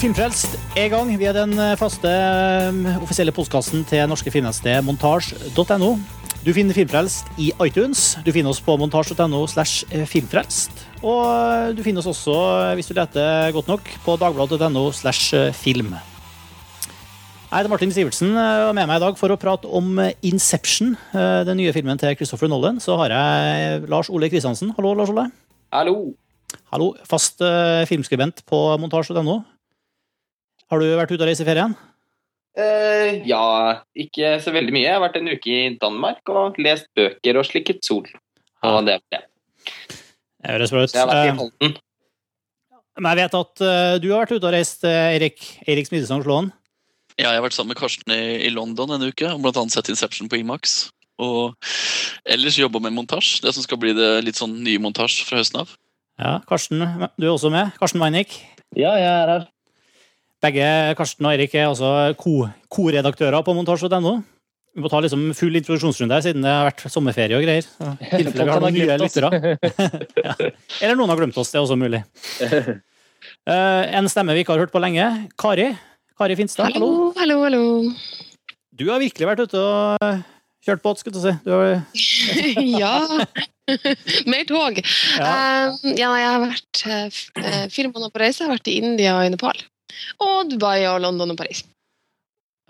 Filmfrelst er i gang. Vi er den faste um, offisielle postkassen til norske filmnettsted montasj.no. Du finner Filmfrelst i iTunes. Du finner oss på montasj.no slash filmfrelst. Og du finner oss også, hvis du leter godt nok, på dagbladet.no slash film. Jeg heter Martin Sivertsen og med meg i dag for å prate om Inception, den nye filmen til Christopher Nolan. Så har jeg Lars Ole Kristiansen. Hallo, Lars Ole. Hallo. Hallo, Fast filmskribent på montasj.no. Har du vært ute og reist i ferien? Uh, ja, ikke så veldig mye. Jeg har vært en uke i Danmark og lest bøker og slikket sol. Og det er det. Det høres bra ut. Jeg har vært i Halden. Men jeg vet at uh, du har vært ute og reist, Erik, Erik Smidesang Slåen. Ja, jeg har vært sammen med Karsten i, i London en uke og annet sett Inception på Imax. Og ellers jobba med montasje, det som skal bli det litt sånn nye montasje fra høsten av. Ja, Karsten, du er også med. Karsten Weinik. Ja, jeg er her. Begge Karsten og Erik er altså koredaktører på montasje.no. Vi må ta liksom full introduksjonsrunde her, siden det har vært sommerferie og greier. Så tilfelle vi har noen nye lyttere. ja. Eller noen har glemt oss, det er også mulig. Uh, en stemme vi ikke har hørt på lenge. Kari. Kari Finstad, hallo. Hallo, hallo. Du har virkelig vært ute og kjørt båt, skulle du si. Du har... ja. Mer tog. Ja. Uh, ja, jeg har vært uh, fire måneder på reise. Jeg har vært i India og i Nepal. Og Dubai og London og Paris.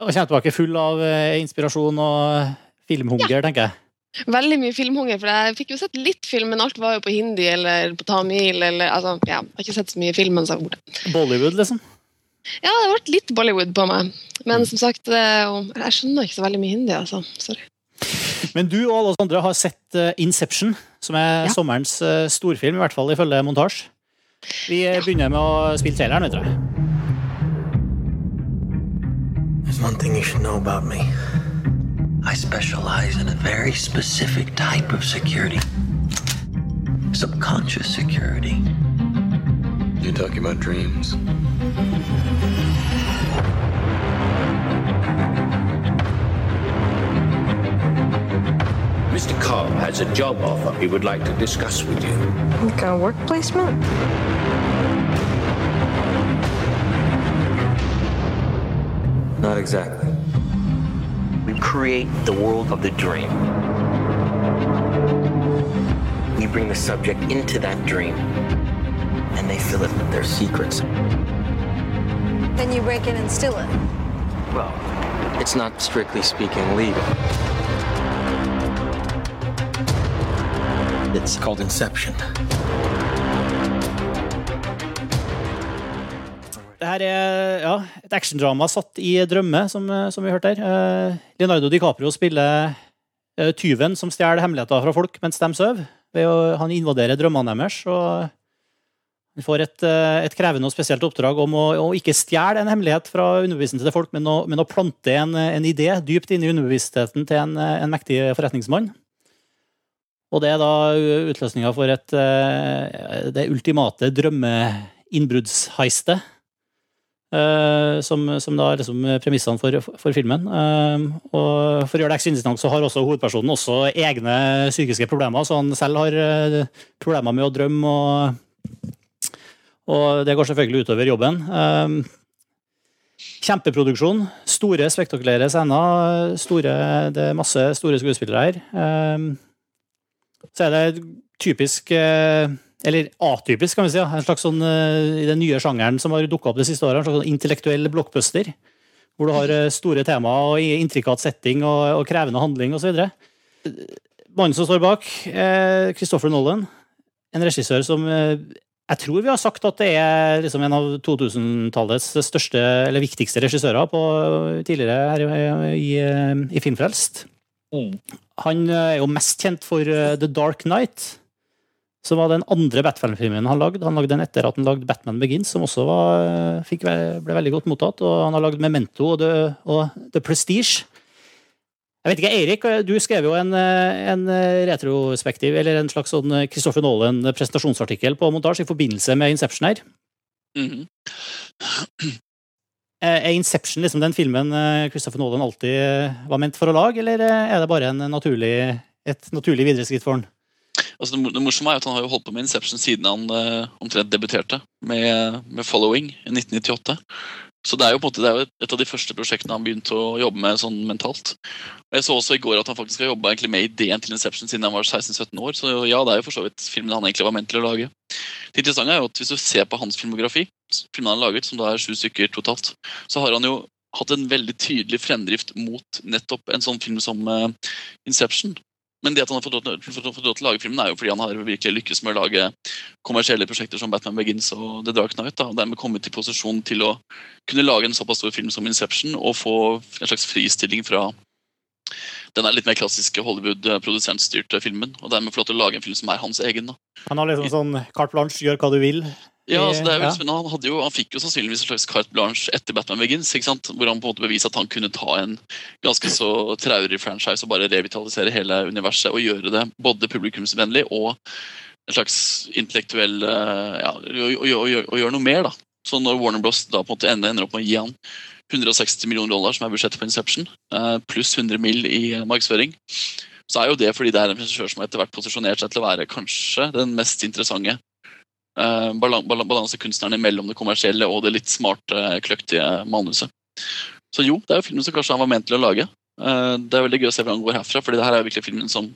Og kommer tilbake full av inspirasjon og filmhunger, ja. tenker jeg. Veldig mye filmhunger, for jeg fikk jo sett litt film, men alt var jo på hindi eller på tamil. eller, altså, ja, Jeg har ikke sett så mye film mens jeg var borte. Bollywood, liksom? Ja, det har vært litt Bollywood på meg. Men som sagt, jeg skjønner ikke så veldig mye hindi. altså. Sorry. Men du og alle oss andre har sett Inception, som er ja. sommerens storfilm, i hvert fall ifølge montasje. Vi begynner med å spille traileren, vet du. There's one thing you should know about me. I specialize in a very specific type of security. Subconscious security. You're talking about dreams? Mr. Cobb has a job offer he would like to discuss with you. Like a work placement? Not exactly. We create the world of the dream. We bring the subject into that dream, and they fill it with their secrets. Then you break in and steal it. Well, it's not strictly speaking legal. It's called Inception. Det her er ja, et actiondrama satt i drømme, som, som vi hørte her. Leonardo DiCaprio spiller tyven som stjeler hemmeligheter fra folk mens de sover. Han invaderer drømmene deres. og Han får et, et, krevende og spesielt oppdrag om å, å ikke stjele en hemmelighet fra underbevisstheten til folk, men å, men å plante en, en, idé dypt inn i underbevisstheten til en, en mektig forretningsmann. Og det er da utløsninga for et, det ultimate drømmeinnbruddsheistet. Uh, som, som, da er liksom premissene for, for filmen. Uh, og For å gjøre det ekstra interessant, så har også hovedpersonen også egne psykiske problemer. Så han selv har uh, problemer med å drømme, og, og det går selvfølgelig utover jobben. Kjempeproduksjon. Store, spektakulære scener. Store, det er masse store skuespillere her. Så er det typisk eller atypisk, kan vi si. En slags sånn, I den nye sjangeren som har dukka opp det siste året. En slags sånn intellektuell blockbuster. Hvor du har store temaer og intrikat setting og, og krevende handling osv. Mannen som står bak, eh, Christopher Nolan. En regissør som eh, jeg tror vi har sagt at det er liksom en av 2000-tallets største eller viktigste regissører på, tidligere her i, i, i Filmfrelst. Mm. Han er jo mest kjent for The Dark Night som var den andre Batman-filmen han lagde. Han lagde den etter at han lagde Batman Begins, som også var, fikk, ble veldig godt mottatt. Og han har lagd Memento og The, og The Prestige. Jeg vet ikke, Eirik, du skrev jo en, en, retrospektiv, eller en slags sånn Christopher Nolan-presentasjonsartikkel på montasje i forbindelse med Inception her. Mm -hmm. Er Inception liksom den filmen Christopher Nolan alltid var ment for å lage, eller er det bare naturlig, et naturlig videreskritt for han? Altså, det, morsomme er at han har jo holdt på med Inception siden han uh, omtrent debuterte med, med Following i 1998. Så det er jo på en måte det er jo et av de første prosjektene han begynte å jobbe med sånn mentalt. Og Jeg så også i går at han faktisk har jobba med ideen til Inception siden han var 16-17 år. Så ja, det er jo for så vidt filmen han egentlig var ment til å lage. Det interessante er jo at Hvis du ser på hans filmografi, filmene han har laget, som da er sju stykker totalt, så har han jo hatt en veldig tydelig fremdrift mot nettopp en sånn film som uh, Inception. Men det at han har fått lov, til, å lage filmen, er jo fordi han har virkelig lykkes med å lage kommersielle prosjekter som Batman Begins og The Dark Knight. Da, og dermed kommet i posisjon til å kunne lage en såpass stor film som Inception og få en slags fristilling fra den er litt mer klassiske Hollywood-produsentstyrte filmen. Og dermed få lov til å lage en film som er hans egen. da. Han har liksom sånn carte blanche, gjør hva du vil. Ja, altså det er jo spennende. Han, jo, han fikk jo sannsynligvis en slags carte blanche etter Batman Begins, hvor han på en måte beviste at han kunne ta en ganske så traurig franchise og bare revitalisere hele universet og gjøre det både publikumsvennlig og en slags intellektuell eh, ja, og, og, og, og, gjøre noe mer. da. Så når Warner Bros. da på en måte ender, opp med å gi han 160 millioner dollar, som er budsjettet på Inception, eh, pluss 100 mill. i eh, markedsføring, så er jo det fordi det er en regissør som har etter hvert posisjonert seg til å være kanskje den mest interessante eh, balan- balan- balansekunstneren mellom det kommersielle og det litt smarte, kløktige manuset. Så jo, det er jo filmen som kanskje han var ment til å lage. Eh, det er veldig gøy å se hvor han går herfra, for det her er jo virkelig filmen som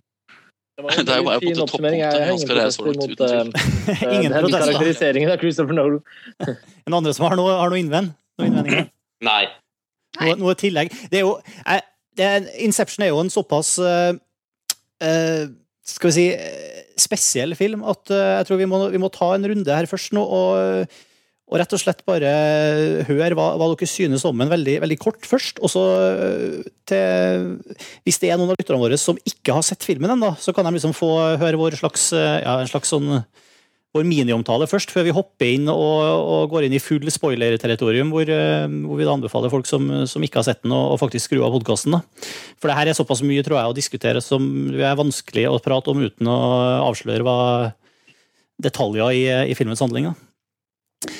Det Det er jo bare på en fin måte oppsummering. Jeg toppunktet ingen protester eh, Ingen protester. karakteriseringen av Christopher Nolan. En andre som har noe, har noe innvend? Noe innvendinger? Nei. Noe, noe tillegg? Det er jo det er, Inception er jo en såpass uh, uh, Skal vi si eh, spesiell film at eh, jeg tror vi må, vi må ta en runde her først nå og, og rett og slett bare høre hva, hva dere synes om den veldig, veldig kort først. Og så eh, til Hvis det er noen av lytterne våre som ikke har sett filmen ennå, så kan de liksom få høre vår slags, eh, ja, en slags sånn vår miniomtale først, før vi hopper inn og, og går inn i full spoiler-territorium, hvor, eh, hvor vi da anbefaler folk som, som ikke har sett den, å faktisk skru av podkasten. For det her er såpass mye tror jeg, å diskutere som er vanskelig å prate om uten å avsløre hva detaljer i, i filmens handling. Da.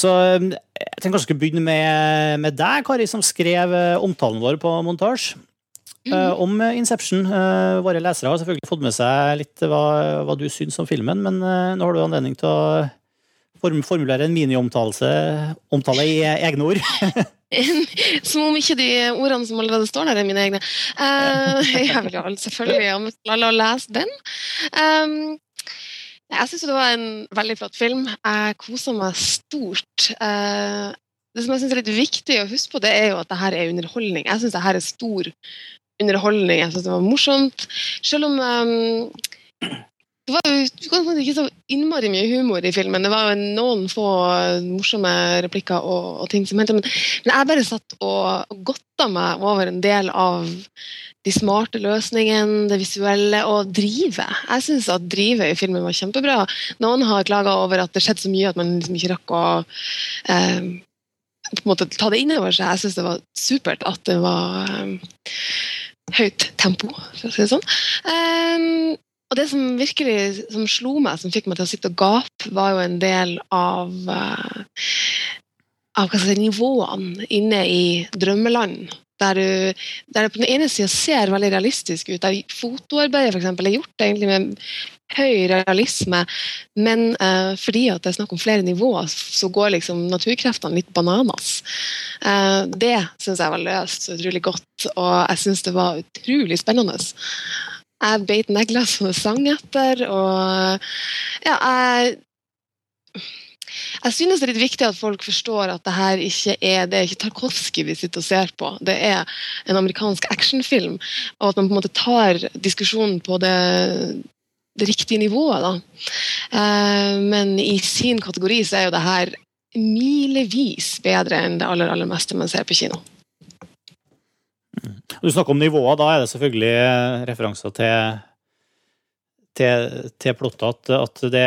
Så eh, jeg tenkte kanskje skulle begynne med, med deg, Kari, som skrev eh, omtalen vår på montasje. Eh, om eh, Inception. Eh, våre lesere har selvfølgelig fått med seg litt hva, hva du syns om filmen, men nå har du anledning til å form formulere en miniomtale omtale i eh, egne ord. Som om ikke de ordene som allerede står der, er mine egne. Uh, jeg vil jo selvfølgelig anbefale å lese den. Um, jeg syns det var en veldig flott film. Jeg kosa meg stort. Uh, det som jeg synes er litt viktig å huske på, det er jo at det her er underholdning. Jeg syns det her er stor underholdning. Jeg syntes det var morsomt. Selv om um, det var jo ikke så innmari mye humor i filmen. Det var noen få morsomme replikker og, og ting som hendte. Men, men jeg bare satt og, og godta meg over en del av de smarte løsningene, det visuelle og drivet. Jeg syns at drivet i filmen var kjempebra. Noen har klaga over at det skjedde så mye at man liksom ikke rakk å eh, på en måte ta det inn over seg. Jeg syns det var supert at det var eh, høyt tempo, for å si det sånn. Um, og det som virkelig som slo meg, som fikk meg til å sitte og gape, var jo en del av, uh, av si, nivåene inne i drømmeland. Der, du, der det på den ene sida ser veldig realistisk ut. Der fotoarbeidet for eksempel, er gjort egentlig med høy realisme, men uh, fordi at det er snakk om flere nivåer, så går liksom naturkreftene litt bananas. Uh, det syns jeg var løst så utrolig godt, og jeg syns det var utrolig spennende. Jeg beit negler som det sang etter, og ja, jeg jeg synes det er litt viktig at folk forstår at det her ikke er det er ikke Tarkovskij vi sitter og ser på. Det er en amerikansk actionfilm, og at man på en måte tar diskusjonen på det, det riktige nivået. Da. Eh, men i sin kategori så er jo det her milevis bedre enn det aller, aller meste man ser på kino. Du snakker om nivåer. da er det selvfølgelig referanser til til, til plottet at, det,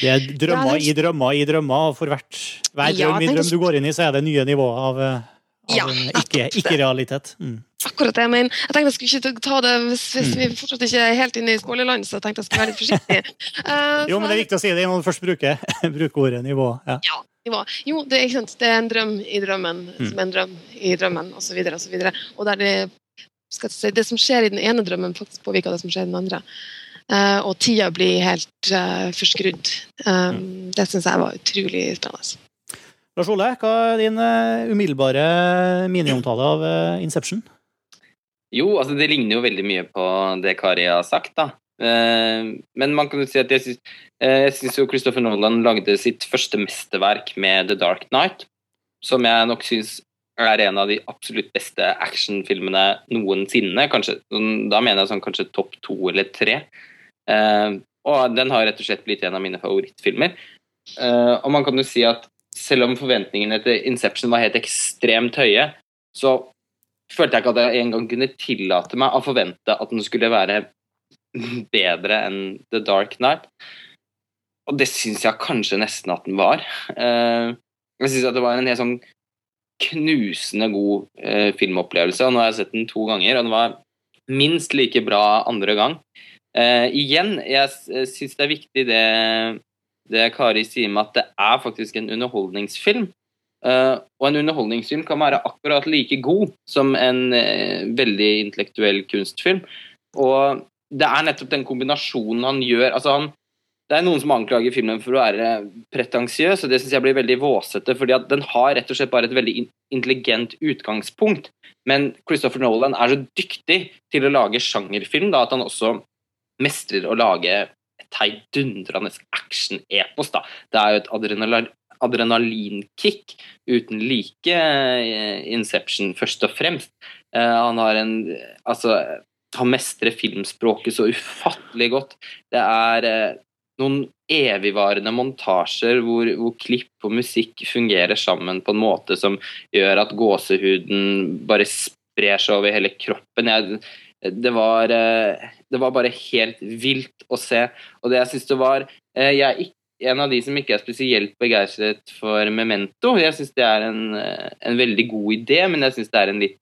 det er drømmer i drømmer i drømmer, og for hvert, hver Ja, drøm i drøm du går inn i, så er det nye nivåer av, av Ja, ikke- ikke-realitet. mm. Akkurat det jeg mener. Jeg tenkte jeg skulle ikke ta det hvis, hvis vi fortsatt ikke er helt inne i spoilerland, så jeg tenkte jeg skulle være litt forsiktig. Uh, Jo, men det er viktig å si det når du først bruker, bruker ordet nivå. Ja. Ja, nivå. Jo, det er, ikke det er en drøm i drømmen Mm. som er en drøm i drømmen, osv. Og, så videre, og, så og der det, si, det som skjer i den ene drømmen, faktisk påvirker det som skjer i den andre. Uh, og tida blir helt uh, forskrudd. Um, det syns jeg var utrolig spennende. Lars Ole, hva er din uh, umiddelbare miniomtale av uh, Inception? Jo, altså det ligner jo veldig mye på det Kari har sagt, da. Uh, men man kan jo si at jeg syns, jo Christopher Nolan lagde sitt første mesterverk med The Dark Knight, som jeg nok syns er en av de absolutt beste actionfilmene noensinne. Kanskje, sånn, da mener jeg sånn kanskje topp to eller tre. og den har rett og slett blitt en av mine favorittfilmer. og man kan jo si at selv om forventningene til Inception var helt ekstremt høye, så følte jeg ikke at jeg engang kunne tillate meg å forvente at den skulle være bedre enn The Dark Knight. Og det syns jeg kanskje nesten at den var. Eh, jeg syns det var en helt sånn knusende god eh, filmopplevelse. og Nå har jeg sett den to ganger, og den var minst like bra andre gang. Uh, igjen, jeg syns det er viktig det det Kari sier med at det er faktisk en underholdningsfilm. Uh, og en underholdningsfilm kan være akkurat like god som en uh, veldig intellektuell kunstfilm. Og det er nettopp den kombinasjonen han gjør altså han, Det er noen som anklager filmen for å være pretensiøs, og det syns jeg blir veldig våsete, fordi at den har rett og slett bare et veldig intelligent utgangspunkt. Men Christopher Nolan er så dyktig til å lage sjangerfilm da, at han også mestrer å lage et heidundrende action-epos. da. Det er jo et adrenal adrenalinkick uten like uh, Inception, først og fremst. Uh, han har en Altså, han mestrer filmspråket så ufattelig godt. Det er uh, noen evigvarende montasjer hvor, hvor, klipp og musikk fungerer sammen på en måte som gjør at gåsehuden bare sprer seg over hele kroppen. Jeg, det var det var bare helt vilt å se. Og det jeg syns det var eh, Jeg er en av de som ikke er spesielt begeistret for Memento. Jeg syns det er en, eh, en, veldig god idé, men jeg syns det er en litt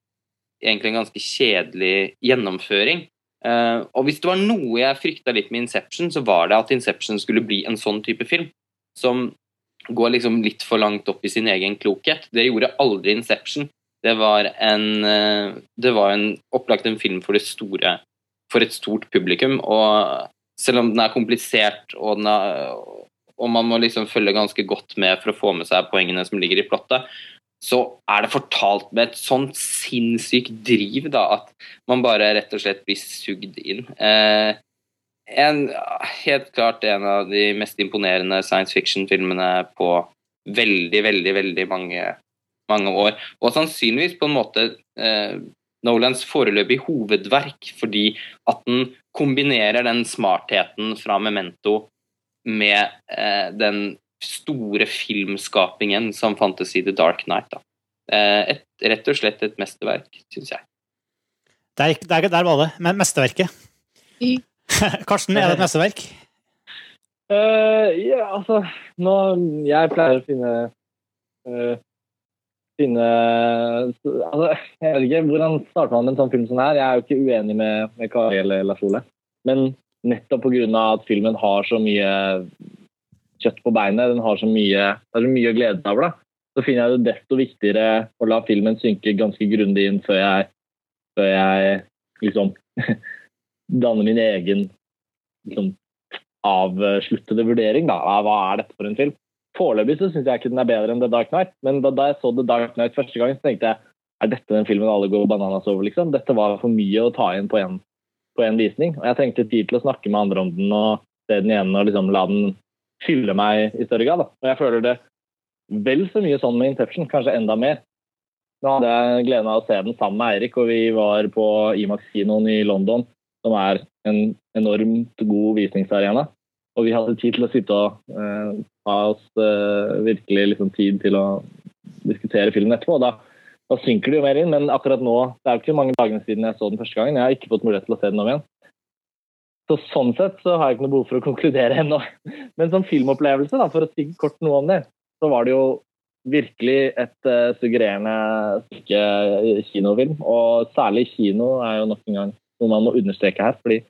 egentlig en ganske kjedelig gjennomføring. Og hvis det var noe jeg frykta litt med Inception, så var det at Inception skulle bli en sånn type film. Som går liksom litt for langt opp i sin egen klokhet. Det gjorde aldri Inception. Det var en, uh, det var en opplagt en film for det store for et stort publikum. Og selv om den er komplisert og, er, og man må liksom følge ganske godt med for å få med seg poengene som ligger i plottet, så er det fortalt med et sånt sinnssykt driv da, at man bare rett og slett blir sugd inn. Eh, en, helt klart en av de mest imponerende science fiction-filmene på veldig, veldig, veldig mange, mange år. Og sannsynligvis på en måte eh, Nolans foreløpig hovedverk, fordi at den kombinerer den smartheten fra Memento med eh, den store filmskapingen som fantes i The Dark Night. Eh, et, rett og slett et mesterverk, syns jeg. Der, der, der, var det. Men mesterverket. Mm. Karsten, er det et mesterverk? Uh, ja, altså nå, Jeg pleier å finne uh, finne altså, Jeg vet ikke, Hvordan starter man med en sånn film som her? Jeg er jo ikke uenig med, med Kari eller Lars Ole. Men nettopp pga. at filmen har så mye kjøtt på beinet, den har så mye, det er så mye glede seg over, så finner jeg det desto viktigere å la filmen synke ganske grundig inn før jeg, før jeg liksom danner min egen liksom, avsluttede vurdering da, av hva er dette for en film. Foreløpig så syns jeg ikke den er bedre enn The Dark Knight, men da, da jeg så The Dark Knight første gang, så tenkte jeg er dette den filmen alle går bananas over, liksom? Dette var for mye å ta inn på en, visning. Og jeg trengte tid til å snakke med andre om den og se den igjen og liksom la den fylle meg i større grad. Da. Og jeg føler det vel så mye sånn med Inception, kanskje enda mer. Nå hadde jeg gleden av å se den sammen med Eirik, og vi var på Imax-kinoen i London, som er en enormt god visningsarena. Og vi hadde tid til å sitte og uh, ha oss uh, virkelig liksom, tid til å diskutere filmen etterpå. Da, da, synker det jo mer inn, men akkurat nå Det er jo ikke mange dagene siden jeg så den første gangen. Jeg har ikke fått mulighet til å se den om igjen. Så Sånn sett så har jeg ikke noe behov for å konkludere ennå. Men som filmopplevelse, da, for å si kort noe om det, så var det jo virkelig et uh, suggererende stykke kinofilm. Og særlig kino er jo nok en gang noe man må understreke her. fordi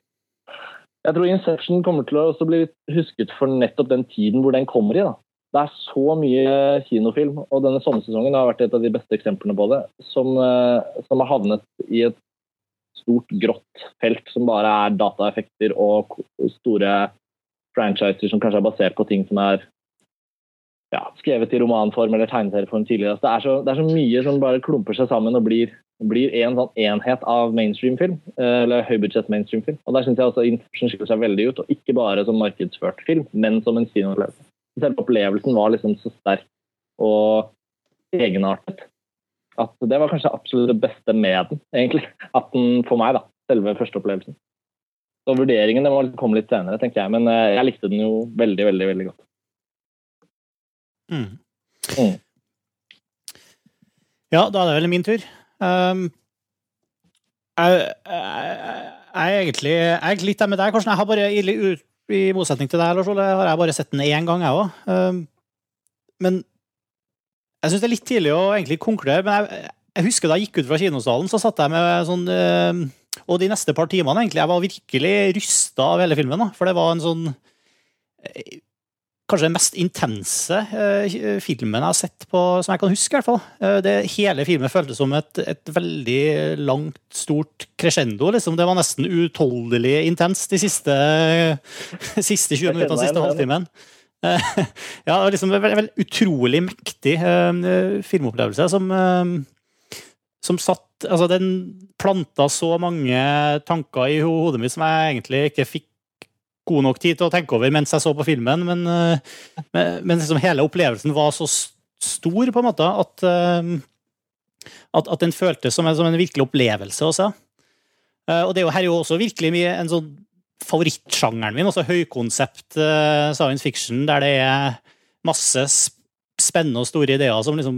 jeg tror Inception kommer til å også bli husket for nettopp den tiden hvor den kommer i. da. Det er så mye kinofilm, og denne sommersesongen har vært et av de beste eksemplene på det, som, eh, som har havnet i et stort, grått felt som bare er dataeffekter og store franchiser som kanskje er basert på ting som er ja, skrevet i romanform eller tegneserieform tidligere. Altså, det, er så, det er så mye som bare klumper seg sammen og blir, blir en sånn enhet av mainstream-film. eh, Eller høybudsjett mainstream-film. Og Der syns jeg også Inception skiller seg veldig ut, og ikke bare som markedsført film, men som en kinoopplevelse. Selve opplevelsen var liksom så sterk og egenartet at det var kanskje absolutt det beste med den, egentlig. At den, for meg, da. Selve førsteopplevelsen. Så vurderingen det må komme litt senere, tenker jeg. Men eh, jeg likte den jo veldig, veldig, veldig godt. Mm. Ja, da er det vel min tur. Um, jeg, er egentlig litt der med deg, Karsten. Jeg har bare, i, i motsetning til deg, Lars Ole, har jeg bare sett den én gang, jeg òg. Um, men jeg syns det er litt tidlig å egentlig konkludere. Men jeg, jeg husker da jeg gikk ut fra kinosalen, så satt jeg med sånn um, Og de neste par timene, egentlig, jeg var virkelig rysta av hele filmen. Da, for det var en sånn Kanskje den mest intense uh, filmen jeg har sett på, som jeg kan huske. i hvert fall. Uh, det, hele filmen føltes som et, et veldig langt, stort crescendo. Liksom. Det var nesten utholdelig intenst de siste, siste 20 Jeg kjenner minuttene, siste halvtimen. Eh, ja, det var liksom en veldig, veldig utrolig mektig filmopplevelse som, som satt Altså, den planta så mange tanker i hodet mitt som jeg egentlig ikke fikk god nok tid til å tenke over mens jeg så på filmen, men, eh, men, men liksom hele opplevelsen var så stor, på en måte, at, eh, at, at den føltes som en, som en virkelig opplevelse også. Eh, Og det er jo her er jo også virkelig mye en sånn favorittsjangeren min, også høykonsept science fiction, der det er masse sp- spennende og store ideer som liksom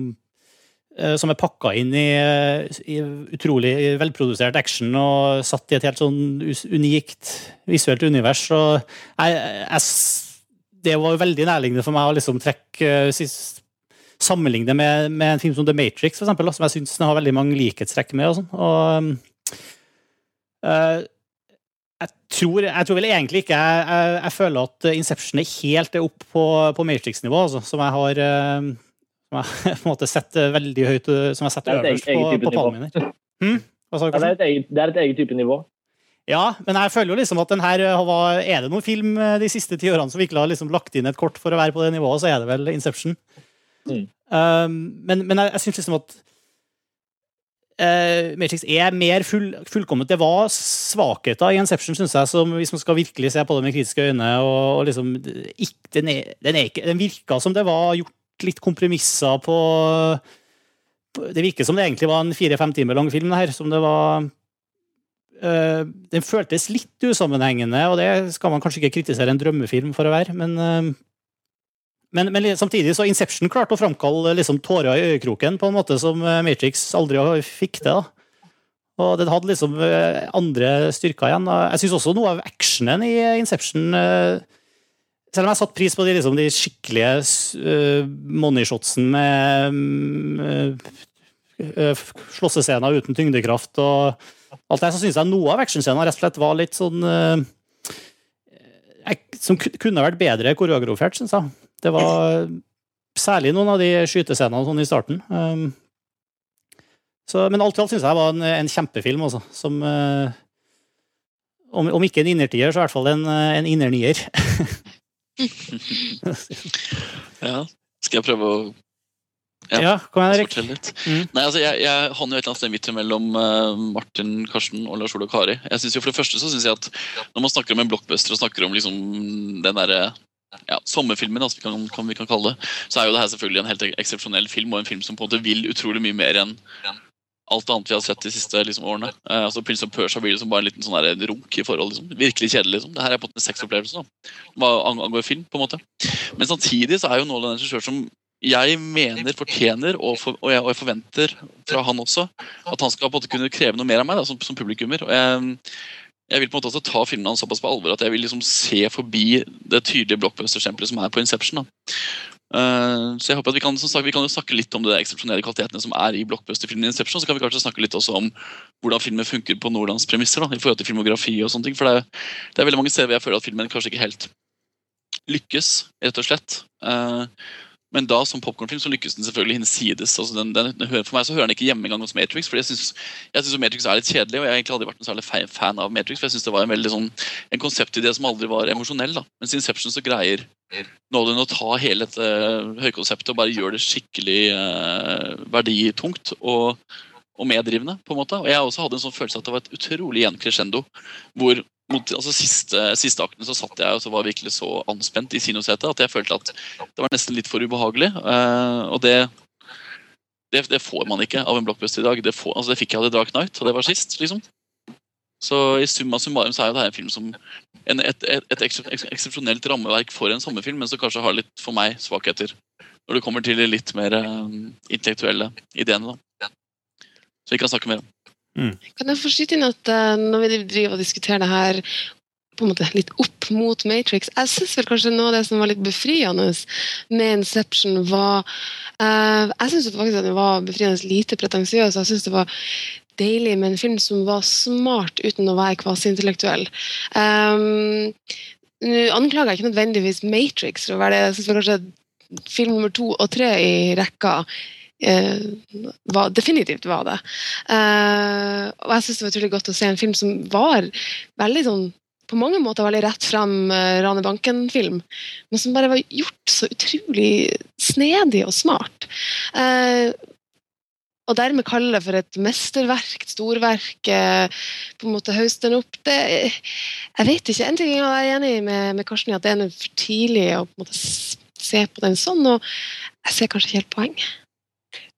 som er pakka inn i, eh, i utrolig velprodusert action og satt i et helt sånn unikt visuelt univers. Og jeg, jeg, det var veldig nærliggende for meg å liksom trekke eh, Sammenligne med, med en film som The Matrix, for eksempel, som jeg syns har veldig mange likhetstrekk med. og sånn. Og, øh, jeg tror, jeg tror vel egentlig ikke jeg, jeg, jeg føler at Inception er helt opp på, på Matrix-nivå, altså, som jeg har eh, som jeg på en måte setter veldig høyt, som jeg setter er øverst på, på pallen min. Hmm? Hm? Du, Ja, det, er et eget, det er et eget type nivå. Ja, men jeg føler jo liksom at den her eh, var, Er det noen film eh, de siste ti årene som virkelig har liksom lagt inn et kort for å være på det nivået, så er det vel Inception. Mm. Um, men, men jeg, jeg syns liksom at uh, Matrix er mer full, fullkomment. Det var svakheter i Inception, syns jeg, som hvis man skal virkelig se på det med kritiske øyne. og, og liksom, ikke, den, er, den, er ikke, den virka som det var gjort litt kompromisser på Det virker som det egentlig var en fire-fem timer lang film, her. Som det var eh, Den føltes litt usammenhengende, og det skal man kanskje ikke kritisere en drømmefilm for å være, men eh, men, men samtidig så Inception klarte å framkalle liksom tårer i øyekroken på en måte som eh, Matrix aldri fikk til. da. Og den hadde liksom andre styrker igjen. Jeg syns også noe av actionen i Inception Selv om jeg satte pris på de, liksom, de skikkelige uh, moneyshotsene med uh, uh, slåssescener uten tyngdekraft og alt det, så syns jeg noe av actionscenen rett og slett var litt sånn jeg, Som kunne vært bedre koreografert, syns jeg. Det var særlig noen av de skytescenene sånn i starten. Um, så, men alt i alt syns jeg var en, en kjempefilm, altså. Som om, om ikke en innertier, så i hvert fall en, en innernier. Ja. Skal jeg prøve å ja, kom igjen, Erik. litt? Mm. Nei, altså, jeg, jeg havner jo et eller annet sted midt mellom uh, Martin, Karsten og Lars Ole og Kari. Jeg synes jo For det første så synes jeg at når man snakker om en blockbuster og snakker om liksom den derre ja, sommerfilmen, altså, vi, kan, kan, vi kan kalle det, så er jo det her selvfølgelig en helt eksepsjonell film, og en film som på en måte vil utrolig mye mer enn alt annet vi har sett de siste liksom, årene. Eh, altså Prince of Persia blir liksom bare en liten sånn der runk i forhold. Liksom. Virkelig kjedelig. liksom. Det her er på en sexopplevelse hva angår film. på en måte. Men samtidig så er jo Nolan en regissør som jeg mener fortjener, og, for, og, jeg, og jeg forventer fra han også, at han skal på en måte kunne kreve noe mer av meg da, som, som publikummer. Og jeg, jeg vil på en måte også ta filmene hans såpass på alvor at jeg vil liksom se forbi det tydelige blockbuster-stempelet som er på Inception. da. Eh, så jeg håper at Vi kan sagt, vi kan jo snakke litt om de eksepsjonelle kvalitetene som er i blockbuster-filmen Inception. Så kan vi kanskje snakke litt også om hvordan filmen funker på Nordlands premisser. da, i forhold til filmografi og sånne ting, for det er, det er veldig mange steder hvor jeg føler at filmen kanskje ikke helt lykkes, rett og slett. Eh, Men da som popkornfilm så lykkes den selvfølgelig hinsides. Altså den, den, den for meg så hører den ikke hjemme engang hos Matrix. fordi jeg syns Matrix er litt kjedelig, og jeg har egentlig aldri vært noen særlig fan av Matrix. for jeg synes det var En veldig sånn, en konseptidé som aldri var emosjonell. da. Mens Inception så greier Nolan å ta hele dette høykonseptet og bare gjøre det skikkelig eh, verditungt og, og meddrivende. på en måte. Og Jeg også hadde en sånn følelse at det var et utrolig gjenkrescendo. hvor mot altså siste, siste akten så satt jeg og så var virkelig så anspent i kinosetet at jeg følte at det var nesten litt for ubehagelig. Uh, og det, det, det får man ikke av en blockbuster i dag. Det, får, altså det fikk jeg av The Dark Night, og det var sist. liksom. Så i summa summarum så er jo det her en film som en, et, et, et eksepsjonelt rammeverk for en sommerfilm, men som kanskje har litt, for meg, svakheter. Når det kommer til de litt mer eh, intellektuelle ideene. da. Så vi kan snakke mer om. Kan jeg få skyte inn at uh, når vi driver og diskuterer det her på en måte litt opp mot Matrix Jeg syns vel kanskje noe av det som var litt befriende med Inception, var uh, Jeg syns faktisk at den var befriende lite pretensiøs. Jeg synes det var deilig med en film som var smart uten å være kvasiintellektuell. Um, Nå anklager jeg ikke nødvendigvis Matrix for å være det. Jeg synes vel kanskje film nummer to og tre i rekka var, definitivt var det. Eh, og jeg syns det var utrolig godt å se en film som var veldig sånn på mange måter veldig rett frem uh, Rane Banken-film, men som bare var gjort så utrolig snedig og smart. Eh, og dermed kalle det for et mesterverk, et storverk, eh, på en måte hauste den opp det, Jeg vet ikke. En ting jeg er enig med, med Karsten i at det er for tidlig å på en måte se på den sånn, og jeg ser kanskje ikke helt poeng.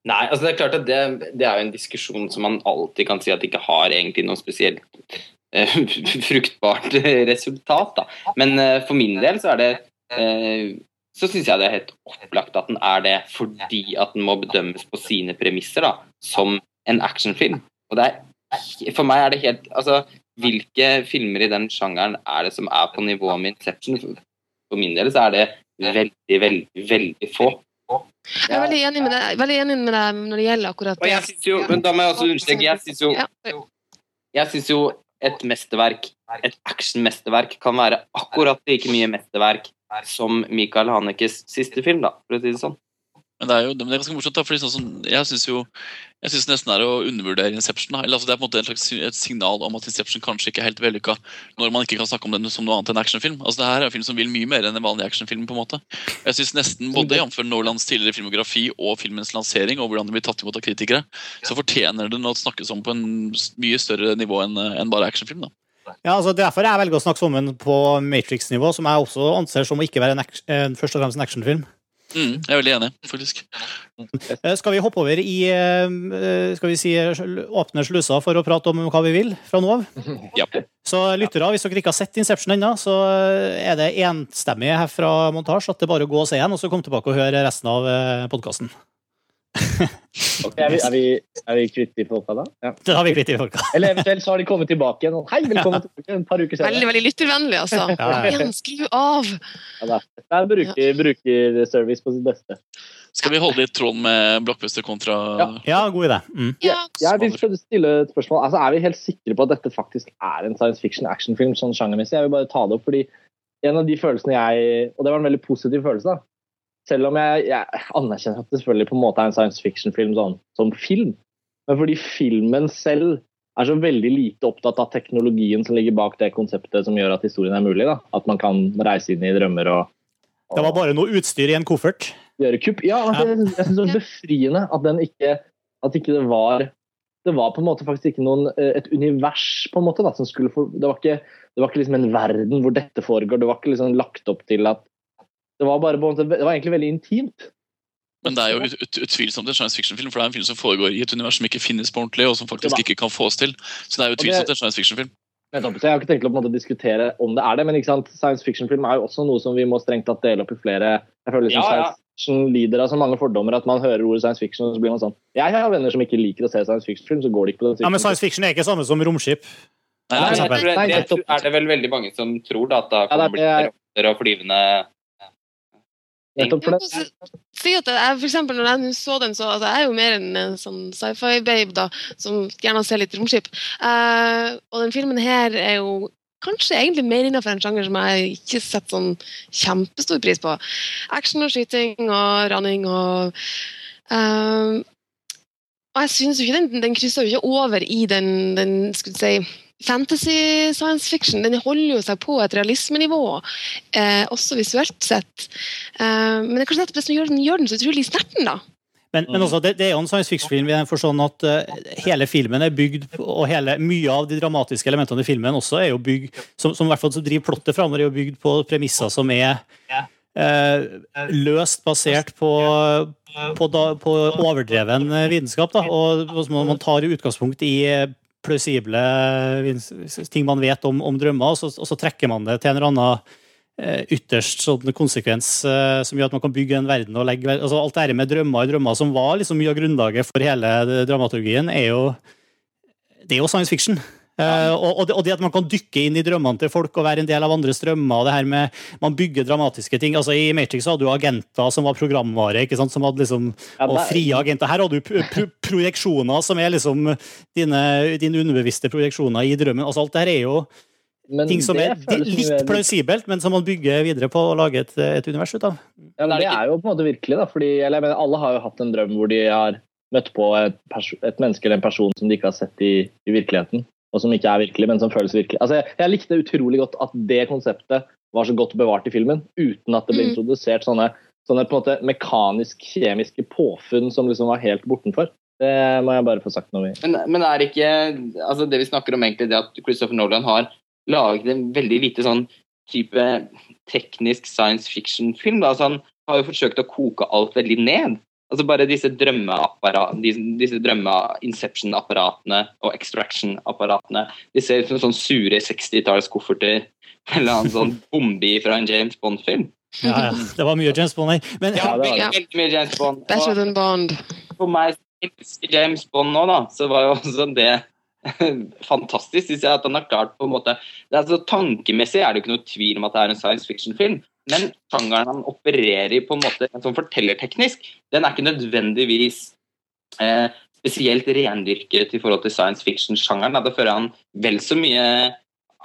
Nei, altså det er klart at det, det er jo en diskusjon som man alltid kan si at ikke har egentlig noe spesielt eh, fruktbart resultat. Da. Men eh, for min del så er det eh, så syns jeg det er helt opplagt at den er det fordi at den må bedømmes på sine premisser, da, som en actionfilm. Og det er, for meg er det helt Altså, hvilke filmer i den sjangeren er det som er på nivået med Inception? For, min del så er det veldig, veldig, veldig få. Jeg er veldig enig med deg, med deg når det gjelder akkurat Og jeg synes jo, men da må jeg også understreke, jeg syns jo, jeg synes jo et mesterverk, et actionmesterverk, kan være akkurat like mye mesterverk som Michael Hanekes siste film, da, for å si det sånn. Men det er jo men det er ganske morsomt, da, fordi sånn som, jeg syns jo jeg synes nesten det er å undervurdere Inception. Da. Eller, altså, det er på en måte en slags et signal om at Inception kanskje ikke er helt vellykka når man ikke kan snakke om den som noe annet enn actionfilm. Altså, det her er en film som vil mye mer enn en vanlig actionfilm. på en måte. Jeg synes nesten både jf. Norlands tidligere filmografi og filmens lansering, og hvordan det blir tatt imot av kritikere, så fortjener den å snakkes om på en mye større nivå enn en bare actionfilm. da. Ja, altså Derfor jeg velger å snakke om den på Matrix-nivå, som jeg også anser som å ikke være en eh, først og fremst en actionfilm. Mm, jeg er veldig enig, faktisk. Eh, Skal vi hoppe over i eh, skal vi si, åpne sluser for å prate om hva vi vil fra nå av? Ja. Så lyttere, hvis dere ikke har sett Inception ennå, så er det enstemmig her fra montasje at det er bare å gå og se igjen, og så komme tilbake og høre resten av podkasten. Er vi, er vi, er vi kvitt de folka da? Ja. Det har vi kvitt de folka. Eller eventuelt så har de kommet tilbake igjen. Hei, velkommen tilbake en par uker Veldig senere. veldig lyttervennlig, altså. Ja, ja. Skru av! Ja, da. Det er bruker, brukerservice på sitt beste. Skal vi holde litt tråden med blockbuster kontra Ja. Ja, god idé. Mm. Ja, Jeg vil stille et spørsmål. Altså, er vi helt sikre på at dette faktisk er en science fiction actionfilm? sånn sjangermessig? Jeg vil bare ta det opp, fordi en av de følelsene jeg Og det var en veldig positiv følelse, da. Selv om jeg, jeg anerkjenner at det selvfølgelig på en måte er en science fiction-film sånn, som film. Men fordi filmen selv er så veldig lite opptatt av teknologien som ligger bak det konseptet som gjør at historien er mulig. da. At man kan reise inn i drømmer og, og Det var bare noe utstyr i en koffert. gjøre kupp. Ja, altså, jeg, jeg synes det var befriende at den ikke at ikke det var det var på en måte faktisk ikke noen, eh, et univers på en måte da, som skulle for, det, var ikke, det var ikke liksom en verden hvor dette foregår. Det var ikke liksom lagt opp til at Det var bare måte, det var egentlig veldig intimt. Men det er jo ut, ut, utvilsomt en science fiction-film, for det er en film som foregår i et univers som ikke finnes på ordentlig, og som faktisk ikke kan fås til. Så det er jo utvilsomt en science fiction-film. Jeg har ikke tenkt å på en måte diskutere om det er det, men ikke sant? science fiction-film er jo også noe som vi må strengt tatt dele opp i flere Jeg føler liksom Ja, ja. Science fiction lider av så mange fordommer at man hører ordet science fiction, og så blir man sånn Jeg har venner som ikke liker å se science fiction-film, så går det ikke på den Ja, Men science fiction er ikke samme som romskip. Nei, Nei, nei, nei, det, Nei, det er det vel veldig mange som tror, da, at da Ja, kommer det er- det og flyvende Nettopp for det. Si at jeg, for eksempel, når jeg så den, så altså, jeg er jo mer en, en sånn sci-fi-babe da, som gjerne ser litt romskip. Uh, og den filmen her er jo kanskje egentlig mer innenfor en sjanger som jeg ikke setter sånn kjempestor pris på. Action og skyting og running og uh, Og jeg syns jo ikke den, den krysser jo ikke over i den, den skulle si, fantasy science fiction. Den holder jo seg på et realismenivå, eh, også visuelt sett. Eh, men det er kanskje nettopp det som gjør den, gjør den så utrolig snerten, da. Men, men også, det, det, er jo en science fiction-film i den forstand at uh, hele filmen er bygd og hele, mye av de dramatiske elementene i filmen også er jo bygd som, som i hvert fall driver plottet framover, er jo bygd på premisser som er uh, løst basert på, på, da, på overdreven vitenskap. Da, og Man tar utgangspunkt i plausible ting man vet om, om drømmer, og så, og så trekker man det til en eller annen Eh, ytterst sånn konsekvens eh, som gjør at man kan bygge en verden og legge altså Alt det her med drømmer i drømmer, som var liksom mye av grunnlaget for hele dramaturgien, er jo det er jo science fiction. Uh, og, det, og, det, at man kan dykke inn i drømmene til folk og være en del av andres drømmer. og det her med Man bygger dramatiske ting. altså I Matrix hadde du agenter som var programvare. ikke sant, som hadde liksom, ja, Og frie agenter. Her hadde du pro projeksjoner som er liksom dine, dine underbevisste projeksjoner i drømmen. altså Alt det her er jo men ting som er litt plausibelt, men som man bygger videre på og lager et, et univers ut av. Ja, Det er jo på en måte virkelig, da. fordi eller, mener, Alle har jo hatt en drøm hvor de har møtt på et, et menneske eller en person som de ikke har sett i, i, virkeligheten, og som ikke er virkelig, men som føles virkelig. Altså, jeg, jeg, likte utrolig godt at det konseptet var så godt bevart i filmen, uten at det ble mm. introdusert sånne, sånne på en måte mekanisk-kjemiske påfunn som liksom var helt bortenfor. Det må jeg bare få sagt noe om. Men, men er ikke altså det vi snakker om egentlig det at Christopher Nolan har laget en veldig lite sånn type teknisk science fiction-film. Altså, han har jo forsøkt å koke alt veldig ned. Altså Bare disse disse, disse drømme-Inception-apparatene og Extraction-apparatene. De ser ut som sånne sure 60-tallskofferter eller en sånn bombe fra en James Bond-film. Ja, ja, Det var mye James Bond her. Men, ja, det var veldig mye James Bond. Better than Bond. For meg James Bond nå, da, så var jo også det fantastisk, syns jeg, at han har klart på en måte det er altså, Tankemessig er det jo ikke noe tvil om at det er en science fiction-film, men sjangeren han opererer i på en måte som fortellerteknisk, den er ikke nødvendigvis eh, spesielt rendyrket i forhold til science fiction-sjangeren. Da føler han vel så mye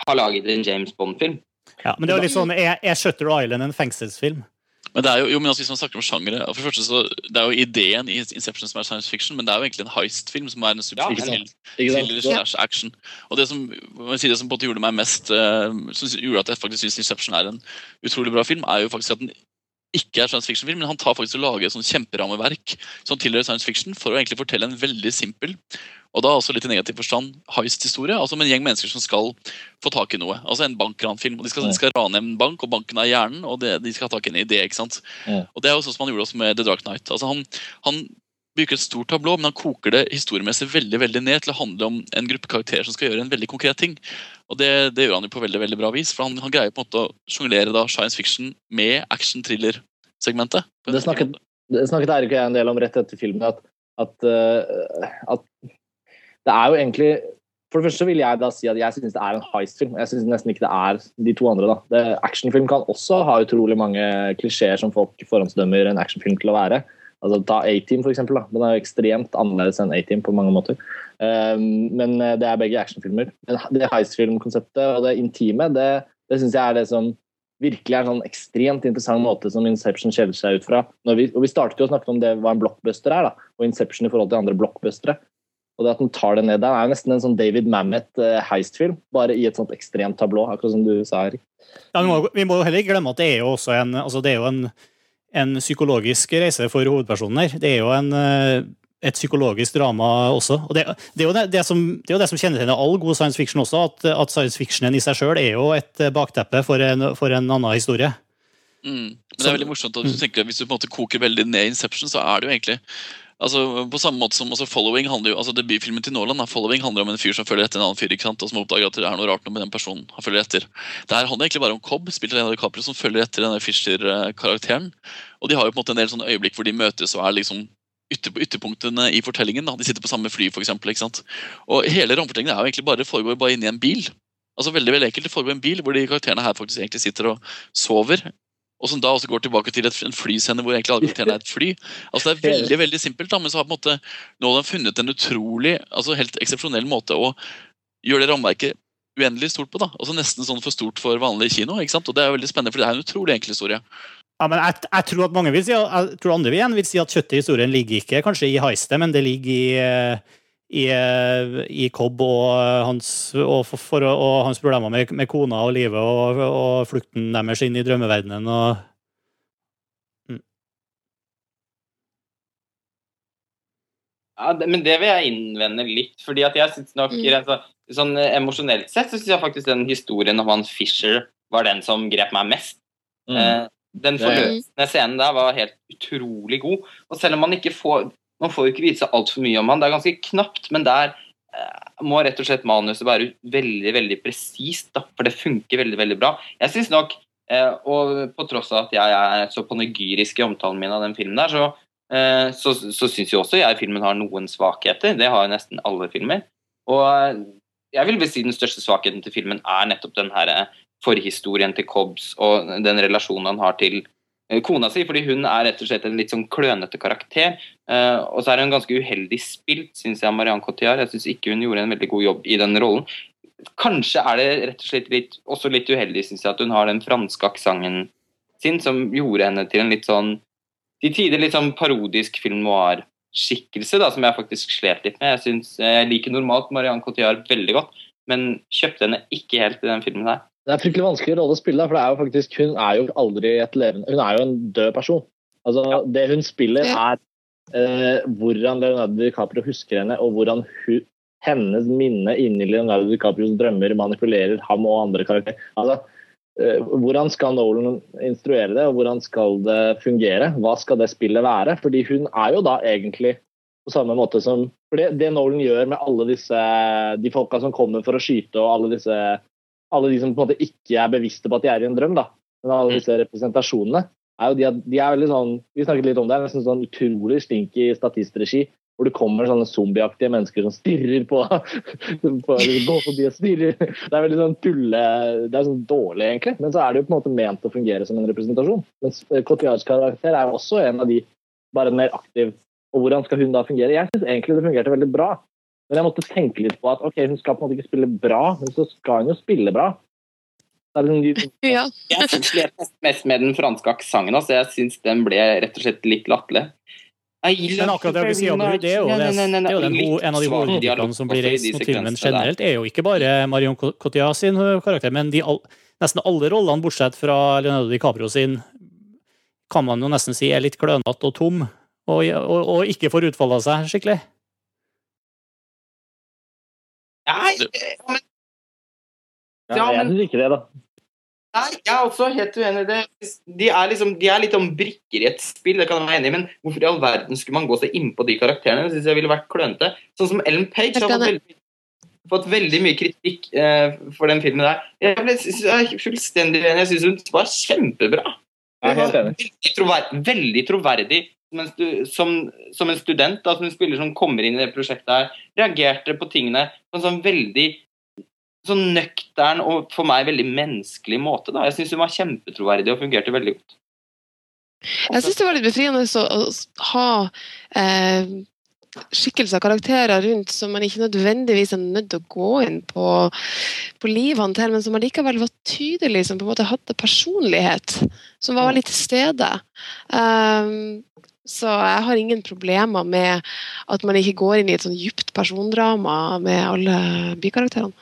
har laget en James Bond-film. Ja, men det er litt sånn, Er, er Shutter Island en fengselsfilm? Men det er jo, jo men altså, Hvis man snakker om sjangere for det første så, Det er jo ideen i Inception som er science fiction, men det er jo egentlig en heist-film som er en subtil ja, action. Og det som, si det som på en måte gjorde meg mest uh, som gjorde at jeg faktisk syns Inception er en utrolig bra film, er jo faktisk at den ikke er science fiction-film, men han tar faktisk og lager et sånt kjemperammeverk som tilhører science fiction, for å egentlig fortelle en veldig simpel og da også litt i negativ forstand heist-historie. altså Med en gjeng mennesker som skal få tak i noe. Altså En bankranfilm. og De skal, de skal rane en bank, og banken er hjernen, og det, de skal ha tak i en idé. ikke sant? Ja. Og Det er jo sånn som han gjorde også med The Dark Knight. Altså Han, han bruker et stort tablå, men han koker det historiemessig veldig veldig ned til å handle om en gruppe karakterer som skal gjøre en veldig konkret ting. Og Det, det gjør han jo på veldig veldig bra vis. for Han, han greier på en måte å sjonglere science fiction med action-thriller-segmentet. Det snakket, det snakket Eirik og jeg en del om rett etter filmen, at, at, uh, at det er jo egentlig For det første vil jeg da si at jeg synes det er en heist-film. Jeg synes nesten ikke det er de to andre. da. Actionfilm kan også ha utrolig mange klisjeer som folk forhåndsdømmer en actionfilm til å være. Altså, Ta A-Team, for eksempel. Da. Den er jo ekstremt annerledes enn A-Team på mange måter. Um, men eh, det er begge actionfilmer. Det heist-filmkonseptet og det intime, det, det syns jeg er det som virkelig er en sånn ekstremt interessant måte som Inception skjeller seg ut fra. Vi, og vi startet jo å snakke om det hva en blockbuster er, da, og Inception i forhold til andre blockbustere. Og det at den tar det ned der, er jo nesten en sånn David Mamet-heist-film, eh, bare i et sånt ekstremt tablå, akkurat som du sa, Erik. Ja, vi, må, må heller ikke glemme at det er jo også en, altså det er jo en, en psykologisk reise for hovedpersonen her. Det er jo en, eh, et psykologisk drama også. Og det, det, er jo det, det, som, det er jo det som kjennetegner all god science fiction også, at, at science fictionen i seg sjøl er jo et bakteppe for en, for en annen historie. Mm. Men det er veldig morsomt at du tenker, Hvis du på en måte koker veldig ned Inception, så er det jo egentlig Altså, på samme måte som altså, Following handler jo, altså Debutfilmen til Nolan Following handler om en fyr som følger etter en annen fyr ikke sant? og som oppdager at det er noe rart med den personen han følger etter. Det her handler egentlig bare om Cobb, spilt av Leonardo DiCaprio, som følger etter denne Fischer-karakteren. Og De har jo på en måte en del sånne øyeblikk hvor de møtes og er liksom ytter, ytterpunktene i fortellingen. Da. De sitter på samme fly, for eksempel, ikke sant? Og Hele romfortellingen er jo egentlig bare foregår bare inni en bil. Altså veldig, veldig enkelt. Det foregår en bil hvor de karakterene her faktisk egentlig sitter og sover og som da også går tilbake til en flyscene hvor egentlig alle karakterene er et fly. Altså Det er veldig veldig simpelt, da, men så har på en måte Nolan funnet en utrolig, altså helt eksepsjonell måte å gjøre det rammeverket uendelig stort på. da, altså Nesten sånn for stort for vanlig kino. ikke sant? Og Det er veldig spennende, for det er en utrolig enkel historie. Ja, men jeg, jeg tror at mange vil si, jeg tror andre igjen vil si at kjøttet i historien ligger ikke kanskje i heistet, men det ligger i, eh, i, eh, i Cobb og hans, og, for, for, og hans problemer med, med, kona og livet og, og flukten deres inn i drømmeverdenen. og mm. Ja, det, men det vil jeg innvende litt, fordi at jeg synes nok mm. så, sånn Emosjonelt sett så syns jeg faktisk den historien om han Fisher var den som grep meg mest. Mm. Eh, den forløsende scenen der var helt utrolig god. Og selv om man ikke får Man får jo ikke vite så altfor mye om han, det er ganske knapt, men der eh, må rett og slett manuset være veldig veldig presist, for det funker veldig veldig bra. Jeg synes nok, eh, og på tross av at jeg er så panegyrisk i omtalen min av den filmen der, så, eh, så, så syns jo også jeg filmen har noen svakheter. Det har jo nesten alle filmer. Og jeg vil vel si den største svakheten til filmen er nettopp den her forhistorien til Cobbs og den relasjonen han har til kona si, fordi hun er rett og slett en litt sånn klønete karakter. Uh, og så er hun ganske uheldig spilt, syns jeg, Marianne Cotillard. Jeg syns ikke hun gjorde en veldig god jobb i den rollen. Kanskje er det rett og slett litt, også litt uheldig, syns jeg, at hun har den franske aksenten sin, som gjorde henne til en litt sånn til tider litt sånn parodisk film noir-skikkelse, da, som jeg faktisk slet litt med. Jeg, synes, jeg liker normalt Marianne Cotillard veldig godt, men kjøpte henne ikke helt i den filmen her. Det er fryktelig vanskelig rolle å spille, for det er jo faktisk, hun er jo aldri et levende Hun er jo en død person. Altså, ja. Det hun spiller, er eh, hvordan Leonardo DiCaprio husker henne, og hvordan hun, hennes minne inni Leonardo DiCaprios drømmer manipulerer ham og andre karakterer. Altså, eh, hvordan skal Nolan instruere det, og hvordan skal det fungere? Hva skal det spillet være? Fordi hun er jo da egentlig på samme måte som for det, det Nolan gjør med alle disse de folka som kommer for å skyte, og alle disse alle de som på en måte ikke er bevisste på at de er i en drøm, da. Men alle mm. disse representasjonene er jo de, de er veldig sånn Vi snakket litt om det. Nesten sånn utrolig stinky statistregi. Hvor det kommer sånne zombieaktige mennesker som stirrer på, på. Det er veldig sånn tulle Det er sånn dårlig, egentlig. Men så er det jo på en måte ment å fungere som en representasjon. Mens Cotillards karakter er jo også en av de, bare mer aktiv. Og hvordan skal hun da fungere? Jeg syns egentlig det fungerte veldig bra. Men jeg måtte tenke litt på at ok, hun skal på en måte ikke spille bra, men så skal hun jo spille bra. Ja. jeg syns mest med den franske aksenten. Altså. Jeg syns den ble rett og slett litt latterlig. Men akkurat det du sier, det er jo, det, det er jo den, en av de hovedkritikerne som blir reist mot filmen generelt, er jo ikke bare Marion Cotillard sin karakter, men de all, nesten alle rollene, bortsett fra Leonardo DiCaprio sin, kan man jo nesten si er litt klønete og tom, og, og, og ikke får utfolda seg skikkelig. Nei, men ja, Jeg syns ikke det, da. Nei, jeg er også helt uenig i det. De er, liksom, de er litt om brikker i et spill, det kan jeg være enig i, men hvorfor i all verden skulle man gå seg innpå de karakterene? Det syns jeg ville vært klønete. Sånn som Ellen Page har fått veldig, fått veldig mye kritikk eh, for den filmen der. Jeg, ble, jeg er fullstendig uenig. Jeg syns hun var kjempebra. Hun var veldig, troverdig, veldig troverdig som en, som, som en student, da, som en spiller som kommer inn i det prosjektet her, reagerte på tingene på en sånn veldig sånn nøktern og for meg veldig menneskelig måte. Da. Jeg syns hun var kjempetroverdig og fungerte veldig godt. Jeg syns det var litt befriende å, å ha eh, skikkelser karakterer rundt som man ikke nødvendigvis er nødt til å gå inn på, på livene til, men som allikevel var tydelig, som på en måte hadde personlighet. Som var litt til stede. Um, så jeg har ingen problemer med at man ikke går inn i et sånn djupt persondrama med alle bykarakterene.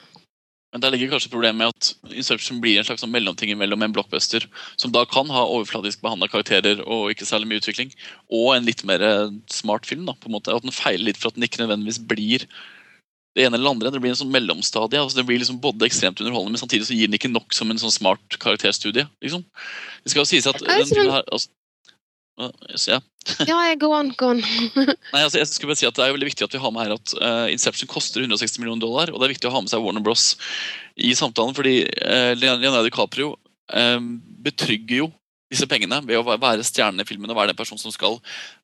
Men der ligger kanskje problemet med at Inception blir en slags sånn mellomting mellom en blockbuster, som da kan ha overfladisk behandla karakterer og ikke særlig mye utvikling, og en litt mer eh, smart film. da, på en måte, At den feiler litt for at den ikke nødvendigvis blir det ene eller andre. Det blir en sånn mellomstadie. altså Det blir liksom både ekstremt underholdende, men samtidig så gir den ikke nok som en sånn smart karakterstudie. liksom. Det skal jo sies at den her, altså, ja. ja, go on, go on. Nei, altså, jeg skulle bare si at Det er jo veldig viktig at vi har med her at uh, Inception koster 160 millioner dollar. Og det er viktig å ha med seg Warner Bros i samtalen, fordi uh, Leonardo DiCaprio uh, betrygger jo disse pengene ved å være stjernen i filmen og være den personen som skal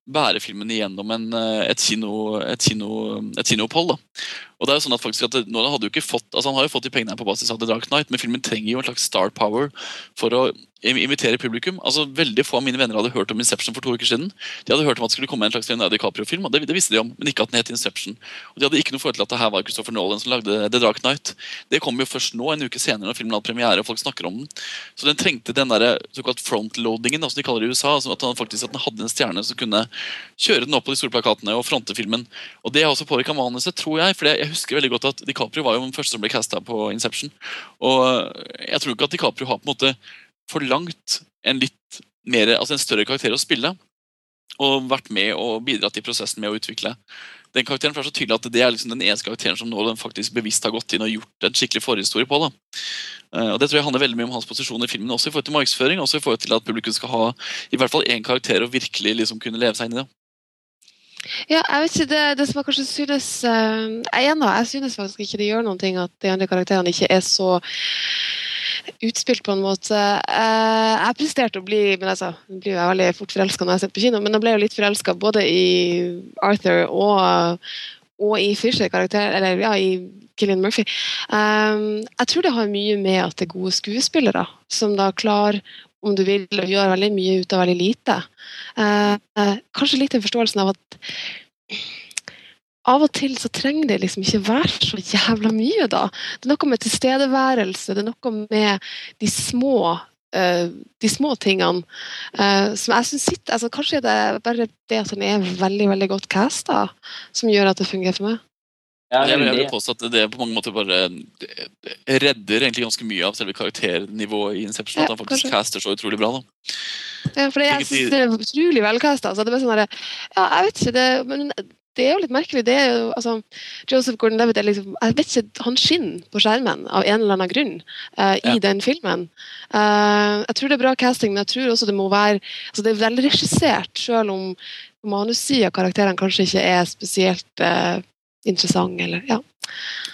bære filmen igjennom en, eh, et, kino, et, kino, et kinoopphold. da. Og det er jo sånn at faktisk at Nolan hadde jo ikke fått, altså Han har jo fått de pengene på basis av The Dark Knight, men filmen trenger jo en slags star power for å invitere publikum. Altså Veldig få av mine venner hadde hørt om Inception for to uker siden. De hadde hørt om at det skulle komme en slags Leonardo DiCaprio-film, og det, det visste de om, men ikke at den het Inception. Og De hadde ikke noe forhold til at det her var Christopher Nolan som lagde The Dark Knight. Det kom jo først nå, en uke senere, når filmen hadde premiere og folk snakker om den. Så den trengte den der såkalt frontloadingen, som de kaller det i USA. Altså at han faktisk at den hadde en stjerne som kunne kjøre den opp på de store plakatene og fronte filmen. Og det har også påvirka manuset, tror jeg. For jeg husker veldig godt at DiCaprio var jo den første som ble casta på Inception. Og jeg tror ikke at DiCaprio har på en måte forlangt en litt mer, altså en større karakter å spille. Og vært med og bidratt i prosessen med å utvikle den karakteren. Det er så tydelig at det er liksom den eneste karakteren som Nolan faktisk bevisst har gått inn og gjort en skikkelig forhistorie på. da. Eh, Og Det tror jeg handler veldig mye om hans posisjon i filmen, også i forhold til markedsføring. Også i forhold til at publikum skal ha i hvert fall én karakter og virkelig liksom kunne leve seg inn i det. Ja, jeg vet ikke, det, det som jeg kanskje synes uh, Jeg jeg synes faktisk ikke det gjør noen ting at de andre karakterene ikke er så utspilt på en måte. Eh, jeg presterte å bli men altså, jeg blir jo veldig fort forelska når jeg sitter på kino, men jeg ble jo litt forelska både i Arthur og, og i Fisher, karakter, eller ja, i Killian Murphy. Um, jeg tror det har mye med at det er gode skuespillere som da klarer om du vil, å gjøre veldig mye ut av veldig lite. Eh, eh, kanskje litt den forståelsen av at av og til så trenger det liksom ikke være så jævla mye, da. Det er noe med tilstedeværelse, det er noe med de små uh, de små tingene uh, som jeg synes sitter altså Kanskje er bare det at den er veldig veldig godt casta, som gjør at det fungerer for meg. Ja, jeg, vil- jeg vil påstå at det på mange måter bare redder egentlig ganske mye av selve karakternivået i Inception. Ja, at han faktisk kanskje. caster så utrolig bra. da. Ja, for det, jeg syns det er utrolig velcasta. Altså, det er bare sånn derre- ja, jeg vet ikke, det, men det er jo litt merkelig. Det er jo, altså, Joseph Gordon-Levitt er liksom jeg vet ikke, Han skinner på skjermen av en eller annen grunn uh, i Ja. den filmen. Uh, jeg tror det er bra casting, men jeg tror også det må være altså, Det er velregissert, selv om manussida av karakterene kanskje ikke er spesielt eh, interessant. Eller, ja.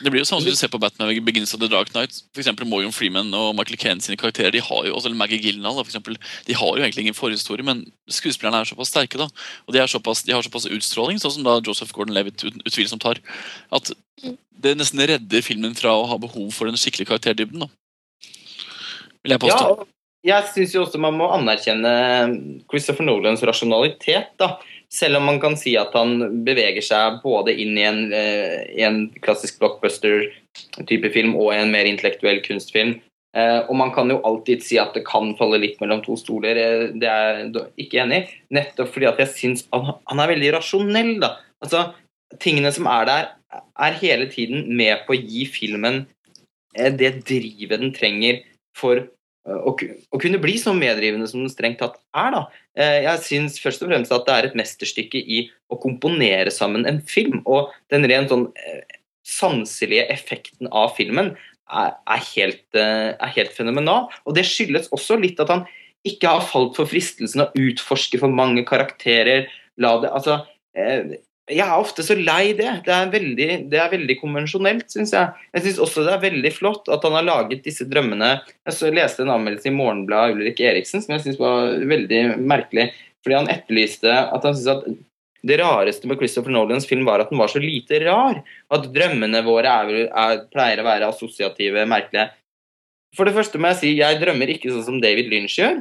Det blir jo samme som du ser på Batman Begins of the Dark Knight. For eksempel Morgan Freeman og Michael Caine sine karakterer. De har jo, også eller Maggie Gyllenhaal, for eksempel, de har jo egentlig ingen forhistorie, men skuespillerne er såpass sterke. da, Og de, er såpass, de har såpass utstråling, sånn som da Joseph Gordon-Levitt utvilsomt har, at det nesten redder filmen fra å ha behov for den skikkelige karakterdybden. da. Vil jeg Ja, påstå. og jeg syns jo også man må anerkjenne Christopher Nolans rasjonalitet. da. Selv om man kan si at han beveger seg både inn i en, eh, i en klassisk blockbuster-type film og en mer intellektuell kunstfilm. Eh, og man kan jo alltid si at det kan falle litt mellom to stoler. eh, Det er jeg ikke enig i. Nettopp fordi at jeg syns han, er veldig rasjonell. da. Altså, Tingene som er der, er hele tiden med på å gi filmen eh, det drivet den trenger for eh, å, å kunne bli så medrivende som den strengt tatt er. da. Eh, Jeg syns først og fremst at det er et mesterstykke i å komponere sammen en film. Og den rent sånn eh, sanselige effekten av filmen er, er, helt, eh, er helt fenomenal. Og det skyldes også litt at han ikke har falt for fristelsen å utforske for mange karakterer. La det, altså, eh, jeg er ofte så lei det. Det er veldig, det er veldig konvensjonelt, syns jeg. Jeg syns også det er veldig flott at han har laget disse drømmene. Jeg så leste en anmeldelse i Morgenbladet av Ulrik Eriksen som jeg syns var veldig merkelig. Fordi han etterlyste at han syntes at det rareste med Christopher Nolans film var at den var så lite rar. At drømmene våre er, er, pleier å være assosiative, merkelige. For det første må jeg si jeg drømmer ikke sånn som David Lynch gjør.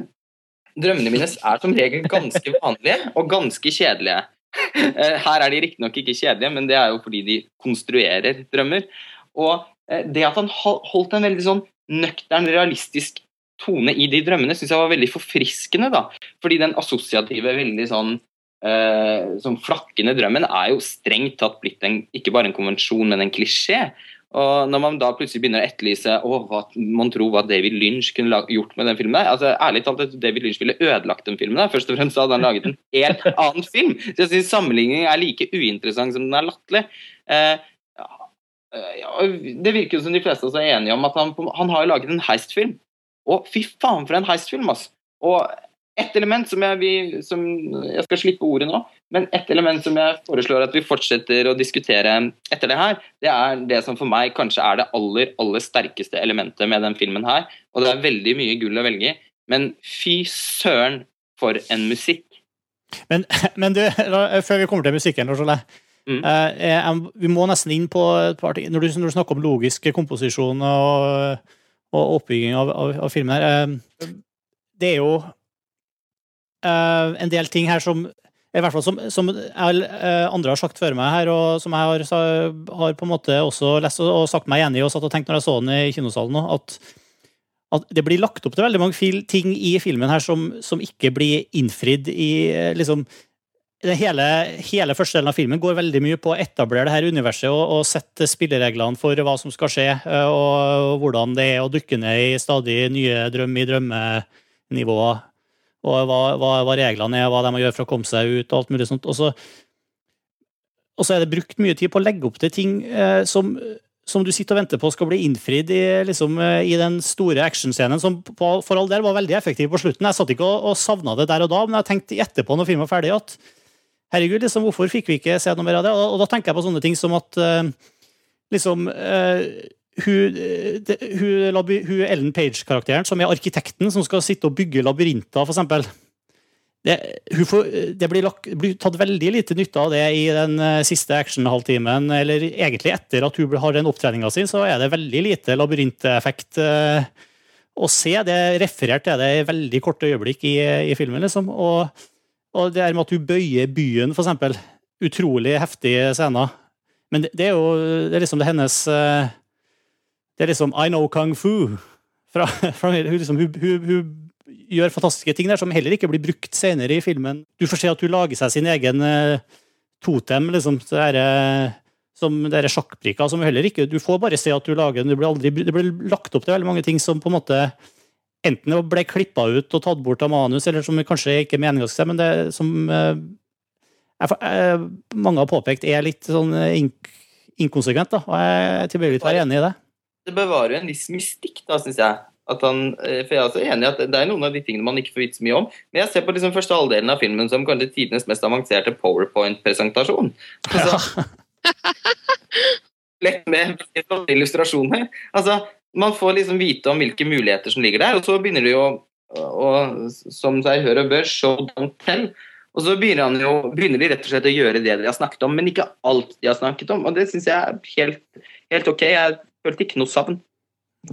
Drømmene mine er som regel ganske vanlige og ganske kjedelige. Eh, Her er de riktignok ikke kjedelige, men det er jo fordi de konstruerer drømmer. Og eh, det at han holdt en veldig sånn nøktern, realistisk tone i de drømmene, syns jeg var veldig forfriskende. da. Fordi den assosiative, veldig sånn sånn flakkende drømmen er jo strengt tatt blitt en, ikke bare en konvensjon, men en klisjé. Og når man da plutselig begynner å etterlyse å, hva man tror hva David Lynch kunne gjort med den filmen der, altså Ærlig talt, David Lynch ville ødelagt den filmen. der. Først og fremst hadde han laget en helt annen film. Så jeg syns sammenligningen er like uinteressant som den er latterlig. Eh, ja, det virker jo som de fleste også er enige om at han, han har laget en heistfilm. Og fy faen for en heistfilm, altså! Og ett element som jeg, vi, som jeg skal slippe ordet nå, men et element som jeg foreslår at vi fortsetter å diskutere etter det her, det er det som for meg kanskje er det aller, aller sterkeste elementet med den filmen her. Og det er veldig mye gull å velge i, men fy søren for en musikk. Men, men du, før vi kommer til musikken, Lars Ole. Mm. eh, vi må nesten inn på et par ting. Når du, når du snakker om logisk komposisjon og, og oppbygging av, av, av filmen her eh, Det er jo eh, en del ting her som i hvert fall som, som jeg, eh, andre har sagt før meg her, og som jeg har, har på en måte også lest og, sagt meg enig i og satt og tenkt når jeg så den i kinosalen òg, at, at det blir lagt opp til veldig mange ting i filmen her som, som ikke blir innfridd i eh, liksom hele, hele første delen av filmen går veldig mye på å etablere det her universet og, og sette spillereglene for hva som skal skje, og, og, hvordan det er å dukke ned i stadig nye drøm i drømmenivåer. Og hva, hva, hva reglene er, hva de må gjøre for å komme seg ut, og alt mulig sånt. Og så, og så er det brukt mye tid på å legge opp til ting eh, som, som du sitter og venter på skal bli innfridd i, liksom, eh, i den store actionscenen, som på, for all del var veldig effektiv på slutten. Jeg satt ikke og, og savna det der og da, men jeg tenkte etterpå når filmen var ferdig, at herregud, liksom, hvorfor fikk vi ikke se noe mer av det? Og, og da tenker jeg på sånne ting som at eh, liksom eh, hun, eh, det, hun, hun Ellen Page-karakteren, som er arkitekten som skal sitte og bygge labyrinter, eksempel. Det, får, det blir, lagt, blir tatt veldig lite nytte av det i den eh, siste action-halvtimen, eller egentlig etter at hun har den opptreninga si, så er det veldig lite labyrinteffekt eh, å se. Det er referert er det i veldig korte øyeblikk i, i filmen, liksom. Og, og det er med at hun bøyer byen, eksempel. Utrolig heftige scener. Men det, det er jo det er liksom hennes eh, Det er liksom I know kung fu. Fra, fra, hun, liksom, hun, hun, hun gjør fantastiske ting der som heller ikke blir brukt senere i filmen. Du får se at hun lager seg sin egen eh, totem, liksom. Det er, eh, som det er sjakkbrikker som heller ikke Du får bare se at du lager den. Det blir, aldri, det blir lagt opp til veldig mange ting som på en måte enten ble klippa ut og tatt bort av manus, eller som kanskje ikke er meninga skal men det som eh, jeg, mange har påpekt er litt sånn ink, inkonsekvent, da. Og jeg er tilbøyelig til å være enig i det. Det bevarer jo en viss mystikk, da, syns jeg. At han, eh, for jeg er også enig i at Det er noen av de tingene man ikke får vite så mye om. Men jeg ser på liksom første halvdelen av filmen som kanskje tidenes mest avanserte powerpoint-presentasjon. Altså, lett med illustrasjoner. Altså, man får liksom vite om hvilke muligheter som ligger der, og så begynner det jo å, som seg hør og bør, show don't tell. Og så begynner, han jo, begynner de rett og slett å gjøre det de har snakket om, men ikke alt de har snakket om. Og det syns jeg er helt, helt ok. Jeg følte ikke noe savn.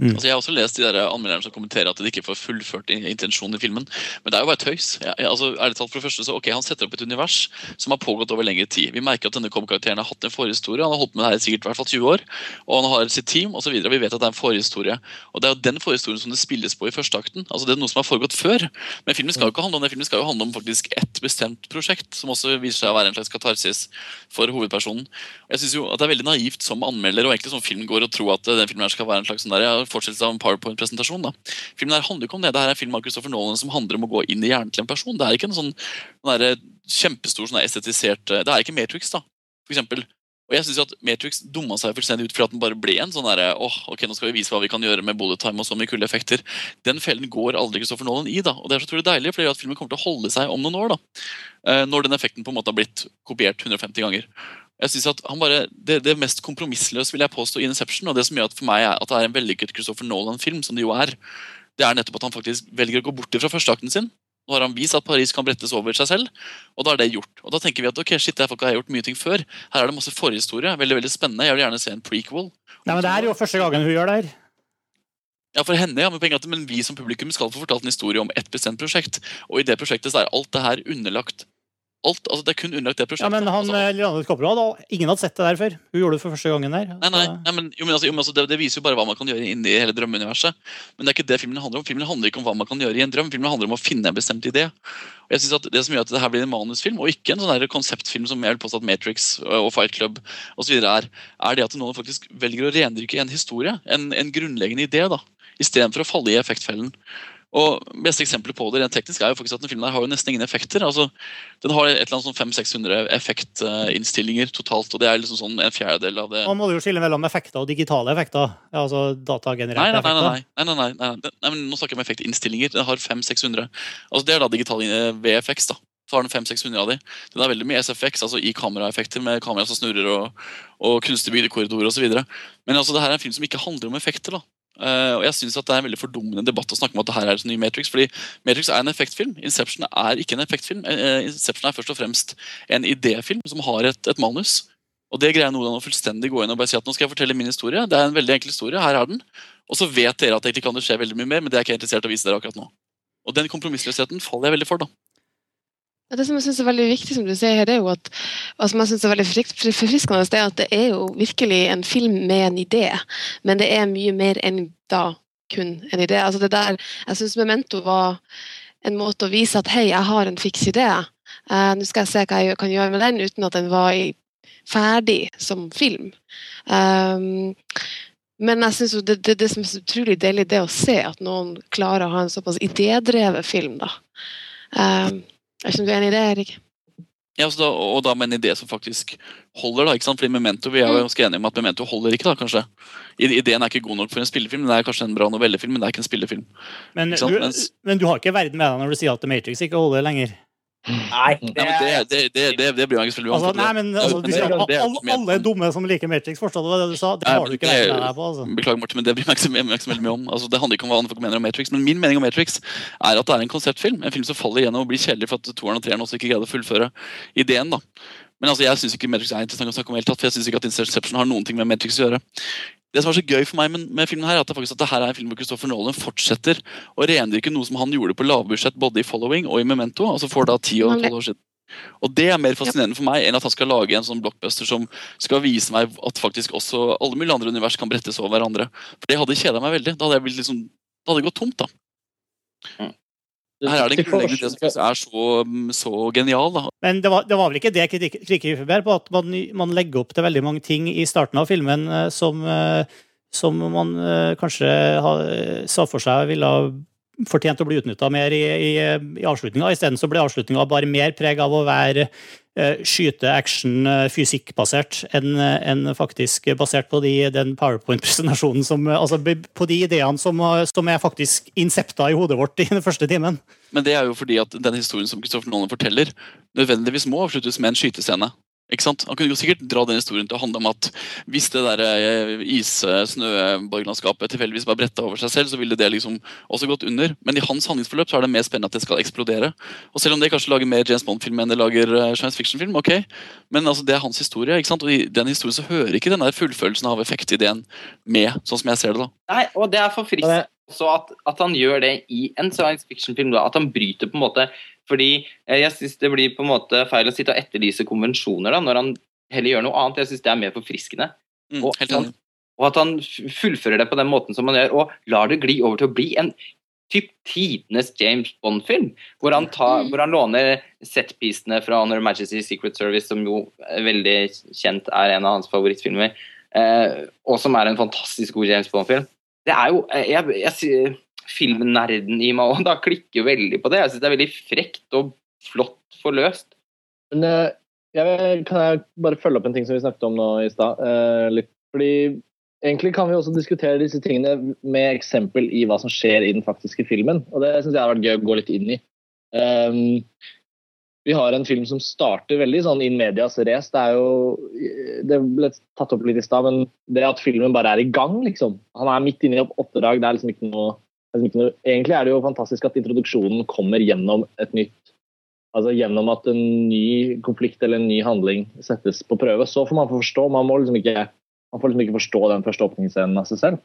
Altså, jeg har også lest de der anmelderne som kommenterer at de ikke får fullført intensjonen i filmen. Men det er jo bare tøys. Jeg, altså, ærlig talt for det første så, ok, Han setter opp et univers som har pågått over lengre tid. Vi merker at denne karakteren har hatt en forhistorie. Han har holdt med det her i sikkert hvert fall 20 år. Og han har sitt team osv. Vi vet at det er en forhistorie. Og det er jo den forhistorien som det spilles på i første akten. Altså Det er noe som har foregått før. Men filmen skal jo ikke handle om det. Filmen skal jo handle om faktisk ett bestemt prosjekt, som også viser seg å være en slags katarsis for hovedpersonen. Jeg syns jo at Det er veldig naivt som anmelder og egentlig som film går og tro at den filmen her skal være en slags sånn der, ja, fortsettelse av en powerpoint-presentasjon. da. Filmen her handler ikke om det. Det her er en film av Christopher Nolan som handler om å gå inn i hjernen til en person. Det er ikke en sånn, der, kjempestor sånn estetisert Det er ikke Matrix, da, for eksempel. Og jeg synes jo at Matrix dumma seg fullstendig ut fordi at den bare ble en sånn derre åh, ok, nå skal vi vise hva vi kan gjøre med bullet time og så mye kule effekter. Den fellen går aldri Christopher Nolan i, da. Og det er så utrolig deilig, for det gjør at filmen kommer til å holde seg om noen år. da. Eh, Når den effekten på en måte har blitt kopiert 150 ganger. Jeg synes at han bare, det, det mest kompromissløse vil jeg påstå i Inception, og det som gjør at for meg er at det er en vellykket Christopher Nolan-film, som det jo er, det er nettopp at han faktisk velger å gå bort fra førsteakten sin. Nå har han vist at Paris kan brettes over seg selv, og da er det gjort. Og da tenker vi at ok, shit, folka har gjort mye ting før. Her er det masse forhistorie. Veldig veldig spennende. Jeg vil gjerne se en prequel. Nei, men Det er jo første gangen hun gjør det her. Ja, for henne, ja, men vi som publikum skal få fortalt en historie om ett bestemt prosjekt. Og i det prosjektet så er alt det her underlagt alt, altså Det er kun underlagt det prosjektet. Ja, men han, altså, eh, kopper DiCaprio hadde ingen hadde sett det der før. Hun gjorde det for første gangen der. Nei, nei, nei men, jo, men, altså, jo, men altså, det, det viser jo bare hva man kan gjøre inni hele drømmeuniverset. Men det er ikke det filmen handler om. Filmen handler ikke om hva man kan gjøre i en drøm. Filmen handler om å finne en bestemt idé. Og jeg synes at Det som gjør at det her blir en manusfilm, og ikke en sånn konseptfilm som jeg vil påstå at Matrix og Fight Club videre er, er det at noen faktisk velger å rendyrke en historie, en, en grunnleggende idé, da, istedenfor å falle i effektfellen. Og Beste eksempelet på det rent teknisk er jo faktisk at den filmen her har jo nesten ingen effekter. altså Den har et eller annet sånn 500-600 effektinnstillinger totalt, og det er liksom sånn en fjerdedel av det Man må jo skille mellom effekter og digitale effekter. Altså datagenererte effekter. nei, nei, nei, nei, nei, nei, nei, men Nå snakker jeg om effektinnstillinger. Den har 500-600. Altså, det er da digital eh, VFX. da. Så har den 500-600 av de. Den har veldig mye SFX, altså i kameraeffekter med kamera som snurrer og, og kunstig bygde korridorer osv. Men altså, det her er en film som ikke handler om effekter. da. Eh, og jeg synes at det er en veldig fordummende debatt å snakke om at det her er en ny Matrix. fordi Matrix er en effektfilm. Inception er ikke en effektfilm. Uh, Inception er først og fremst en idéfilm som har et, et manus. Og det greier Nolan å fullstendig gå inn og bare si at nå skal jeg fortelle min historie. Det er en veldig enkel historie. Her er den. Og så vet dere at det ikke kan skje veldig mye mer, men det er ikke interessert å vise dere akkurat nå. Og den kompromissløsheten faller jeg veldig for, da. Det som jeg synes er veldig viktig, som du sier her, er jo at, og som jeg synes er veldig forfriskende, det er at det er jo virkelig en film med en idé, men det er mye mer enn da kun en idé. Altså det der, jeg syns Memento var en måte å vise at hei, jeg har en fiks idé. Uh, Nå skal jeg se hva jeg kan gjøre med den, uten at den var i, ferdig som film. Um, men jeg synes det, det, det som er så utrolig deilig, det å se at noen klarer å ha en såpass idédrevet film. da. Um, jeg vet ikke du er enig i det, Erik? Ja, da, og da med en idé som faktisk holder. da, ikke sant? Fordi Memento, Vi er jo ganske enige om at Memento holder ikke, da, kanskje. Ideen er ikke god nok for en spillefilm. Det er kanskje en bra novellefilm, men det er ikke en spillefilm. Men Ikke sant? du, Mens- men du har ikke verden med deg når du sier at The Matrix ikke holder lenger. Nei, Nei, det, det, det, det, det ikke så veldig om. Altså, nei, men altså, du det- det alle, alle er dumme som liker Matrix, forstår du hva det du sa? Det har du ikke det- deg på. altså. Beklager, Martin, men det bryr meg ikke meg ikke så veldig mye om. Altså, det handler ikke om hva folk mener om Matrix, men min mening om Matrix er at det er en konseptfilm. En film som faller igjennom og blir kjedelig for at toeren og treeren også ikke greide å fullføre ideen. da. Men altså, jeg syns ikke Matrix er interessant å snakke om, i hele tatt, for jeg synes ikke at Inception har noen ting med Matrix å gjøre. Det som er så gøy for meg med, med filmen her, er at det faktisk at det her er en film hvor Christopher Nolan fortsetter å rendyrke noe som han gjorde på lavbudsjett både i Following og i Memento, altså for da 10 og Nemlig. tolv år siden. Og Det er mer fascinerende for meg enn at han skal lage en sånn blockbuster som skal vise meg at faktisk også alle mulige andre univers kan brettes over hverandre. For Det hadde kjeda meg veldig. Da hadde jeg blitt liksom, det hadde gått tomt. da. Her er det en grunnleggende idé som er så, så genial. da. Men det var, det var vel ikke det kritikk- kritikken bærer på, at man, man legger opp til veldig mange ting i starten av filmen eh, som, eh, som man eh, kanskje sa for seg ville ha fortjent å bli utnytta mer i, i, i avslutninga. Isteden ble avslutninga bare mer preg av å være eh, skyte, action, eh, fysikkbasert enn en faktisk basert på de, den powerpoint-presentasjonen som eh, Altså på de ideene som, eh, som er faktisk insepta i hodet vårt i den første timen. Men det er jo fordi at den historien som Kristoffer Nolan forteller, nødvendigvis må avsluttes med en skytescene. Ikke sant? Han kunne jo sikkert dra den historien til å handle om at hvis det der eh, is-snøborgerlandskapet tilfeldigvis bare bretta over seg selv, så ville det liksom også gått under. Men i hans handlingsforløp så er det mer spennende at det skal eksplodere. Og selv om det kanskje lager mer James Bond-film enn det lager eh, science fiction-film, ok, men altså det er hans historie. ikke sant? Og i den historien så hører ikke den der fullfølelsen av effektideen med, sånn som jeg ser det. da. Nei, og det er forfriskende også at, at han gjør det i en science fiction-film. At han bryter på en måte Fordi eh, jeg syns det blir på en måte feil å sitte og etterlyse konvensjoner da, når han heller gjør noe annet. Jeg syns det er mer forfriskende. Mm, Og, helt han, enig. og at han fullfører det på den måten som han gjør, og lar det gli over til å bli en typ tidenes James Bond-film. Hvor, han hvor han låner setpisene fra Honor Majesty Secret Service, som jo veldig kjent er en av hans favorittfilmer, eh, og som er en fantastisk god James Bond-film. Det er jo eh, jeg, jeg, Filmnerden i meg òg da klikker veldig på det. Jeg syns det er veldig frekt og flott forløst. Men eh, jeg, kan jeg bare følge opp en ting som vi snakket om nå i stad? eh. Fordi egentlig kan vi også diskutere disse tingene med eksempel i hva som skjer i den faktiske filmen. Og det syns jeg har vært gøy å gå litt inn i. Um, vi har en film som starter veldig sånn in medias race. Det er jo Det ble tatt opp litt i stad, men det at filmen bare er i gang, liksom. Han er midt inne i opp- oppdrag. Det liksom noe, er liksom ikke noe Egentlig er det jo fantastisk at introduksjonen kommer gjennom et nytt Altså gjennom at en ny konflikt eller en ny handling settes på prøve. Så får man forstå. Man, må liksom ikke, man får liksom ikke forstå den første åpningsscenen av seg selv.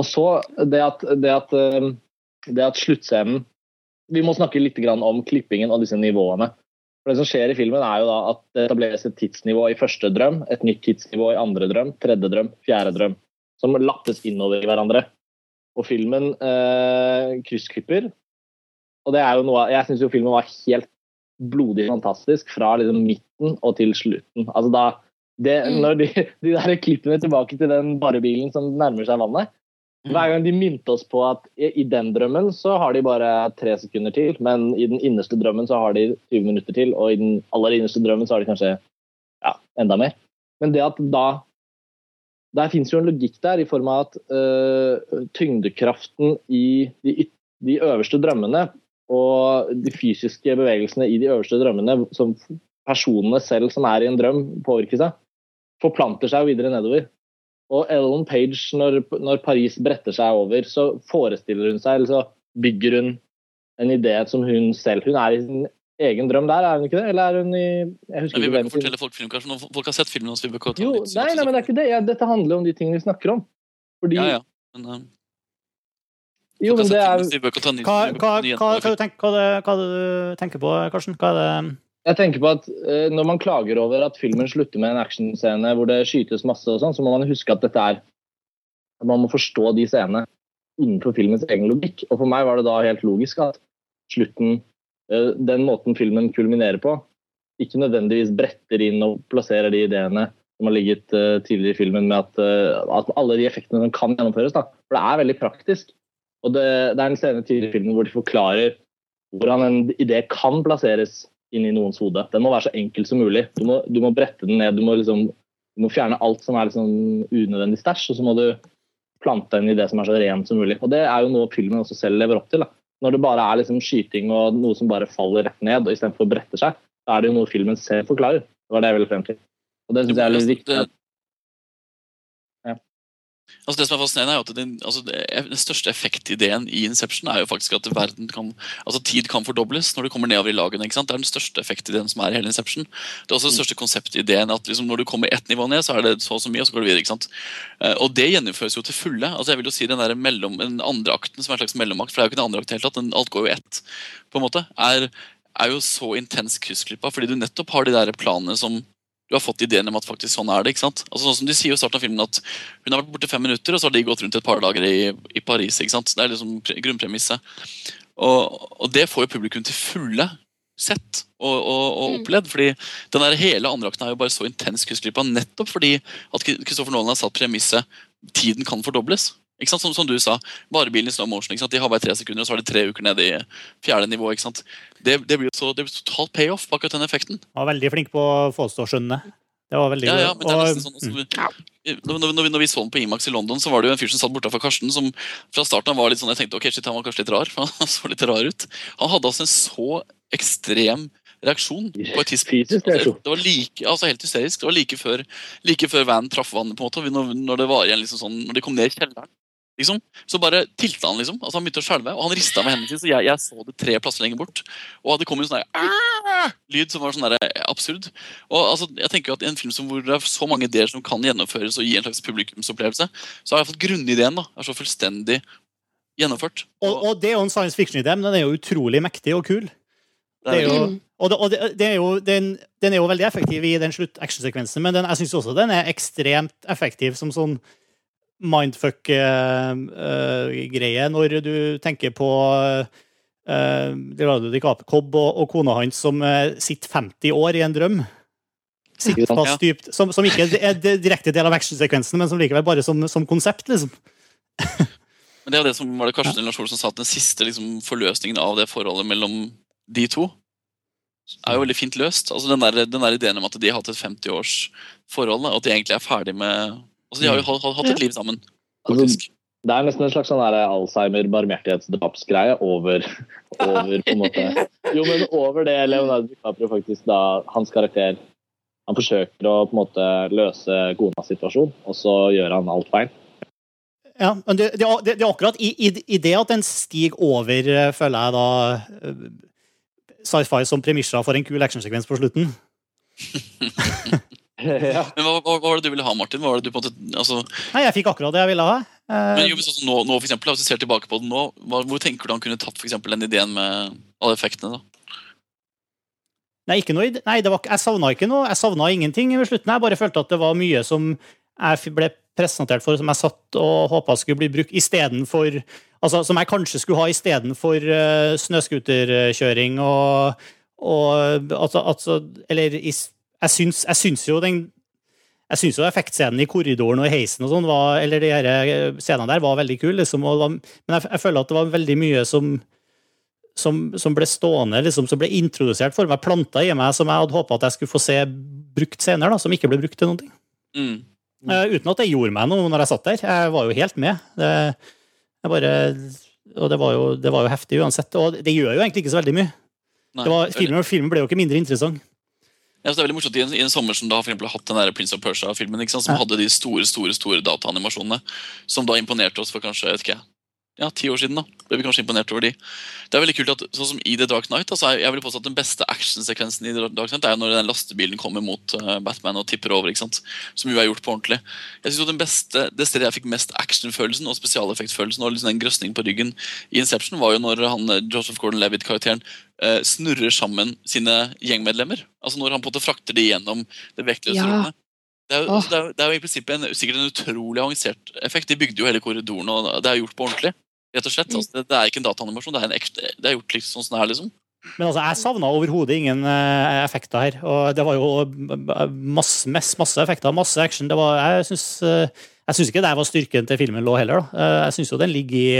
Og så det at, det at, eh, det at sluttscenen Vi må snakke litt grann om klippingen og disse nivåene. For Det som skjer i filmen, er jo da at det etableres et tidsnivå i første drøm, et nytt tidsnivå i andre drøm, tredje drøm, fjerde drøm, som lappes innover i hverandre. Og filmen eh, kryssklipper. Og det er jo noe Jeg syns jo filmen var helt blodig fantastisk fra liksom midten og til slutten. Altså da, det, Mm. når de, de der klippene tilbake til den barebilen som nærmer seg vannet Hver gang de minte oss på at i, den drømmen så har de bare tre sekunder til, men i den innerste drømmen så har de 20 minutter til, og i den aller innerste drømmen så har de kanskje ja, enda mer. Men det at da Der fins jo en logikk der i form av at øh, tyngdekraften i de, de øverste drømmene og de fysiske bevegelsene i de øverste drømmene, som personene selv som er i en drøm, påvirker seg, forplanter seg videre nedover. Og Ellen Page, når, når Paris bretter seg over, så forestiller hun seg, eller så bygger hun en idé som hun selv Hun er i sin egen drøm der, er hun ikke det? Eller er hun i Jeg husker Men vi bør ikke fortelle folk film, kanskje. Når folk har sett filmen, hans. vi bør ikke Jo, litt nei, nei, men det er ikke det. Ja, dette handler om de tingene vi snakker om. Fordi Ja, ja. Men, um... Jo, men det er Hva, Hva, hva, hva, hva, du tenker, hva, hva det du tenker på, Karsten? Hva er det Jeg tenker på at uh, Når man klager over at filmen slutter med en actionscene hvor det skytes masse, og sånn, så må man huske at dette er at Man må forstå de scenene innenfor filmens egen logikk. Og For meg var det da helt logisk at slutten, uh, den måten filmen kulminerer på, ikke nødvendigvis bretter inn og plasserer de ideene som har ligget uh, tidligere i filmen, med at, at alle de effektene som kan gjennomføres. Da. For det er veldig praktisk. Og det, det er en scene tidligere i filmen hvor de forklarer hvordan en idé kan plasseres inn i noens hode. Den må være så enkel som mulig. Du må, du må brette den ned, du må, liksom, du må fjerne alt som er liksom unødvendig stæsj, og så må du plante den i det som er så ren som mulig. Og Det er jo noe filmen også selv lever opp til. Da. Når det bare er liksom skyting og noe som bare faller rett ned, og istedenfor å brette seg, da er det jo noe filmen selv forklarer. Det var det jeg ville frem til. Og det synes jeg er litt viktig. Altså Det som er fascinerende, er at den, altså det, den største effektideen i Inception er jo faktisk at verden kan, altså tid kan fordobles når du kommer nedover i lagene. ikke sant? Det er den største effektideen som er i hele Inception. Det er også den største konseptideen at liksom når du kommer ett nivå ned, så er det så og så mye, og så går du videre. ikke sant? Eh, Og det gjennomføres jo til fulle. altså jeg vil jo si Den der mellom, den andre akten, som er en slags mellommakt, for det er jo ikke en andre akt hele tatt, alt går jo ett, på en måte, er, er jo så intens kryssklippa, fordi du nettopp har de der planene som du har fått ideen om at faktisk sånn er det. ikke sant? Altså sånn som De sier jo i starten av filmen at hun har vært borte fem minutter, og så har de gått rundt et par dager i, i Paris. ikke sant? Det er liksom pre- grunnpremisset. Og, og det får jo publikum til fulle sett og, og, og Mm. opplevd. fordi den der hele andreakten er jo bare så intens kunstgripa nettopp fordi at Kristoffer Nålen har satt premisset tiden kan fordobles. Ikke sant? Som, som du sa, varebilen i slow motion. ikke sant? De har bare tre sekunder, og så er de tre uker nede i fjerde nivå. ikke sant? Det, det blir jo det totalt payoff bak den effekten. Var veldig flink på å få oss å skjønne. Det var veldig Ja, ja, men det er nesten sånn også, vi- når, når, vi, når vi så den på Imax i London, så var det jo en fyr som satt bortafor Karsten, som fra starten av var litt sånn Jeg tenkte ok, shit, han var kanskje litt rar, for han så litt rar ut. Han hadde altså en så ekstrem reaksjon på et tidspunkt. Det var like, altså helt hysterisk. Det var like før, like før vanen traff vannet, på en måte. Når, når det var igjen liksom sånn, når de kom ned i kjelleren. Liksom, så bare tilta han, liksom. Altså Han begynte å skjelve, og han rista med hendene sine. Så jeg, jeg så det tre plasser lenger bort. Og det kom en sånn lyd som var sånn der absurd. Og altså, jeg tenker jo at I en film som hvor det er så mange ideer som kan gjennomføres og gi en slags publikumsopplevelse, så har jeg fått grunnideen da, er så fullstendig gjennomført. Og, og det er jo en science fiction-idé, men den er jo utrolig mektig og kul. Det er jo, Mm. og det, og det, det er jo, den, den er jo veldig effektiv i den slutt-actionsekvensen, men den, jeg syns også den er ekstremt effektiv som sånn mindfuck-greie når du tenker på uh, Leonardo DiCaprio, Cobb og, og kona hans som eh, sitter 50 år i en drøm. Sitter fast dypt. Som, som ikke er direkte del av actionsekvensen, men som likevel bare som, som konsept, liksom. Men det er det som var det Karsten Lars Olsen som sa at den siste liksom, forløsningen av det forholdet mellom de to er jo veldig fint løst. Altså Den der, den der ideen om at de har hatt et 50 års forhold, og at de egentlig er ferdig med Altså De har jo hatt, hatt et liv sammen. faktisk. Det er nesten en slags sånn der Alzheimer-barmhjertighetsdrapsgreie over, over på en måte Jo, men over det Leonardo DiCaprio faktisk da Hans karakter Han forsøker å på en måte løse konas situasjon, og så gjør han alt feil. Ja, men det, det, det, det er akkurat i, i, i det at den stiger over, eh, føler jeg da eh, sci-fi som premisser for en kul actionsekvens på slutten. ja. Men hva, hva, hva var det du ville ha, Martin? Hva var det du på en måte, altså, Nei, jeg fikk akkurat det jeg ville ha. Eh, men jo, men sånn nå, nå for eksempel, Hvis du ser tilbake på det nå, hva, hvor tenker du han kunne tatt for eksempel, den ideen med alle effektene? da? Nei, ikke noe, nei det var, jeg savna ikke noe. Jeg savna ingenting ved slutten. Jeg bare følte at det var mye som jeg ble presentert for, som jeg satt og håpa skulle bli brukt istedenfor Altså, som jeg kanskje skulle ha istedenfor uh, snøscooterkjøring og, og altså, altså Eller i jeg syns, jeg syns jo den jeg syns jo effektscenen i korridoren og heisen og sånn var, eller de her eh, scenene der var veldig kule, liksom, men jeg, jeg føler at det var veldig mye som som, som ble stående, liksom, som ble introdusert for meg, planta i meg, som jeg hadde håpa at jeg skulle få se brukt senere, da, som ikke ble brukt til noe. Mm. Eh, uten at det gjorde meg noe når jeg satt der. Jeg var jo helt med. Det, jeg bare, og det var, jo, det var jo heftig uansett. Og det gjør jo egentlig ikke så veldig mye. Nei, Det var, filmen, filmen ble jo ikke mindre interessant. Ja, det er veldig morsomt I en, i en sommer som da for har hatt den der Prince of Persia-filmen, som Ja. hadde de store store, store dataanimasjonene, som da imponerte oss for kanskje vet ikke ja, ti år siden. da, ble vi kanskje imponert over de. Det er veldig kult at, sånn som I The Dark Knight, altså, jeg vil påstå at Den beste actionsekvensen i The Dark Knight er jo når den lastebilen kommer mot uh, Batman og tipper over. ikke sant? Som jo er gjort på ordentlig. Jeg synes jo den beste, Det stedet jeg fikk mest actionfølelsen og spesialeffektfølelsen og liksom den grøsningen på ryggen i Inception, var jo når han, eh, Joseph Gordon-Levitt-karakteren uh, snurrer sammen sine gjengmedlemmer. Altså Når han på en måte frakter de gjennom det vektløse Ja. rommet. Det er, jo, altså, det, er, jo- det er jo i prinsippet en, sikkert en utrolig avansert effekt. De bygde jo hele korridoren, og det er gjort på ordentlig. Rett og slett. Altså, det, det er ikke en dataanimasjon, det er, en ekte, det er gjort liksom sånn som det er. liksom. Men altså, jeg savna overhodet ingen uh, effekter her. Og det var jo eh, masse, masse, masse effekter, masse action. Det var, jeg syns uh, jeg synes ikke det var styrken til filmen lå heller. da. Eh, Jeg syns jo den ligger i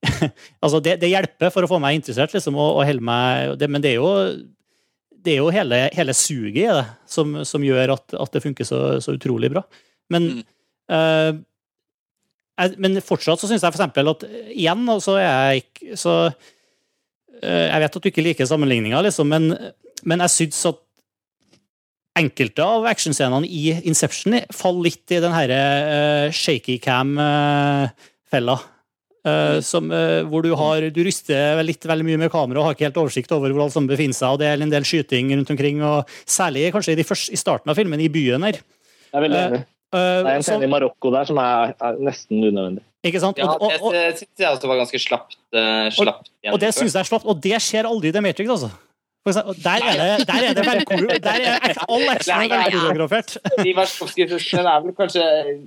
Altså, det, det hjelper for å få meg interessert, liksom, og, og holde meg det, Men det er jo det er jo hele, hele suget i det som, som gjør at, at det funker så, så utrolig bra. Men Mm. Eh, men fortsatt så syns jeg eksempel at eh, igjen så er jeg ikke så eh, Jeg vet at du ikke liker sammenligninga, liksom, men, men jeg syns at enkelte av actionscenene i Inception faller litt i den herre uh, shaky cam-fella. som, uh, hvor du har Du ryster litt veldig mye med kamera og har ikke helt oversikt over hvor alt sammen befinner seg. og Det er en del skyting rundt omkring, og særlig kanskje i, de første, i starten av filmen, i byen her. Jeg er veldig Eh, enig. Eh, Det er en scene i Marokko der som er, er nesten unødvendig. ikke sant? Ja, Og, og, og, det syns jeg også var ganske slapt. Uh, slapt og det syns jeg er slapt, og det skjer aldri i The Matrix, altså. Der er det, der er det velkoro- der er all action velkoreografert. De Warszawski-søstrene er vel kanskje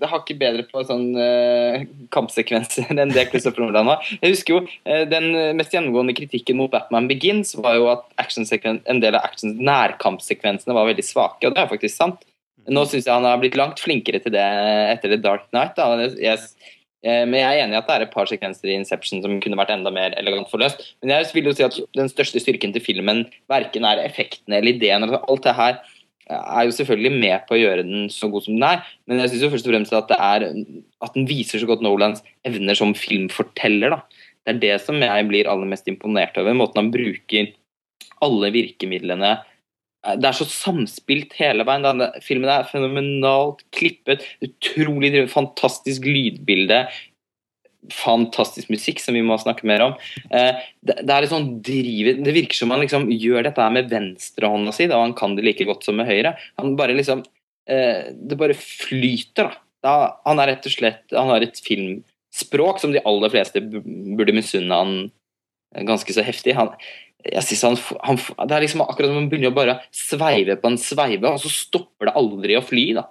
hakket bedre på sånn uh, kampsekvenser enn det Christopher Nolan var. Jeg husker jo uh, Den mest gjennomgående kritikken mot Batman Begins var jo at en del av action nærkampsekvensene var veldig svake, og det er faktisk sant. Nå syns jeg han har blitt langt flinkere til det etter The Dark Knight. Yes. Eh, men jeg er enig i at det er et par sekvenser i Inception som kunne vært enda mer elegant forløst. Men jeg vil jo si at den største styrken til filmen verken er effektene eller ideen. Alt det her er jo selvfølgelig med på å gjøre den så god som den er, men jeg syns først og fremst at er at den viser så godt Nolans evner som filmforteller. da. Det er det som jeg blir aller mest imponert over. Måten han bruker alle virkemidlene det er så samspilt hele veien. Denne filmen er fenomenalt klippet. Utrolig drivet, fantastisk lydbilde. Fantastisk musikk, som vi må snakke mer om. Eh, det, det er litt sånn drivet Det virker som han liksom gjør dette med venstrehånda si, da han kan det like godt som med høyre. Han bare liksom eh, Det bare flyter, da. da. Han er rett og slett Han har et filmspråk som de aller fleste bu- burde misunne han ganske så heftig. Han, jeg synes han, han, det er liksom akkurat som han begynner å bare sveive på en sveive, og så stopper det aldri å fly. da.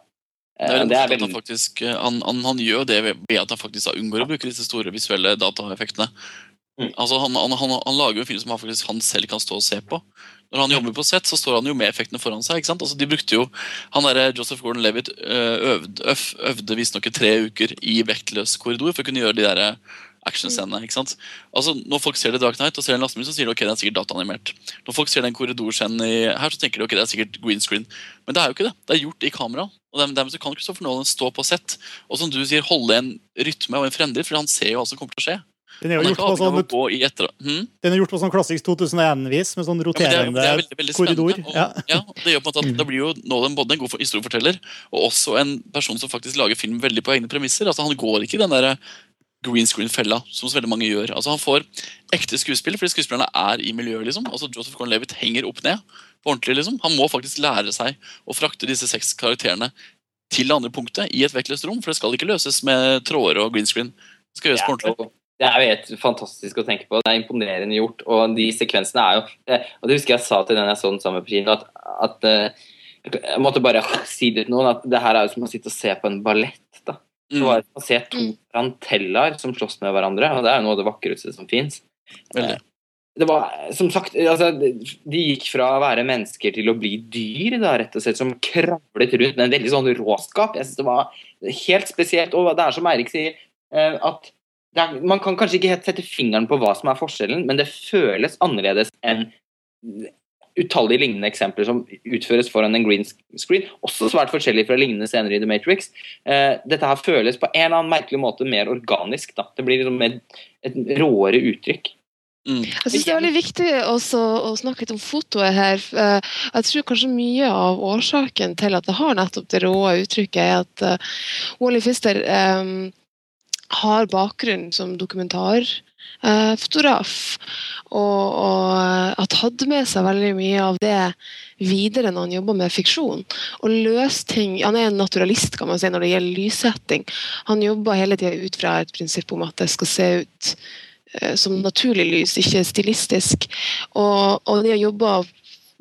Det er Eh, veldig det veldig- han, faktisk, eh, han, han, han gjør det ved at han faktisk da unngår å bruke disse store visuelle dataeffektene. Mm. Altså han, han, han, han lager jo en film som han faktisk han selv kan stå og se på. Når han jobber på sett, så står han jo med effektene foran seg. ikke sant? Altså de brukte jo, han der, Joseph Gordon-Levitt øh, øvde, øv, øvde visstnok i tre uker i vektløs korridor for å kunne gjøre de der actionscenene. ikke sant? Altså Når folk ser det Dark Knight og ser en lastebil, så sier de ok, det er sikkert dataanimert. Når folk ser den korridorscenen her, så tenker de ok, det er sikkert green screen. Men det er jo ikke det. Det er gjort i kamera. Og dermed så kan Christopher Nolan stå på sett og som du sier, holde en rytme og en fremdrift, for han ser jo hva som kommer til å skje. Den er jo gjort på sånn, å etter... Hm? den er gjort på sånn klassisk 2001-vis, med sånn Ja, det, er, roterende det er veldig, veldig korridor. Og, Ja. ja. det gjør på en måte at Da blir jo Nolan både en god for- historieforteller og også en person som faktisk lager film veldig på egne premisser. Altså Han går ikke den der green screen-fella som så veldig mange gjør. Altså Han får ekte skuespill fordi skuespillerne er i miljøet. liksom. Altså Joseph Gordon-Levitt henger opp ned på ordentlig. liksom. Han må faktisk lære seg å frakte disse seks karakterene til det andre punktet i et vektløst rom, for det skal ikke løses med tråder og green screen. Det skal gjøres på ordentlig. det er jo helt fantastisk å tenke på. Det er imponerende gjort. Og de sekvensene er jo Og det husker jeg sa til den jeg så den samme på kino, at, at eh, jeg måtte bare si det til noen at det her er jo som å sitte og se på en ballett. Mm, var det å se to Mm. tarantellaer som slåss med hverandre, og det er jo noe av det vakreste som fins. Det var, som sagt, altså, De gikk fra å være mennesker til å bli dyr, da, rett og slett, som kravlet rundt med en veldig sånn råskap. Jeg synes Det var helt spesielt. Og det er som Eirik sier, eh, at det er, man kan kanskje ikke helt sette fingeren på hva som er forskjellen, men det føles annerledes enn utallige lignende eksempler som utføres foran en green screen. Også svært forskjellig fra lignende scener i The Matrix. Eh, dette her føles på en eller annen merkelig måte mer organisk. Da. Det blir liksom et, et råere uttrykk. Mm. Jeg synes det er veldig viktig også å snakke litt om fotoet her. Eh, Jeg tror kanskje mye av årsaken til at det har nettopp det råe uttrykket, er at uh, Wally Fister um, har bakgrunn som dokumentarfotograf. og, og har tatt med seg veldig mye av det videre når han jobber med fiksjon. Og løst ting Han er en naturalist kan man si, når det gjelder lyssetting. Han jobber hele tida ut fra et prinsipp om at det skal se ut eh, som naturlig lys, ikke stilistisk. Og, og de har jobba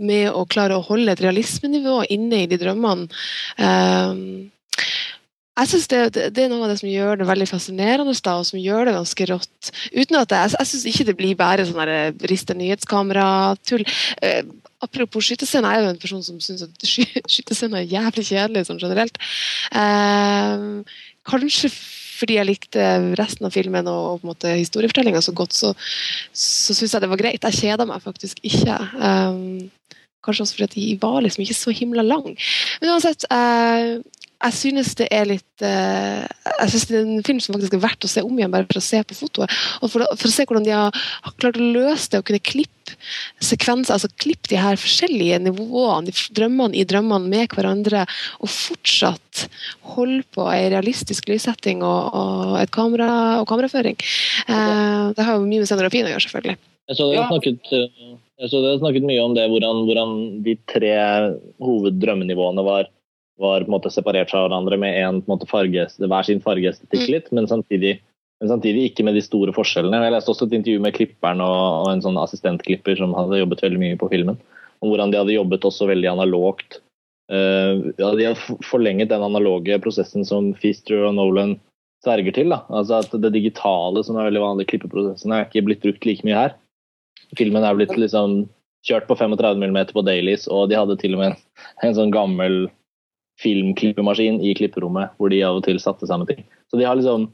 med å klare å holde et realismenivå inne i de drømmene. Um, jeg synes det, det, er noe av det som gjør det veldig fascinerende, da, og som gjør det ganske rått. Uten at Jeg, jeg syns ikke det blir bare sånn eh, riste nyhetskamera-tull. Eh, apropos skytescene, jeg er jo en person som syns at sky, skytescene er jævlig kjedelig sånn generelt. Eh, kanskje fordi jeg likte resten av filmen og, måte historiefortellinga så godt, så, så syns jeg det var greit. Jeg kjeda meg faktisk ikke. Eh, kanskje også fordi de var liksom ikke så himla lang. Men uansett, eh, jeg synes det er litt eh, Jeg synes det er en film som faktisk er verdt å se om igjen, bare for å se på fotoet. Og for, for å se hvordan de har, har klart å løse det og kunne klippe sekvenser, altså klippe de her forskjellige nivåene, de drømmene i drømmene med hverandre, og fortsatt holde på ei realistisk lyssetting og, og et kamera og kameraføring. Eh, det har jo mye med scenografien å gjøre, selvfølgelig. Jeg så dere snakket, eh, jeg så dere snakket mye om det, hvordan, hvordan de tre hoveddrømmenivåene var, var på en måte separert fra hverandre med en, måte farge, hver sin fargeestetikk Mm. litt, men samtidig, men samtidig ikke med de store forskjellene. Jeg leste også et intervju med klipperen og, og en sånn assistentklipper som hadde jobbet veldig mye på filmen, om hvordan de hadde jobbet også veldig analogt. Uh, ja, de har forlenget den analoge prosessen som Feaster og Nolan sverger til. Da. Altså at Det digitale, som er veldig vanlig i klippeprosessen, er ikke blitt brukt like mye her. Filmen er blitt liksom kjørt på 35 mm på dailies, og de hadde til og med en, en sånn gammel filmklippemaskin i klipperommet hvor de av og til satte sammen ting. Så de har liksom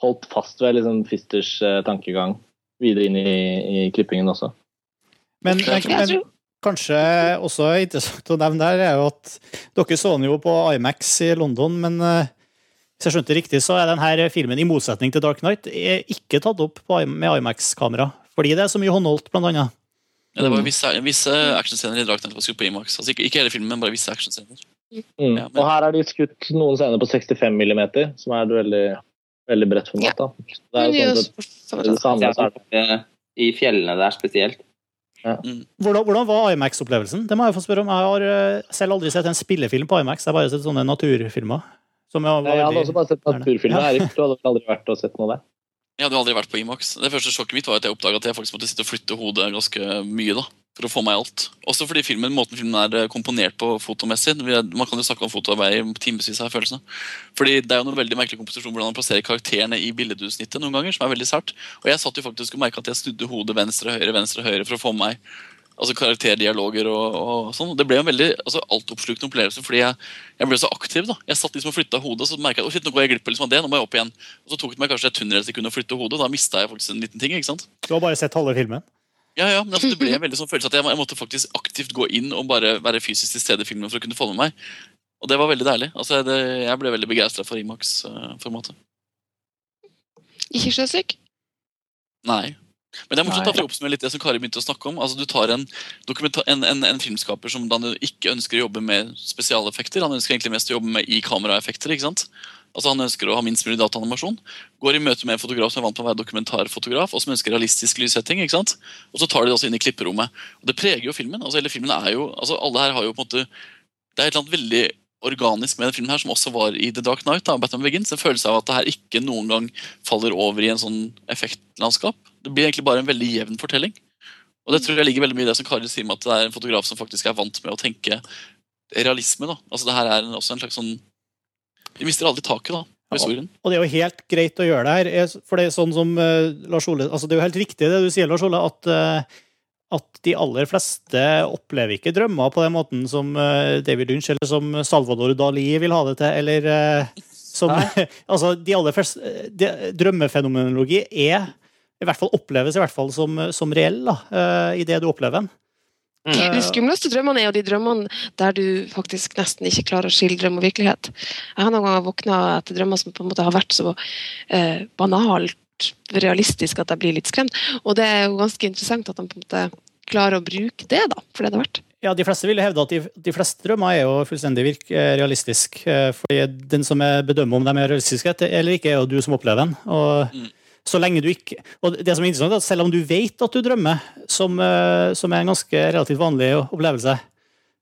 holdt fast ved liksom Fisters eh, tankegang videre inn i, i klippingen også. Men, men, men kanskje også interessant å nevne der, er jo at dere så den jo på IMAX i London, men eh, hvis jeg skjønte riktig, så er denne filmen, i motsetning til Dark Knight, er ikke tatt opp på, med IMAX-kamera. Fordi det er så mye håndholdt, blant annet. Ja, det var visse, visse actionscener i Dark Knight som skulle på IMAX. Altså, ikke, ikke hele filmen, men bare visse actionscener. Mm. Ja, men- Og her er de skutt noen scener på 65 mm, som er et veldig, veldig bredt format. Da. Det er jo sånn at det I fjellene der spesielt. Hvordan, hvordan var IMAX-opplevelsen? Det må jeg få spørre om. Jeg har eh, selv aldri sett en spillefilm på IMAX, jeg har bare sett sånne naturfilmer. Som jeg, veldig... Jeg hadde også bare sett naturfilmer. Ja. Erik, du hadde aldri vært og sett noe der? Jeg hadde aldri vært på IMAX. Det første sjokket mitt var at jeg oppdaga at jeg faktisk måtte sitte og flytte hodet ganske mye da, for å få meg alt. Også fordi filmen, måten filmen er eh, komponert på fotomessig. Man kan jo snakke om fotoarbeid i timevis, jeg. Fordi det er jo noen veldig merkelig komposisjon hvordan man plasserer karakterene i billedutsnittet noen ganger, som er veldig sært. Og jeg satt jo faktisk og merka at jeg snudde hodet venstre, høyre, venstre, høyre for å få med meg altså karakterdialoger og, og sånn. Det ble en veldig altså, altoppslukende opplevelse fordi jeg, jeg ble så aktiv. da. Jeg satt liksom og flytta hodet, og så merka jeg at nå går jeg glipp liksom av det. nå må jeg opp igjen. Og så tok det meg kanskje et hundredels å flytte hodet. Da mista jeg faktisk en liten ting. ikke sant? Du har bare sett halve filmen? Ja, ja, men altså, Det ble en veldig sånn følelse at jeg, jeg måtte faktisk aktivt gå inn og bare være fysisk til stede i filmen for å kunne få med meg. Og det var veldig deilig. Altså, det, Jeg ble veldig begeistra for Imax-formatet. Ikke sjøsyk? Nei. Men det er morsomt at vi oppsummerer litt det som Kari begynte å snakke om. Altså, Du tar en, en, en, en filmskaper som ikke ønsker å jobbe med spesialeffekter. Han ønsker egentlig mest å jobbe med i kameraeffekter. ikke sant? Altså Han ønsker å ha minst mulig dataanimasjon. Går i møte med en fotograf som er vant på å være dokumentarfotograf, og som ønsker realistisk lyssetting. ikke sant? Og så tar de det også inn i klipperommet. Og Det preger jo filmen. altså hele filmen er jo, altså Alle her har jo på en måte Det er et eller annet veldig organisk med den filmen her, som også var i The Dark Knight. da, Batman Begins, En følelse av at det her ikke noen gang faller over i en sånn effektlandskap. Det blir egentlig bare en veldig jevn fortelling. Og det tror jeg ligger veldig mye i det som Kari sier med at det er en fotograf som faktisk er vant med å tenke realisme. da. Altså det her er også en slags sånn De mister aldri taket da, Ja. Og det er jo helt greit å gjøre det her. er- For det er sånn som eh, Lars Ole altså Det er jo helt riktig det du sier, Lars Ole, at, eh, at de aller fleste opplever ikke drømmer på den måten som eh, David Lynch eller som Salvador Dali vil ha det til, eller som Altså, de aller fleste de, Drømmefenomenologi er i hvert fall oppleves i hvert fall som, som reell da, i det du opplever den. De skumleste drømmene er jo de drømmene der du faktisk nesten ikke klarer å skille drøm og virkelighet. Jeg har noen ganger våkna etter drømmer som på en måte har vært så eh, banalt realistisk at jeg blir litt skremt. Og det er jo ganske interessant at de på en måte klarer å bruke det, da, for det det er verdt. Ja, De fleste vil hevde at de, de fleste drømmer er jo fullstendig virk, eh, realistisk. eh, fordi den som er bedømmer om de er realistiske eller ikke, er jo du som opplever den. Og Mm. Så lenge du ikke Og det som er interessant, er at selv om du vet at du drømmer, som, eh, som er en ganske relativt vanlig opplevelse,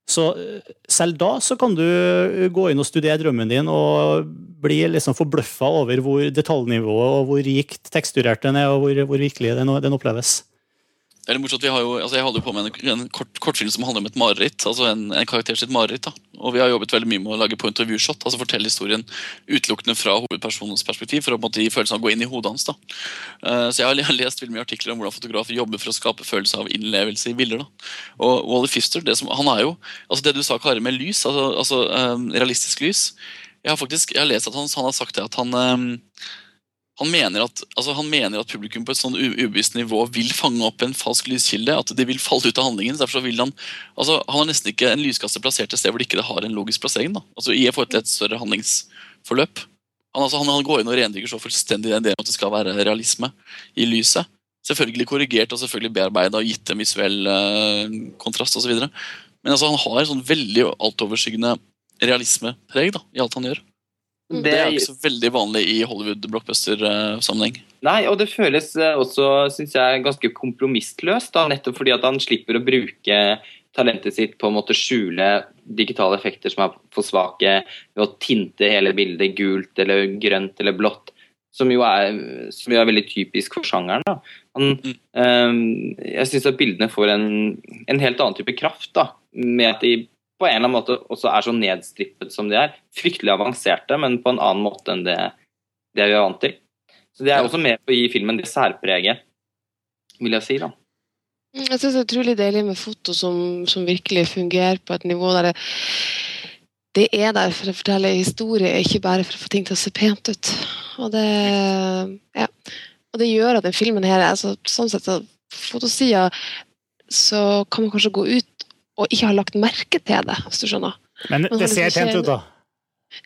så eh, selv da så kan du eh, gå inn og studere drømmen din og bli liksom forbløffa over hvor detaljnivået og hvor rikt teksturert den er, og hvor, hvor virkelig den, den oppleves. Det er litt morsomt, vi har jo, altså Jeg holder jo på med en, en kort, kortfilm som handler om et mareritt. altså En, en karakter sitt mareritt. da. Og Vi har jobbet veldig mye med å lage point of view shot, altså fortelle historien utelukkende fra hovedpersonens perspektiv. For å på en måte gi følelsen av å gå inn i hodet hans. da. Uh, så Jeg har jeg har lest veldig mye artikler om hvordan fotografer jobber for å skape følelse av innlevelse i bilder. da. Og Wally Fister, det som, han er jo, altså det du sa, Kari, med lys, altså, altså um, realistisk lys Jeg har faktisk, jeg har lest at han, han har sagt det at han eh, han mener, at, altså han mener at publikum på et sånn ubevisst nivå vil fange opp en falsk lyskilde. At de vil falle ut av handlingen. Derfor vil han altså Han har nesten ikke en lyskaster plassert et sted hvor det ikke har en logisk plassering. da, altså I forhold et større handlingsforløp. Han, altså, han, han går inn og rendyrker så fullstendig den delen at det skal være realisme i lyset. Selvfølgelig korrigert og selvfølgelig bearbeida og gitt en visuell eh, kontrast osv. Men altså, han har en sånn veldig altoverskyggende realismepreg da, i alt han gjør. Mm. Det er jo ikke så veldig vanlig i Hollywood-blockbuster-sammenheng. Nei, og det føles eh, også, syns jeg, ganske kompromissløst. da, Nettopp fordi at han slipper å bruke talentet sitt på en måte skjule digitale effekter som er for svake, ved å tinte hele bildet gult eller grønt eller blått. Som jo er, som jo er veldig typisk for sjangeren. da. Han, eh, jeg syns at bildene får en, en helt annen type kraft, da, med at de på en eller annen måte også er så nedstrippet som de er. Fryktelig avanserte, men på en annen måte enn det, det vi er vant til. Så det er også med på å gi filmen det særpreget, vil jeg si. da. Mm, Jeg syns det er utrolig deilig med foto som, som virkelig fungerer på et nivå der det, det er der for å fortelle historie, ikke bare for å få ting til å se pent ut. Og det, ja. og det gjør at den filmen her altså, Sånn sett, så fotosida så kan man kanskje gå ut og ikke har lagt merke til det, hvis du skjønner. Men det, det ser liksom pent ut, da.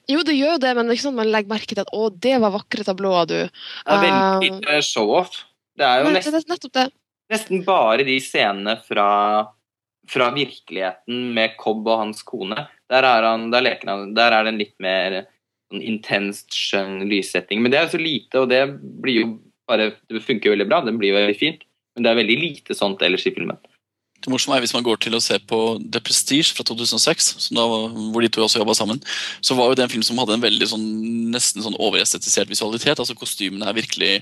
Jo, det gjør jo det, men det er ikke sånn at man legger merke til at 'å, det var vakre tablåer, du'. Det er veldig Um, lite show-off. Det er jo men, nesten, det er nettopp det. nesten bare de scenene fra, fra virkeligheten med Cobb og hans kone. Der er, han, der leker han, der er det en litt mer sånn intenst skjønn lyssetting. Men det er jo så lite, og det blir jo bare Det funker jo veldig bra, det blir jo veldig fint. Men det er veldig lite sånt ellers i filmen. Det morsomme er Hvis man går til å se på The Prestige fra 2006, som da var, hvor de to også jobba sammen, så var jo det en film som hadde en veldig sånn, nesten sånn overestetisert visualitet. altså Kostymene er virkelig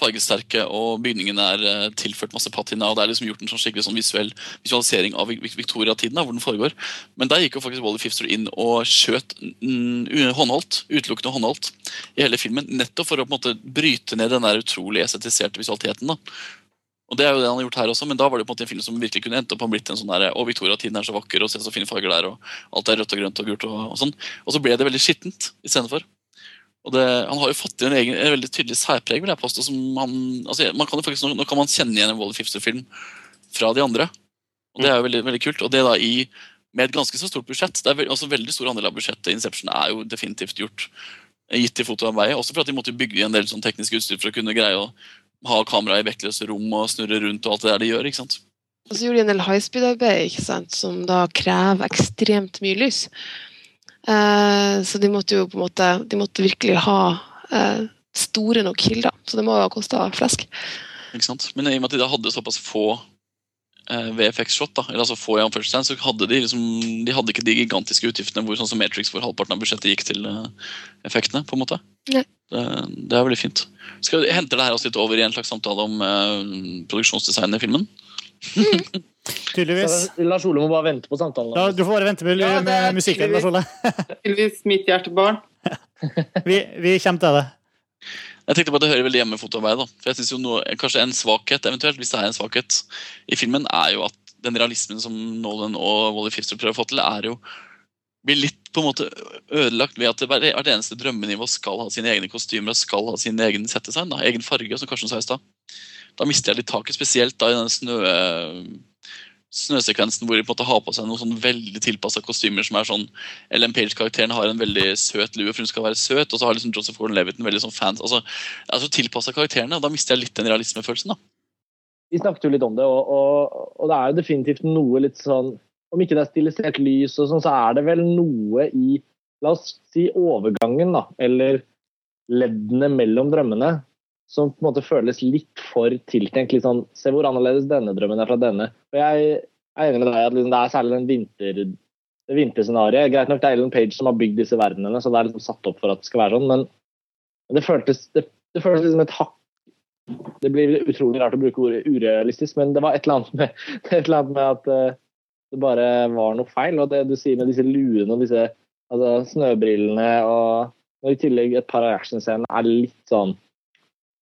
fargesterke, og bygningene er eh, tilført masse patina. og Det er liksom gjort en sånn skikkelig sånn visuell visualisering av Victoria-tiden, hvor den foregår. Men der gikk jo faktisk Wally Fifster inn og skjøt håndholdt, utelukkende håndholdt i hele filmen, nettopp for å på en måte bryte ned den der utrolig estetiserte visualiteten. da. Og det er jo det han har gjort her også, men da var det på en måte en film som virkelig kunne endt opp og blitt en sånn der, og Victoria-tiden er så vakker, og se så fine farger der, og alt er rødt og grønt og gult og, og sånn. Og så ble det veldig skittent istedenfor. Og det, han har jo fått inn en, en veldig tydelig særpreg, vil jeg påstå. som han, altså man kan jo faktisk, nå, kan man kjenne igjen en Wally Fifster-film fra de andre. Og det er jo veldig, veldig kult. Og det da i med et ganske så stort budsjett. Det er veld, også veldig stor andel av budsjettet Inception er jo definitivt gjort gitt i fotoarbeidet. Også for at de måtte bygge en del sånn teknisk utstyr for å kunne greie å ha kamera i vektløse rom og snurre rundt og alt det der de gjør. ikke sant? Og så gjorde de en del high speed-arbeid, ikke sant, som da krever ekstremt mye lys. Eh, så de måtte jo på en måte De måtte virkelig ha eh, store nok kilder. Så det må jo ha kosta flesk. Ikke sant? Men i og med at de da hadde såpass få eh, VFX-shot, da, eller altså få i anførselstegn, så hadde de liksom De hadde ikke de gigantiske utgiftene hvor sånn som Matrix hvor halvparten av budsjettet gikk til effektene. på en måte. Det, det er veldig fint. Skal vi hente det her oss litt over i en slags samtale om uh, produksjonsdesign i filmen? Tydeligvis. Så Lars Ole må bare vente på samtalen. Ja, du får bare vente med, Ja, med musikken. Lars Ole. Tydeligvis mitt hjertebarn. Vi, vi kommer til det. Jeg tenkte på at det hører veldig hjemme i fotoarbeidet. For jeg synes jo noe, Kanskje en svakhet eventuelt, hvis det er en svakhet i filmen, er jo at den realismen som Nolan og Wally Fifster prøver å få til, er jo blir litt på en måte ødelagt ved at hvert eneste drømmenivå skal ha sine egne kostymer og skal ha sin egen settesign, da, Egen farge, som Karsten sa i stad. Da mister jeg litt taket, spesielt da i denne snø, snøsekvensen hvor de på en måte har på seg noen sånn veldig tilpassa kostymer som er sånn Ellen Page-karakteren har en veldig søt lue, for hun skal være søt, og så har liksom Joseph Gordon-Levitt en veldig sånn fans altså, altså tilpassa karakterene, og da mister jeg litt den realismefølelsen, da. Vi snakket jo litt om det, og, og, og det er jo definitivt noe litt sånn Om ikke det er stilisert lys og sånn, så er det vel noe i La oss si overgangen, da, eller leddene mellom drømmene, som på en måte føles litt for tiltenkt. Litt sånn, Se hvor annerledes denne drømmen er fra denne. Og Jeg er enig med deg at liksom, det er særlig den vinter, det vinterscenarioet. Greit nok det er Ellen Page som har bygd disse verdenene, så det er liksom satt opp for at det skal være sånn, men det føltes, det, det føltes liksom et hakk Det blir utrolig rart å bruke ordet urealistisk, men det var et eller annet med, et eller annet med at uh, det bare var noe feil. Og det du sier med disse luene og disse altså, snøbrillene og, og i tillegg et par av actionscenene er litt sånn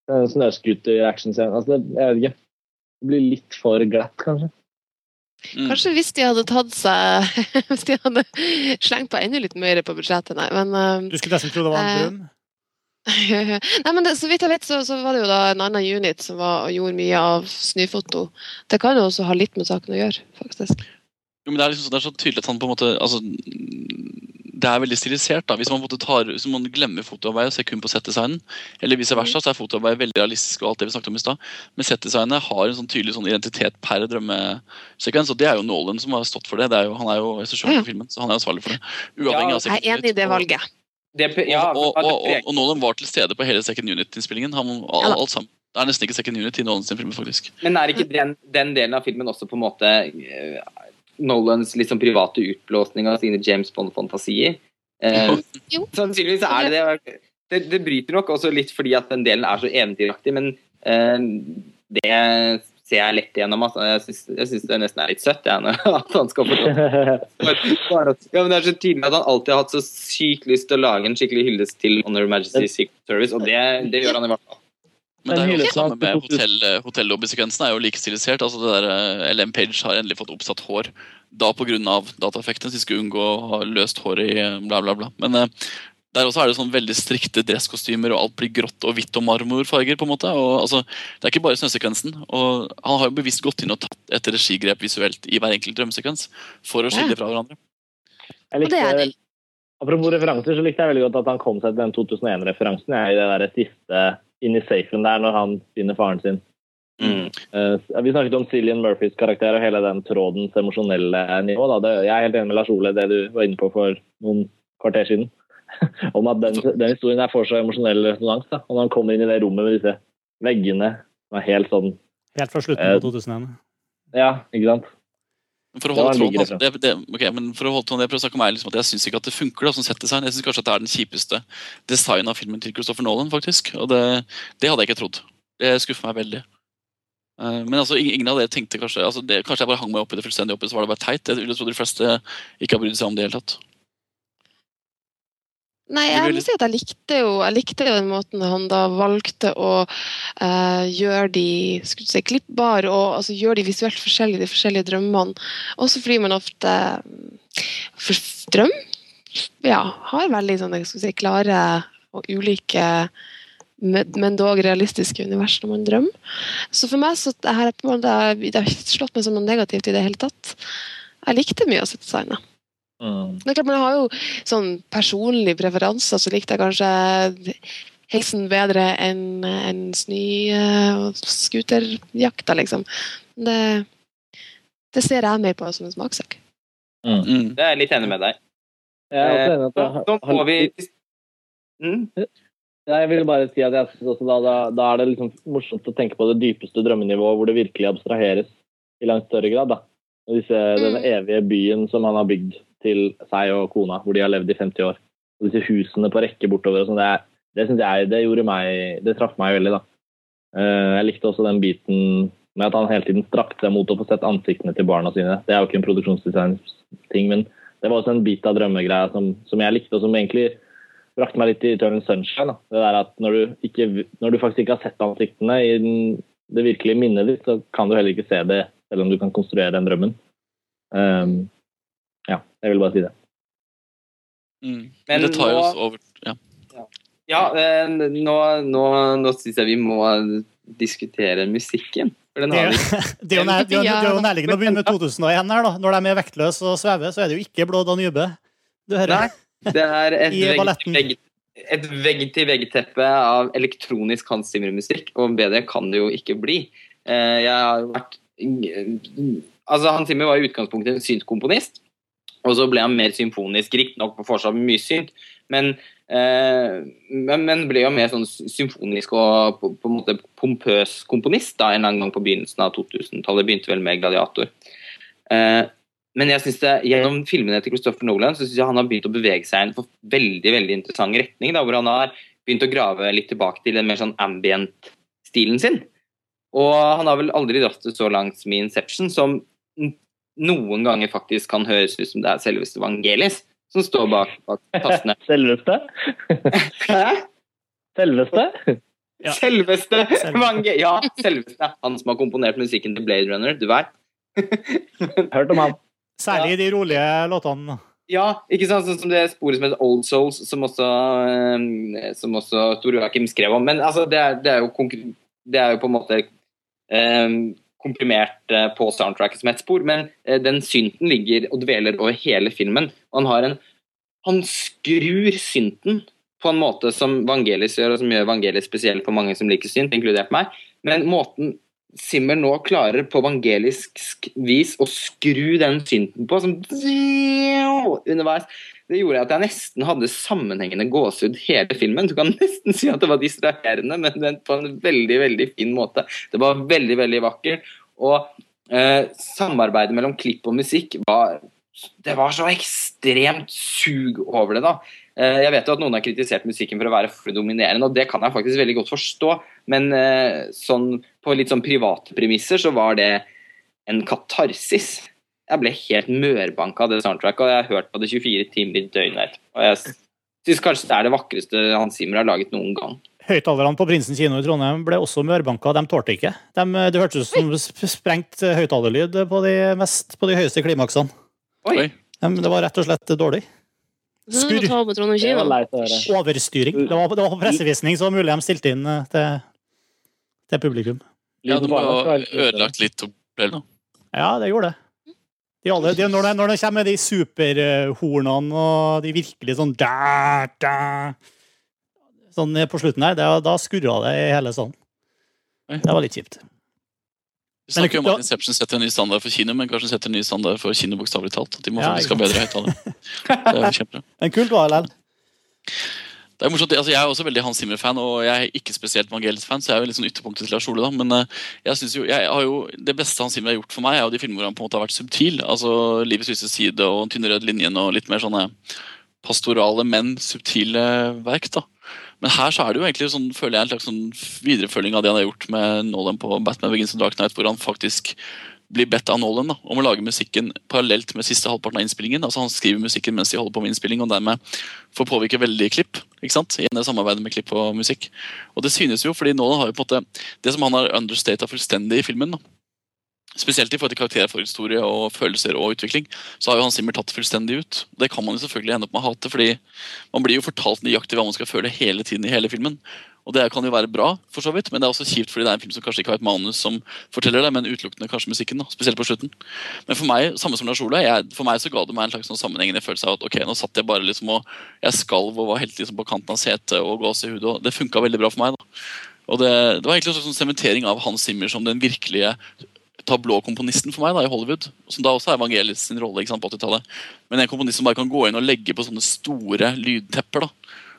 snøscooter-actionscene. Altså, det, jeg vet ikke. Det blir litt for glatt, kanskje. Mm. Kanskje hvis de hadde tatt seg Hvis de hadde slengt på enda litt mer på budsjettet, nei. Men eh, Du skulle nesten tro det var en grunn? drøm. Nei, men det, Så vidt jeg vet, så, så var det jo da en annen unit som var, gjorde mye av snøfoto. Det kan jo også ha litt med saken å gjøre, faktisk. Jo, men det er, liksom, så- det er så tydelig at han på en måte altså, Det er veldig stilisert. da, Hvis man, på en måte tar, hvis man glemmer fotoarbeidet og ser kun på settdesignen, eller vice versa, så er fotoarbeidet veldig realistisk. og alt det vi snakket om i sted. Men settdesignet har en sånn tydelig sånn identitet per drømmesekvens, og det er jo Nolan som har stått for det. det er jo, han er jo regissør Ja. for filmen, så han er ansvarlig for det. Uavhengig av Jeg er enig i det valget. Det, ja, og, og, og, og, og Nolan var til stede på hele Second Unit-innspillingen. Han- Alt, alt sammen. Det er nesten ikke Second Unit i Nolan sin film, faktisk. Men er ikke den, den delen av filmen også på en måte eh, Nolans liksom private utblåsning av sine James Bond-fantasier? Eh, sannsynligvis er det det. det. Det bryter nok også litt fordi at den delen er så eventyraktig, men eh, det ser jeg lett igjennom. Altså. Jeg syns- det nesten er litt søtt jeg, at han skal få ja, men Det er så tydelig at han alltid har hatt så sykt lyst til å lage en skikkelig hyllest til Honor Majesty's Secret Service, og det, det gjør han i hvert fall. Men det er jo også samme med 2000. hotell, eh, hotellobbysekvensen er jo like stilisert. altså det der eh, LM Page har endelig fått oppsatt hår. Da pga. dataeffekten, så de skulle unngå å ha løst hår i eh, bla, bla, bla. Men eh, der også er det sånn veldig strikte dresskostymer, og alt blir grått og hvitt og marmorfarger. på en måte, og altså, Det er ikke bare snøsekvensen. og Han har jo bevisst gått inn og tatt et regigrep visuelt i hver enkelt drømmesekvens for å skille Ja. fra hverandre. Jeg Og det er likte, det. apropos referanser, så likte jeg veldig godt at han kom seg til den 2001-referansen i det der siste inn i safen der når han finner faren sin. Mm. Eh, vi snakket om Cillian Murphys karakter og hele den trådens emosjonelle nivå. Da. Det, jeg er helt enig med Lars Ole, det du var inne på for noen kvarter siden. om at den, den historien er får så emosjonell resonans. Og når han kommer inn i det rommet med disse veggene som er helt sånn Helt fra slutten Eh, på 2001. Ja, ikke sant? For å holde en tråden, det, det, okay, men for å holde tråden, jeg prøver å snakke om meg, liksom, at jeg syns ikke at det funker da, som settdesign. Jeg syns kanskje at det er den kjipeste designen av filmen til Christopher Nolan, faktisk. Og det, det hadde jeg ikke trodd. Det skuffer meg veldig. Eh, Men altså, ingen av dere tenkte kanskje altså det, Kanskje jeg bare hang meg opp i det fullstendig oppi, så var det bare teit. Jeg ville tro de fleste ikke har brydd seg om det i det hele tatt. Nei, jeg vil si at jeg likte jo, jeg likte jo den måten han da valgte å eh, gjøre de skulle si, klippbare og altså, gjøre de visuelt forskjellige, de forskjellige drømmene. Også fordi man ofte mm, for drøm ja, har veldig sånne si, klare og ulike men dog realistiske univers når man drømmer. Så for meg så det her, er det har ikke slått meg som noe negativt i det hele tatt. Jeg likte mye av designet. Mm. Det er klart, Man har jo sånn personlige preferanser, så likte jeg kanskje heisen bedre enn en snø- og scooterjakta, liksom. Det, det ser jeg mer på som en smakssak. Mm. Det er jeg litt enig med deg. Jeg er også enig at Nå, jeg nå har- får vi mm? Jeg vil bare si at jeg synes også da, da, da er det liksom morsomt å tenke på det dypeste drømmenivået, hvor det virkelig abstraheres i langt større grad. da. Disse, Den evige byen som han har bygd til seg og kona, hvor de har levd i 50 år. Og disse husene på rekke bortover. og sånn, Det, det synes jeg, det gjorde meg, det traff meg veldig. da. Eh, Jeg likte også den biten med at han hele tiden strakte seg mot å få sett ansiktene til barna sine. Det er jo ikke en produksjonsdesign-ting, men det var også en bit av drømmegreia som, som jeg likte, og som egentlig brakte meg litt i Eternal Sunshine. Da. Det der at når du, ikke, når du faktisk ikke har sett ansiktene i den, det virkelige minnet ditt, så kan du heller ikke se det, selv om du kan konstruere den drømmen. Um, ja, jeg vil bare si det. Mm. Men det tar jo oss over ja. Ja, ja nå, nå, nå syns jeg vi må diskutere musikken. Det er jo- det er nærliggende å begynne med 2001 her, da. Når de er vektløse og svever, så er det jo ikke Blå Danube. Du hører. Nei, det er et vegg- et vegg-til-vegg-teppe av elektronisk Hans Zimmer-musikk, og bedre kan det jo ikke bli. Eh, Jeg har vært Altså, Hans Zimmer var i utgangspunktet en syntkomponist, og så ble han mer symfonisk, riktignok fortsatt mye synt, men, eh, men, men ble jo mer sånn symfonisk og på, på en måte pompøs komponist da, en eller annen gang på begynnelsen av 2000-tallet. Begynte vel med Gladiator. Eh, men jeg synes det, gjennom filmene til Christopher Nolan så synes jeg han har begynt å bevege seg i en veldig veldig interessant retning. Da, hvor han har begynt å grave litt tilbake til den mer sånn ambient-stilen sin. Og han har vel aldri dratt det så langt som i Inception, som noen ganger faktisk kan høres ut som det er selveste Vangelis som står bak, bak tastene. Selveste? Hæ? Selveste? Ja. Selveste Selveste. Vange... Ja, selveste. Han som har komponert musikken til Blade Runner, du vet. Hørt om han. Særlig i de rolige låtene. Ja, ikke sant? Sånn som det sporet som heter Old Souls, som også, eh, som også Tor Joakim skrev om. Men altså, det, er, det, er jo det er jo på en måte eh, komprimert eh, på soundtracket som et spor, men eh, den synten ligger og dveler over hele filmen. Og han har en Han skrur synten på en måte som Vangelis gjør, og som gjør Vangelis spesiell for mange som liker synt, inkludert meg. Men måten Simmer nå klarer på evangelisk vis å skru den synten på som underveis. Det gjorde at jeg nesten hadde sammenhengende gåsehud hele filmen. Du kan nesten si at det var distraherende, men på en veldig veldig fin måte. Det var veldig veldig vakkert. Og eh, samarbeidet mellom klipp og musikk var Det var så ekstremt sug over det, da. Eh, jeg vet jo at noen har kritisert musikken for å være for dominerende, og det kan jeg faktisk veldig godt forstå, men eh, sånn, på litt sånn private premisser så var det en katarsis. Jeg ble helt mørbanka av det soundtracket, og jeg har hørt på det 24 timer i døgnet etterpå. Og jeg syns kanskje det er det vakreste Hans Zimmer har laget noen gang. Høyttalerne på Prinsen kino i Trondheim ble også mørbanka. De tålte ikke. De, det hørtes ut som sprengt høyttalerlyd på de, mest, på de høyeste klimaksene. Oi. De, det var rett og slett dårlig. Høre. Overstyring. Det var, det var på pressevisning, så mulig de stilte inn eh, til, til publikum. Ja, det var ødelagt litt opplevelsen. Ja, det gjorde det. De alle, de, når, det, når det kommer med de superhornene og de virkelig sånn da, da, Sånn på slutten her, det, da skurra det i hele salen. Det var litt kjipt. Vi snakker jo om at Inception setter en ny standard for kino, men kanskje setter en ny standard for kino bokstavelig talt. De må Ja, faktisk ha bedre høyttalere. Er. Men kult var det likevel. Det er morsomt, altså Jeg er også veldig Hans Zimmer-fan, og jeg er ikke spesielt Vangelis-fan, så jeg er jo litt sånn ytterpunktet til Lars Ole. da, Men eh, jeg synes jo, jeg har jo, det beste Hans Zimmer har gjort for meg, er jo de filmer hvor han på en måte har vært subtil. altså 'Livets lyse side' og tynne røde linjen' og litt mer sånne pastorale, men subtile verk. da. Men her så er det jo egentlig sånn, føler jeg en slags sånn viderefølging av det han har gjort med Nolan på Batman Begins and Dark Knight, hvor han faktisk blir bedt av Nolan da, om å lage musikken parallelt med siste halvparten av innspillingen. altså Han skriver musikken mens de holder på med innspilling, og dermed får påvirke veldig klipp. ikke sant? Igjen det samarbeidet med klipp og musikk. Og det synes jo, fordi Nolan har jo på en måte Det som han har understata fullstendig i filmen, da, spesielt i forhold til karakterforhistorie og følelser og utvikling, så har jo Hans Zimmer tatt fullstendig ut. Det kan man jo selvfølgelig ende opp med å hate, fordi man blir jo fortalt nøyaktig hva man skal føle hele tiden i hele filmen. Og det kan jo være bra, for så vidt, men det er også kjipt fordi det er en film som kanskje ikke har et manus som forteller det, men utelukkende kanskje musikken, da, spesielt på slutten. Men for meg, samme som Lars Ola, for meg så ga det meg en slags sånn sammenhengende følelse av at ok, nå satt jeg bare liksom og jeg skalv og var helt liksom på kanten av setet og gåsehud, og det funka veldig bra for meg. da. Og det, det var egentlig en slags sånn sementering av Hans Zimmer som den virkelige tablåkomponisten for meg da, i Hollywood. Som da også er Evangelis sin rolle sant, på 80-tallet. Men en komponist som bare kan gå inn og legge på sånne store lydtepper. da,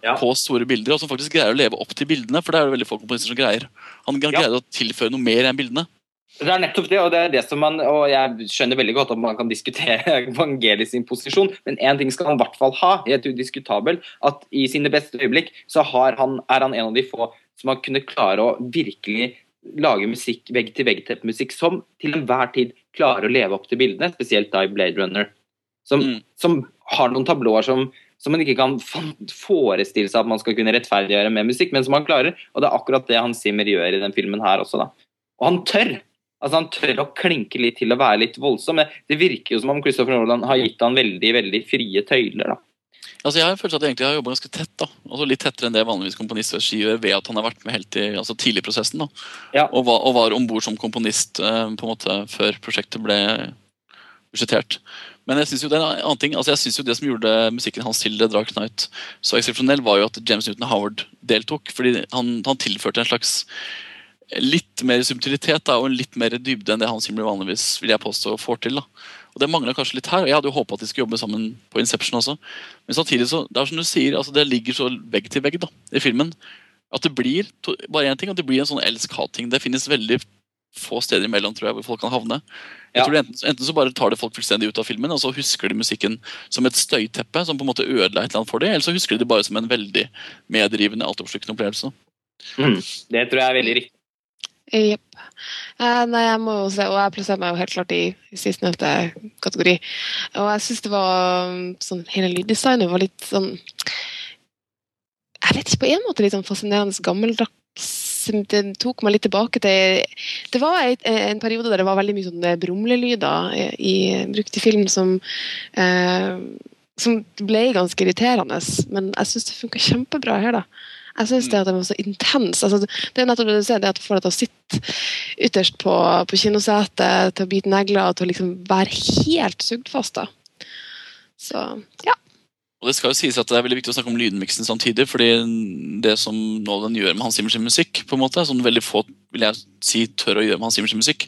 Ja. På store bilder, og som faktisk greier å leve opp til bildene. For det er det veldig få komponister som greier. Han Ja. greier å tilføre noe mer enn bildene. Det er nettopp det, og det er det som man Og jeg skjønner veldig godt at man kan diskutere Vangelis sin posisjon, men én ting skal han i hvert fall ha, helt udiskutabel, at i sine beste øyeblikk så har han, er han en av de få som har kunnet klare å virkelig lage musikk, vegg-til-vegg-musikk som til enhver tid klarer å leve opp til bildene, spesielt da i Blade Runner. Som, Mm. som har noen tablåer som, som man ikke kan forestille seg at man skal kunne rettferdiggjøre med musikk, men som han klarer. Og det er akkurat det han Zimmer gjør i den filmen her også, da. Og han tør! Altså Han tør å klinke litt til å være litt voldsom. Det virker jo som om Christopher Nolan har gitt han veldig veldig frie tøyler. da. Altså, jeg har en følelse at jeg egentlig har jobba ganske tett. da, altså Litt tettere enn det vanligvis komponistregi gjør, ved at han har vært med helt i, altså tidlig i prosessen. da, Ja. Og, var, og var om bord som komponist eh, på en måte før prosjektet ble budsjettert. Men jeg synes jo det er en annen ting, altså jeg synes jo det som gjorde musikken hans til The Dark Knight så eksepsjonell, var jo at James Newton Howard deltok. fordi han, han tilførte en slags litt mer subtilitet da, og en litt mer dybde enn det Hans Himmler vanligvis vil jeg påstå får til. da. Og Det mangla kanskje litt her. og Jeg hadde jo håpa at de skulle jobbe sammen på Inception også. Men samtidig så, det er som du sier, altså det ligger så vegg til vegg da, i filmen at det blir to, bare én ting, at det blir en sånn elsk-hat-ting. Det finnes veldig få steder imellom tror jeg, hvor folk kan havne. Jeg Ja. tror det enten, enten så bare tar det folk fullstendig ut av filmen, og så husker de musikken som et støyteppe som på en måte ødela et eller annet for dem, eller så husker de det bare som en veldig medrivende, altoppslukende opplevelse. Mm. Det tror jeg er veldig riktig. Jepp. Eh, nei, jeg må jo se, og jeg plasserer meg jo helt klart i, i sistnevnte kategori. Og jeg syns det var um, sånn Hele lyddesignet var litt sånn Jeg vet ikke, på en måte litt sånn fascinerende gammeldags. Det tok meg litt tilbake til Det var et, en periode der det var veldig mye sånn brumlelyder i, brukt i film som eh, som ble ganske irriterende, men jeg syns det funka kjempebra her. da. Jeg syns det at den var så intens. Altså, det er nettopp det du ser, det at du får deg til å sitte ytterst på, på kinosetet, til å bite negler og til å liksom være helt sugd fast. da. Så ja. Og det skal jo sies at det er veldig viktig å snakke om lydmiksen samtidig, fordi det som Nolan gjør med Hans Simmers musikk, på en måte, som veldig få vil jeg si, tør å gjøre med Hans Simmers musikk,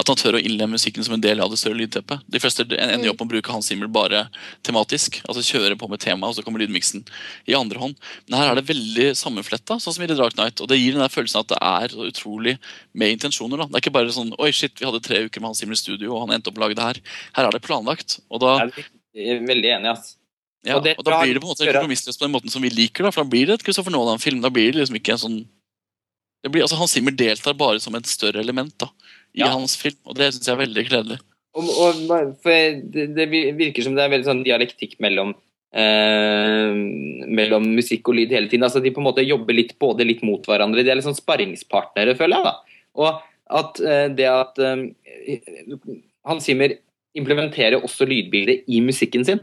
at han tør å innlemme musikken som en del av det større lydteppet. De fleste ender jo opp med å bruke Hans Zimmer bare tematisk, altså kjøre på med tema, og så kommer lydmiksen i andre hånd. Men her er det veldig sammenfletta, sånn som i The Dark Night. og det gir den der følelsen at det er så utrolig med intensjoner. da. Det er ikke bare sånn Oi, shit, vi hadde tre uker med Hans Zimmer i studio, og han endte opp med å lage det her. Her er det planlagt. og da Jeg er veldig enig, ass. Ja, Og det og da blir det på en måte kompromissløst på den måten som vi liker. da, for Da blir det et Christopher Nolan-film. Da blir det liksom ikke en sånn det blir, altså Hans Zimmer deltar bare som et større element da, i Ja. hans film, og det syns jeg er veldig gledelig. Og, og, for det, det virker som det er veldig sånn dialektikk mellom eh, mellom musikk og lyd hele tiden. Altså De på en måte jobber litt både litt mot hverandre. De er litt sånn sparringspartnere, føler jeg. da. Og at eh, det at eh, Hans Zimmer implementerer også lydbildet i musikken sin,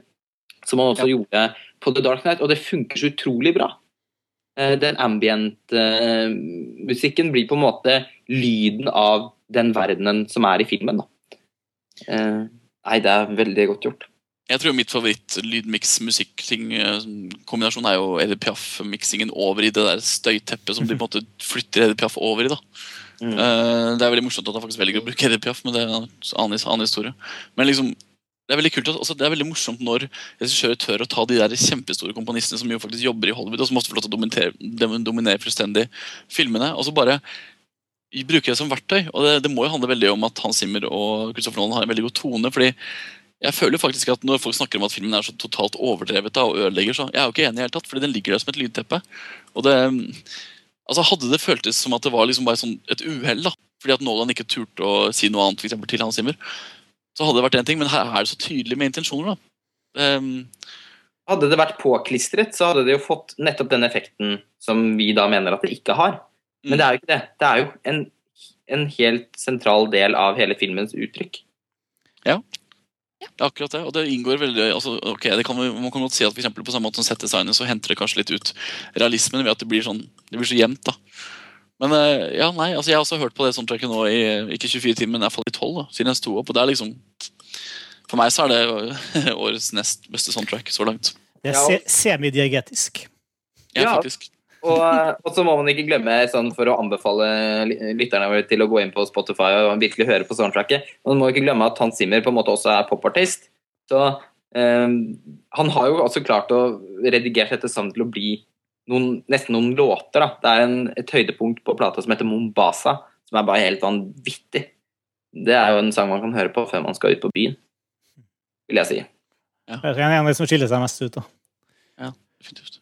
som han også gjorde på The Dark Knight, og det funker så utrolig bra. Eh, Den ambient-musikken blir på en måte lyden av den verdenen som er i filmen. da. Eh, Nei, det er veldig godt gjort. Jeg tror mitt favoritt-lydmiks-musikk-kombinasjon er jo Edith Piaf-miksingen over i det der støyteppet som de på en måte flytter Edith Piaf over i. da. Mm. Eh, det er veldig morsomt at han faktisk velger å bruke Edith Piaf, men det er en annen, annen historie. Men liksom, det er veldig kult, at- altså, det er veldig morsomt når regissører tør å ta de der kjempestore komponistene som jo faktisk jobber i Hollywood, og som ofte får lov til å dominere, fullstendig filmene, og så bare bruker det som verktøy. Og det, det må jo handle veldig om at Hans Zimmer og Christopher Nolan har en veldig god tone. fordi jeg føler jo faktisk at Når folk snakker om at filmen er så totalt overdrevet da, og ødelegger, så jeg er jo ikke enig i hele tatt, fordi den ligger der som et lydteppe. Og det, altså Hadde det føltes som at det var liksom bare sånn et uhell, fordi at Nolan ikke turte å si noe annet for til Hans Zimmer, så hadde det vært en ting, men her er det så tydelig med intensjoner. da. Um, Hadde det vært påklistret, så hadde det jo fått nettopp den effekten som vi da mener at det ikke har. Men det er jo ikke det. Det er jo en, en helt sentral del av hele filmens uttrykk. Ja. Er akkurat det, og det inngår veldig altså, ok, det kan, Man kan godt si at for på samme måte som settdesignet så henter det kanskje litt ut realismen ved at det blir sånn, det blir så jevnt. da. Men eh, ja, nei, altså jeg har også hørt på det soundtracket nå i ikke 24 timer, men i hvert fall i 12, da, siden jeg sto opp. og det er liksom, For meg så er det årets nest beste soundtrack så langt. Det er se semidiegetisk. Ja, Ja. faktisk. Og, og så må man ikke glemme, sånn for å anbefale lytterne våre til å gå inn på Spotify og virkelig høre på soundtracket, man må ikke glemme at Hans Zimmer på en måte også er popartist. Så um, han har jo også klart å redigere dette sammen til å bli noen, nesten noen låter. Da. Det er en, et høydepunkt på plata som heter Mombasa, som er bare helt vanvittig. Det er jo en sang man kan høre på før man skal ut på byen, vil jeg si. Det er en av de som skiller seg mest ut. da. Definitivt.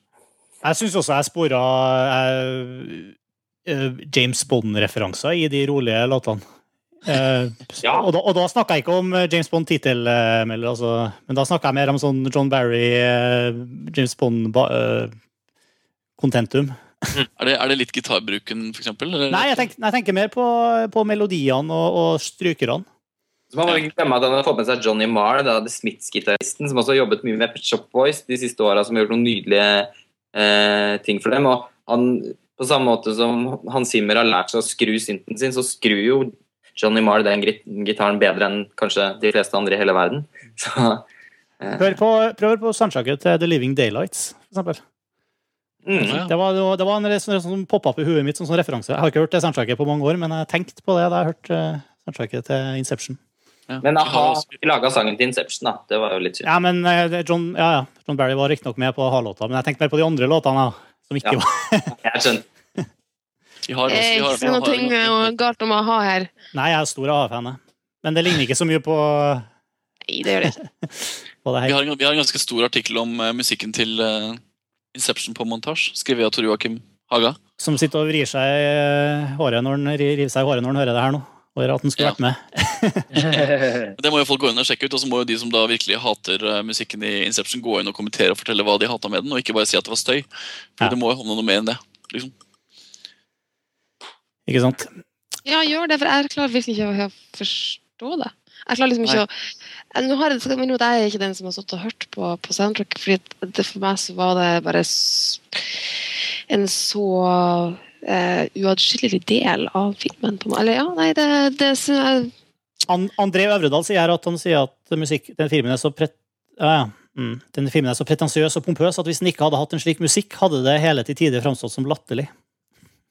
Jeg syns også jeg spora James Bond-referanser i de rolige låtene. Uh, Ja. Og da, og da snakker jeg ikke om eh, James Bond-tittelmelder, altså, men da snakker jeg mer om sånn John Barry, uh, James Bond-kontentum. Er det, er det litt gitarbruken, eksempel? Nei, jeg tenker, jeg tenker mer på, på melodiene og, og strykerne. Så man må ikke glemme at han har fått med seg Johnny Marr, The Smiths-gitaristen, som også har jobbet mye med Pet Shop Boys de siste åra, som har gjort noen nydelige eh, ting for dem. Og han, på samme måte som Hans Zimmer har lært seg å skru synten sin, så skrur jo Johnny Marr den gitaren bedre enn kanskje de fleste andre i hele verden. Så eh, Hør på, prøv på soundtracket til The Living Daylights, for eksempel. Mm. Det var, det var en sånn som poppa opp i huet mitt som sånn referanse. Jeg har ikke hørt det soundtracket på mange år, men jeg har tenkt på det da jeg har hørt eh, soundtracket til Inception. Ja. Men a-ha laga sangen til Inception, da. Det var jo litt synd. Ja, men uh, John, ja, ja. John Barry var riktignok med på ha-låta, men jeg tenkte mer på de andre låtene. Som ikke Ja. var Jeg skjønner. Vi har, Jeg vi har, ikke noe vi har, eh, galt om a-ha her. Nei, jeg er stor A-fan. Men det ligner ikke så mye på, Nei, det gjør det ikke. på det vi, har, vi har en ganske stor artikkel om eh, musikken til eh, Inception på montasje, skrevet av Tor Joakim Haga. Som sitter og vrir seg håret når han river seg i håret når han hører det her nå. Og at han skulle Ja. vært med. Det må jo folk gå inn og sjekke ut, og så må jo de som da virkelig hater eh, musikken i Inception, gå inn og kommentere og fortelle hva de hata med den, og ikke bare si at det var støy. For Ja. det må jo handle noe mer enn det. Liksom. Ikke sant? Ja, gjør det, for jeg klarer virkelig ikke å forstå det. Jeg klarer liksom ikke å Eh, Nå har jeg, skal jeg minne at jeg er ikke den som har stått og hørt på, på soundtrack, fordi det for meg så var det bare en så uh, uatskillelig del av filmen. På, meg. eller ja, nei, det, det jeg An André Øvredal sier at han sier at musikk, den filmen er så pret... Ja, ja. Mm. Den filmen er så pretensiøs og pompøs at hvis den ikke hadde hatt en slik musikk, hadde det hele til tider framstått som latterlig.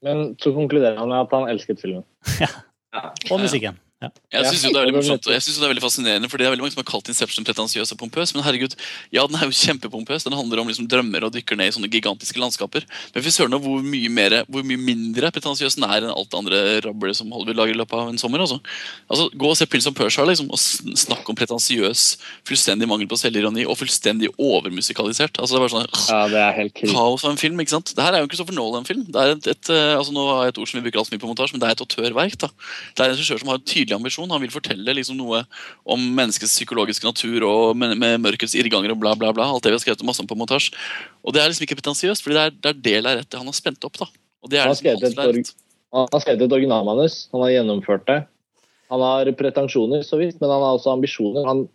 Men så konkluderer han med at han elsket filmen. ja. Og musikken. Ja. Jeg syns det er veldig det morsomt, og jeg synes det er veldig fascinerende, fordi det er veldig mange som har kalt Inception pretensiøs og pompøs, men herregud, ja, den er jo kjempepompøs. Den handler om liksom drømmer og dykker ned i sånne gigantiske landskaper. Men fy søren hvor mye mer, hvor mye mindre pretensiøs den er enn alt det andre rablet som Hollywood lager i løpet av en sommer. Altså. altså Gå og se Prince of Persia liksom, og sn- snakk om pretensiøs, fullstendig mangel på selvironi og fullstendig overmusikalisert. Altså det er bare sånn Ja, det er helt krise. kaos av en film. ikke sant? Det her er jo en Christopher Nolan-film. Det er et, et, eh, altså nå har jeg et ord som vi bruker altfor mye på montasje, men det er et autørverk. da. Det er en regissør som har en tydelig ambisjon. Han vil fortelle liksom noe om menneskets psykologiske natur og med, med mørkets irrganger og bla, bla, bla. Alt det vi har skrevet masse om på montasje. Og det er liksom ikke pretensiøst, for det er, det er av rettet han har spent opp. da. Og det er Han har liksom skrevet et har et originalmanus, han har gjennomført det. Han har pretensjoner, så vidt, men han har også ambisjoner. Han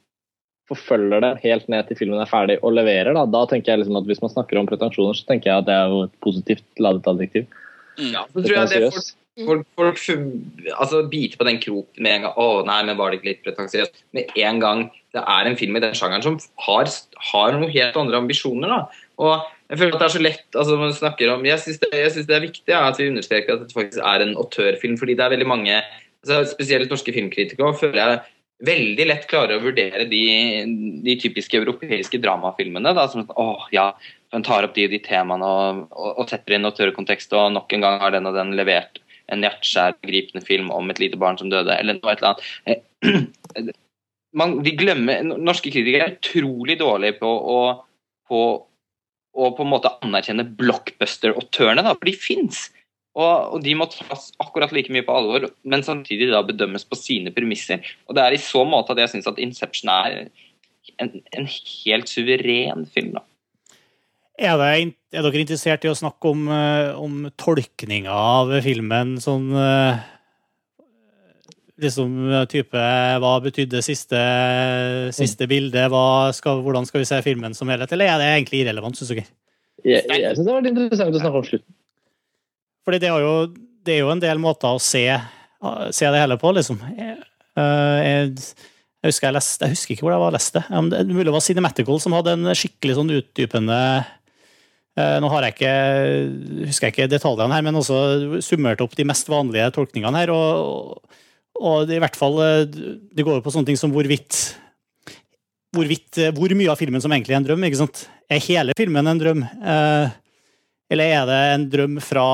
forfølger det helt ned til filmen er ferdig og leverer. Da, da tenker jeg liksom at Hvis man snakker om pretensjoner, så tenker jeg at det er jo et positivt ladet adjektiv. Mm. Ja, så tror jeg det folk. Folk, folk altså, biter på den kroken med en gang. Å nei, men var det ikke litt pretensiøst? Med en gang det er en film i den sjangeren som har, har noen helt andre ambisjoner. da. Og jeg føler at det er så lett altså man snakker om, Jeg syns det, det er viktig ja, at vi understreker at dette faktisk er en autørfilm. fordi det er veldig mange, altså, spesielt norske filmkritikere, føler jeg veldig lett klarer å vurdere de, de typiske europeiske dramafilmene. da, som sånn, åh, ja, Den tar opp de de temaene og, og, og setter inn autørkontekst, og nok en gang har den og den levert en hjerteskjærgripende film om et lite barn som døde, eller noe et eller annet. Eh, Man, de glemmer, Norske kritikere er utrolig dårlige på å, på, å på en måte anerkjenne blockbuster-autørene, for de fins. Og, og de må tas akkurat like mye på alvor, men samtidig da bedømmes på sine premisser. Og det er i så måte at jeg syns at Inception er en, en helt suveren film. da. Er, det, er dere interessert i å snakke om, eh, om tolkninga av filmen? Sånn eh, Liksom eh, type Hva betydde siste, siste bilde? Skal, hvordan skal vi se filmen som helhet? Eller er det egentlig irrelevant, syns dere? Jeg, jeg syns det har vært interessant å snakke om slutten. Fordi det er jo, det er jo en del måter å se, se det hele på, liksom. Jeg, jeg, husker jeg, leste, jeg husker ikke hvor jeg var lest det. Det er mulig det var Cinematical som hadde en skikkelig sånn utdypende Nå har jeg ikke, husker jeg ikke detaljene her, men også summert opp de mest vanlige tolkningene her. Og, og det, i hvert fall, eh, det går jo på sånne ting som hvorvidt hvorvidt, eh, hvor mye av filmen som egentlig er en drøm. ikke sant? Er hele filmen en drøm? Eh, eller er det en drøm fra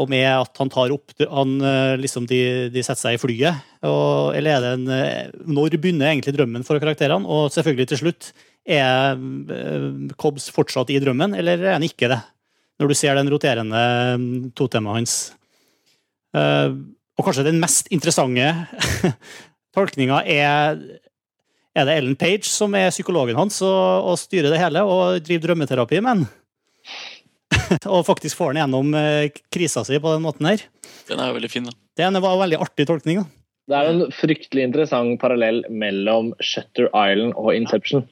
og med at han tar opp han, eh, liksom de, de setter seg i flyet? Og, eller er det en eh, Når begynner egentlig drømmen for karakterene? Og selvfølgelig til slutt, er eh, Cobbs fortsatt i drømmen, eller er han ikke det? Når du ser den roterende totemaet hans. Eh, Og kanskje den mest interessante tolkninga er er det Ellen Page som er psykologen hans og, og styrer det hele og driver drømmeterapi med han? og faktisk får han gjennom eh, krisa si på den måten her. Den er jo veldig fin, da. Det var en veldig artig tolkning. da. Det er en fryktelig interessant parallell mellom Shutter Island og Inception.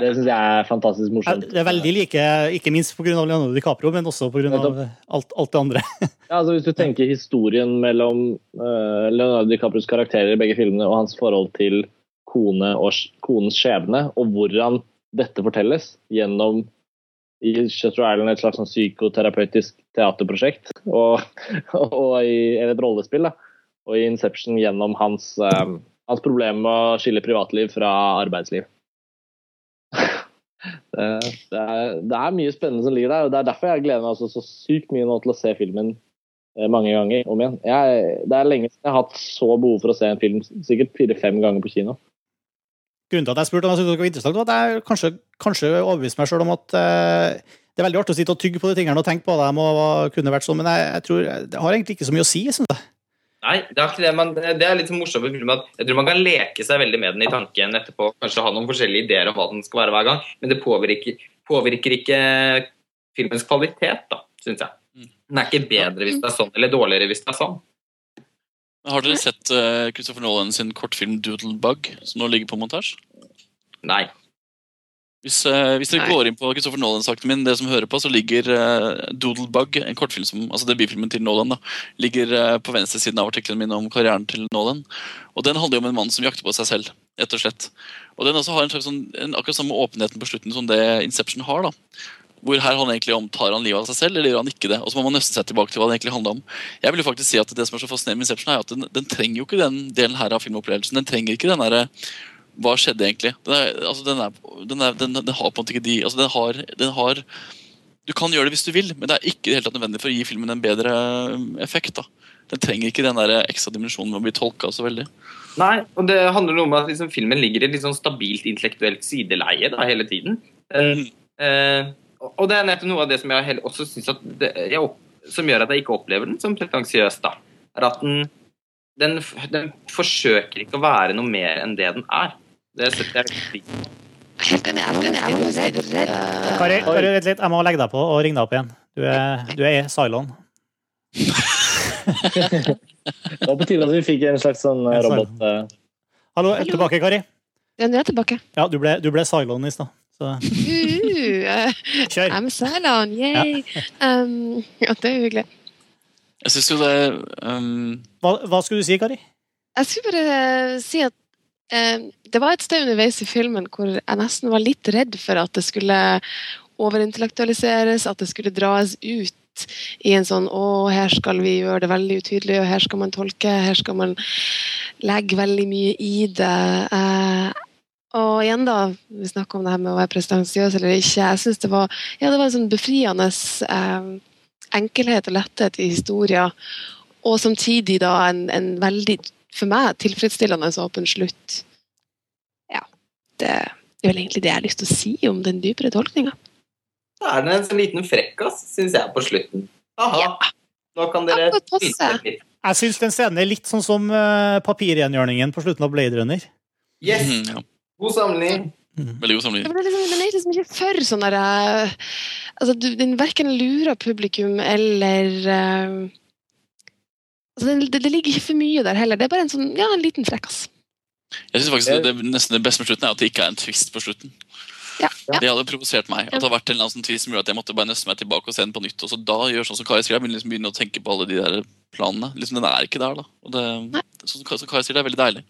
Det syns jeg er fantastisk morsomt. Det er veldig like, ikke minst pga. Leonardo DiCaprio, men også pga. alt, alt det andre. Ja, altså Hvis du tenker historien mellom eh, Leonardo DiCaprios karakterer i begge filmene og hans forhold til kone og konens skjebne, og hvordan dette fortelles gjennom i Shutter Island et slags sånn psykoterapeutisk teaterprosjekt, og, og i, eller et rollespill, da. og i Inception gjennom hans, um, hans problem med å skille privatliv fra arbeidsliv. Det, det, er, det er mye spennende som ligger der, og det er derfor jeg gleder meg så sykt mye nå til å se filmen eh, mange ganger om igjen. Jeg, det er lenge siden jeg har hatt så behov for å se en film, sikkert fire-fem ganger på kino. Grunnen til at jeg spurte om jeg syntes det var interessant, var at jeg kanskje, kanskje overbeviste meg sjøl om at eh, det er veldig artig å sitte og tygge på de tingene og tenke på dem, og kunne vært sånn, men jeg, jeg tror det har egentlig ikke så mye å si. Synes jeg. Nei, det er ikke det. men det er litt morsomt med at jeg tror man kan leke seg veldig med den i tanken etterpå. Kanskje ha noen forskjellige ideer om hva den skal være hver gang, men det påvirker, påvirker ikke filmens kvalitet, da, syns jeg. Den er ikke bedre hvis det er sånn, eller dårligere hvis det er sånn. Har dere sett eh, Christopher Nolan sin kortfilm 'Doodlebug', som nå ligger på montasje? Nei. Hvis, uh, hvis dere går inn på Christopher Nolan-saken min, det som hører på, så ligger Doodle Doodlebug, en kortfilm som, altså debutfilmen til Nolan, da, ligger uh, på venstre siden av artikkelen min om karrieren til Nolan. Og Den handler jo om en mann som jakter på seg selv, rett og slett. Og den også har en slags sånn, en, akkurat samme åpenheten på slutten som det Inception har. da. Hvor her han egentlig omtar han livet av seg selv, eller gjør han ikke det? Og så må man nøste seg tilbake til hva det egentlig handler om. Jeg vil jo faktisk si at Det som er så fascinerende med Inception, er at den, den trenger jo ikke den delen her av filmopplevelsen. Den trenger ikke den derre hva skjedde egentlig? Den, er, altså den, er, den, er, den, har på en måte ikke de altså den har, den har Du kan gjøre det hvis du vil, men det er ikke tatt nødvendig for å gi filmen en bedre um, effekt. da. Den trenger ikke den der ekstra dimensjonen med å bli tolka så veldig. Nei, og det handler noe om at liksom, filmen ligger i et litt sånn stabilt intellektuelt sideleie da, hele tiden. Eh, Uh, og det er nettopp noe av det som jeg også opp, som gjør at jeg ikke opplever den som pretensiøs, da. Er at den, den, den forsøker ikke å være noe mer enn det den er. Det setter jeg pris på. Kari, Kari, vent litt, jeg må legge deg på og ringe deg opp igjen. Du er, du er i Cylon. Det var på tide at vi fikk en slags sånn en robot... eh, Hallo, er du tilbake, Kari? Ja, nå er jeg tilbake. Ja, du ble, du ble Cylon i stad. Så Uh, eh, kjør. I'm Cylon, yay! Um, ja, det er hyggelig. Jeg syns jo det um, Hva, hva skulle du si, Kari? Jeg skulle bare eh, si at eh, det var et sted underveis i filmen hvor jeg nesten var litt redd for at det skulle overintellektualiseres, at det skulle dras ut i en sånn å, her skal vi gjøre det veldig utydelig, og her skal man tolke, her skal man legge veldig mye i det. Eh, og igjen, da, vi snakker om det her med å være prestensiøs eller ikke. Jeg synes det var, ja, det var en sånn befriende eh, enkelhet og letthet i historien, og samtidig da en, en veldig, for meg, tilfredsstillende åpen slutt. Ja, det er vel egentlig det jeg har lyst til å si om den dypere tolkninga. Da er det en liten frekkas, syns jeg, på slutten. Aha, nå kan dere. Jeg syns den scenen er litt sånn som uh, papirgjengjørningen på slutten av Blade Runner. Yes, Mm, ja, god sammenligning. Veldig god Ja, sammenligning. men det liksom, den er liksom ikke for sånn derre eh, altså, du, Den verken lurer publikum eller eh, den, det, det ligger ikke for mye der heller. Det er bare en sånn, ja, en liten frekkas. Jeg synes faktisk det, det, nesten det beste med slutten er at det ikke er en twist på slutten. Ja, ja. Det hadde provosert meg. At det hadde vært en eller annen sånn twist som gjorde at jeg måtte bare nøste meg tilbake og se den på nytt. Og så da gjør sånn som Kari sier, jeg begynner liksom begynne å tenke på alle de der planene. Liksom, Den er ikke der, da. Og det, sånn som Kari- som Kari sier, det er veldig deilig.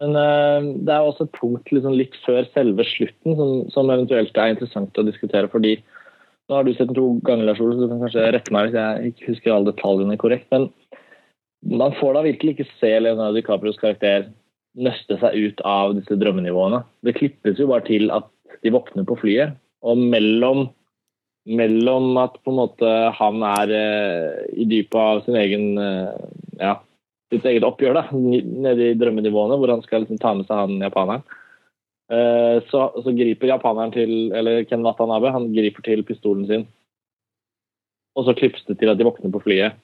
Men eh, det er også et punkt liksom, litt før selve slutten som, som eventuelt er interessant å diskutere. fordi nå har du sett den to ganger, Lars Ole, så du kan kanskje rette meg hvis jeg ikke husker alle detaljene korrekt. Men man får da virkelig ikke se Leonardo DiCaprios karakter nøste seg ut av disse drømmenivåene. Det klippes jo bare til at de våkner på flyet, og mellom, mellom at på en måte han er eh, i dypet av sin egen eh, ja, sitt eget oppgjør da, nede i drømmenivåene, hvor han skal liksom ta med seg han japaneren. Eh, Så, så griper japaneren til, eller Ken Watanabe, han griper til pistolen sin. Og så klipses det til at de våkner på flyet.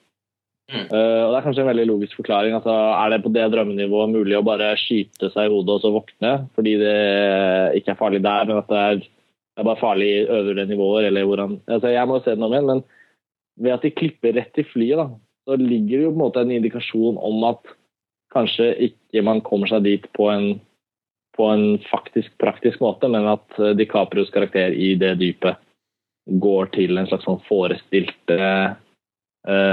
Mm. Eh, og Det er kanskje en veldig logisk forklaring. altså Er det på det drømmenivået mulig å bare skyte seg i hodet og så våkne? Fordi det ikke er farlig der, men at det er, det er bare farlig i øvre nivåer? eller hvordan, altså Jeg må se den om igjen, men ved at de klipper rett i flyet, da, så ligger det jo på en måte en indikasjon om at kanskje ikke man kommer seg dit på en, på en faktisk, praktisk måte, men at eh, DiCaprios karakter i det dypet går til en slags sånn forestilt eh,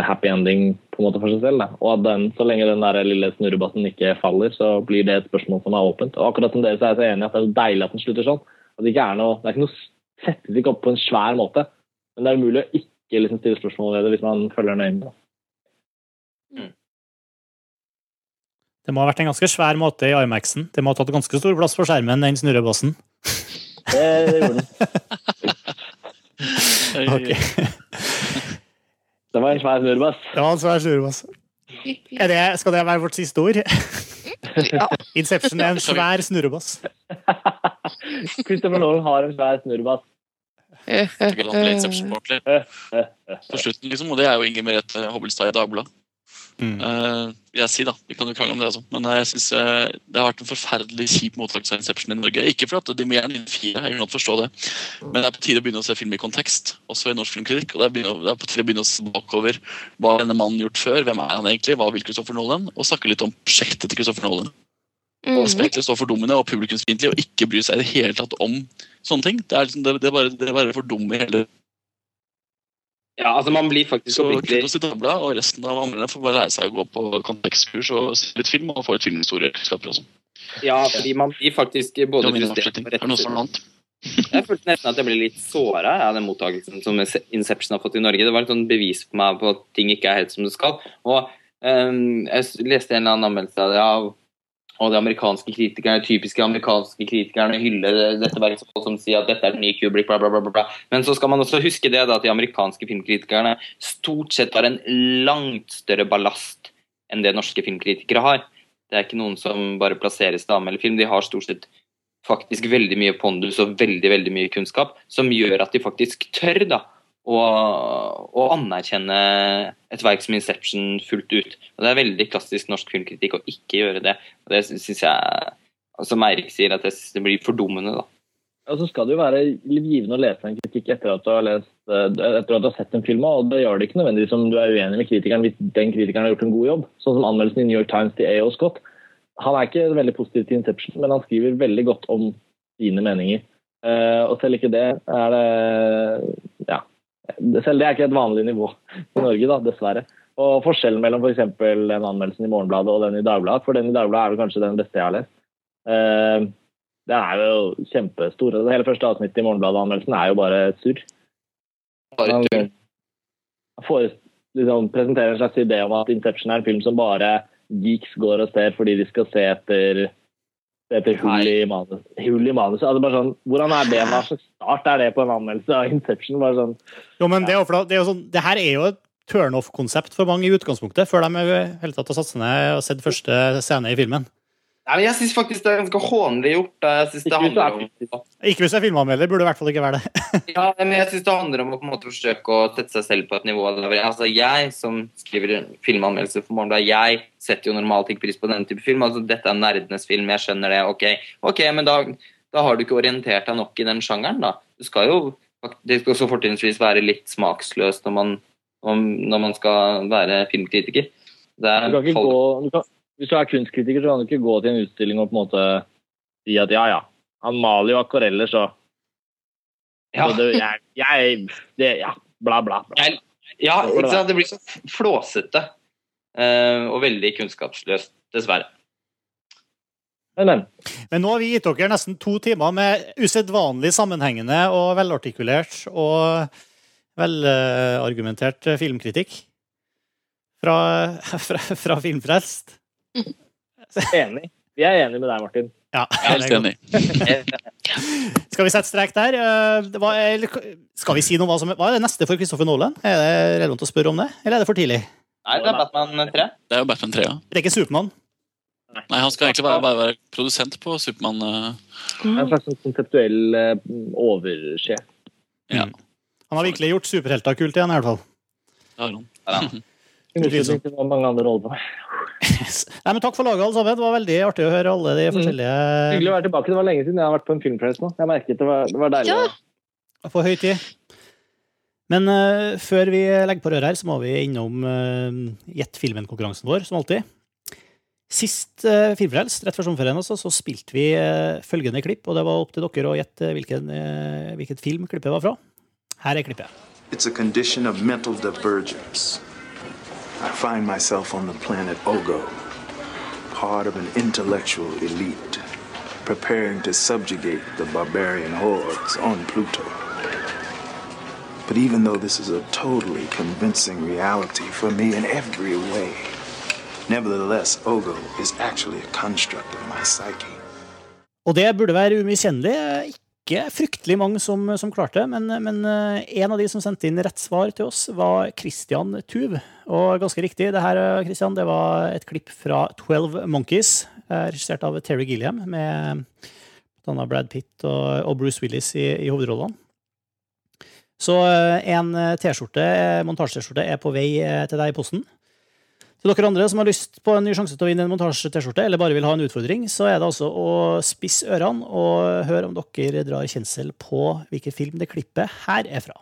happy ending på en måte for seg selv. Da. Og at den, så lenge den der lille snurrebassen ikke faller, så blir det et spørsmål som er åpent. Og akkurat som dere så er jeg så enig i at det er så deilig at den slutter sånn. At det ikke er noe, det er ikke noe settes ikke opp på en svær måte. Men det er umulig å ikke liksom stille spørsmål ved det hvis man følger nøye med. da. Det må ha vært en ganske svær måte i IMAX-en. Det må ha tatt ganske stor plass på skjermen, den snurrebassen. Det, det gjorde den. okay. Det var en svær snurrebass. Det var en svær snurrebass. Er det, skal det være vårt siste ord? Ja. Inception er en svær snurrebass. Christopher Nolan har en svær snurrebass. Ble Inception på. På slutten, liksom, og det er jo Inger Merete Hobbelstad i Dagbladet. Mm. Eh, vil jeg si, da. Vi kan jo krangle om det, altså. Men eh, jeg synes eh, det har vært en forferdelig kjip mottakelse av Inception i Norge. Ikke for at de må gjerne inn fire, jeg kan forstå det. Men det er på tide å begynne å se film i kontekst, også i norsk filmkritikk. Og det er, er på tide å begynne å se bakover. Hva denne mannen gjort før? Hvem er han egentlig? Hva vil Christopher Nolan? Og snakke litt om prosjektet til Christopher Nolan. Mm. Aspektet står fordummende og publikumsfiendtlig og ikke bryr seg i det hele tatt om sånne ting. Det er, liksom, det, det er bare, det er bare fordummer hele Ja, altså man blir faktisk Så oppriktig kudos til Dagbladet, og resten av andre får bare lære seg å gå på kontekstkurs og se litt film og få litt filmhistoriekunnskaper også. Ja, fordi man blir faktisk både frustrert og rett? Jeg følte nesten at jeg ble litt såra av den mottakelsen som Inception har fått i Norge. Det var et sånn bevis for meg på at ting ikke er helt som det skal. Og um, Jeg leste en eller annen anmeldelse av det. Ja, og de amerikanske kritikerne, typiske amerikanske kritikerne hyller dette verket som sier at dette er den nye Kubrick, bla, bla, bla, bla. Men så skal man også huske det da, at de amerikanske filmkritikerne stort sett har en langt større ballast enn det norske filmkritikere har. Det er ikke noen som bare plasseres til å anmelde film. De har stort sett faktisk veldig mye pondus og veldig veldig mye kunnskap, som gjør at de faktisk tør da, å, å anerkjenne et verk som Inception fullt ut. Og Det er veldig klassisk norsk filmkritikk å ikke gjøre det. Og Det syns jeg, som Eirik sier, at det blir fordummende. da. Og så skal det jo være givende å lese en kritikk etter at du har, lest, eh, etter at du har sett en film, og det gjør det ikke nødvendigvis om du er uenig med kritikeren hvis den kritikeren har gjort en god jobb. Sånn som anmeldelsen i New York Times til A.O. Scott. Han er ikke veldig positiv til Inception, men han skriver veldig godt om sine meninger. Eh, og selv ikke det er det Ja. Selv det er ikke et vanlig nivå i Norge, da, dessverre. Og forskjellen mellom f.eks. For den anmeldelsen i Morgenbladet og den i Dagbladet, for den i Dagbladet er vel kanskje den beste jeg har lest. det den er jo kjempestor. Det hele første avsnittet i Morgenbladet-anmeldelsen er jo bare surr. Bare tull. han liksom, presenterer en slags idé om at Inception er en film som bare geeks går og ser fordi de skal se etter, se etter hull, i manus, hull i manuset. Altså bare sånn, hvordan er det? Hva slags start er det på en anmeldelse av Inception? Bare sånn, Jo, men det, er jo, for det, er jo sånn, det her er jo et turnoff-konsept for mange i utgangspunktet, før de hele tatt har satt seg ned og sett første scene i filmen. Nei, men Jeg syns faktisk det er ganske hånlig gjort. Ikke om Ikke hvis jeg er filmanmelder, burde det i hvert fall ikke være det. Ja, men jeg synes det handler om å på en måte forsøke å sette seg selv på et nivå altså Jeg som skriver filmanmeldelser for Morgenbladet, jeg setter jo normalt ikke pris på denne type film. altså Dette er nerdenes film, jeg skjønner det. Ok, ok, men da, da har du ikke orientert deg nok i den sjangeren, da. Du skal jo Det skal også fortrinnsvis være litt smaksløst når man, når man skal være filmkritiker. Det er du kan ikke folk- gå, du kan, hvis du er kunstkritiker, så kan du ikke gå til en utstilling og på en måte si at ja, ja, han maler jo akvareller, så Ja. så det, jeg, jeg det, Ja, bla, bla. bla. Jeg- Ja, ikke sant? Det blir så flåsete uh, og veldig kunnskapsløst, dessverre. Men, men. Men nå har vi gitt dere nesten to timer med usedvanlig sammenhengende og velartikulert og velargumentert filmkritikk fra, fra, fra Filmfrelst. Enig. Vi er enige med deg, Martin. Ja, Helt enig. Skal vi sette strek der? Hva, det Skal vi si noe om hva som Hva er det neste for Kristoffer Nolan? Er det relevant å spørre om det, eller er det for tidlig? Nei, det er Batman 3. Det er jo Batman 3, ja. Det er ikke Supermann. Nei, han skal egentlig bare, bare være produsent på Supermann. Mm. En slags sånn konseptuell eh, oversjef. Ja. Han har virkelig gjort superhelter kult igjen, i hvert fall. Det har han. Ja. I motsetning til mange andre roller på meg. Nei, men Takk for laget, alle sammen. Det var veldig artig å høre alle de forskjellige Hyggelig å være tilbake. Det var lenge siden jeg har vært på en filmpress nå. Jeg merket det var, det var deilig. Ja. På høy tid. Men uh, før vi legger på røret her, så må vi innom uh, Gjett filmen-konkurransen vår, som alltid. Sist uh, Filmfrelst, rett før sommerferien, altså, så spilte vi uh, følgende klipp, og det var opp til dere å gjette hvilken, uh, hvilket film klippet var fra. Her er klippet. It's a condition of mental divergence. I find myself on the planet Ogo, part of an intellectual elite, preparing to subjugate the barbarian hordes on Pluto. But even though this is a totally convincing reality for me in every way, nevertheless, Ogo is actually a construct of my psyche. Og det burde være umiskjennelig. Eh, Ikke fryktelig mange som, som klarte, men, men eh, en av de som sendte inn rett svar til oss, var Christian Tuv. Og ganske riktig, det her eh, Christian, det var et klipp fra 12 Monkeys, eh, regissert av Terry Gilliam, med blant Brad Pitt og, og Bruce Willis i, i hovedrollene. Så en T-skjorte, montasje-T-skjorte er på vei til deg i posten. Til dere andre som har lyst på en ny sjanse til å vinne en montasje-T-skjorte, eller bare vil ha en utfordring, så er det altså å spisse ørene og høre om dere drar kjensel på hvilken film det klippet her er fra.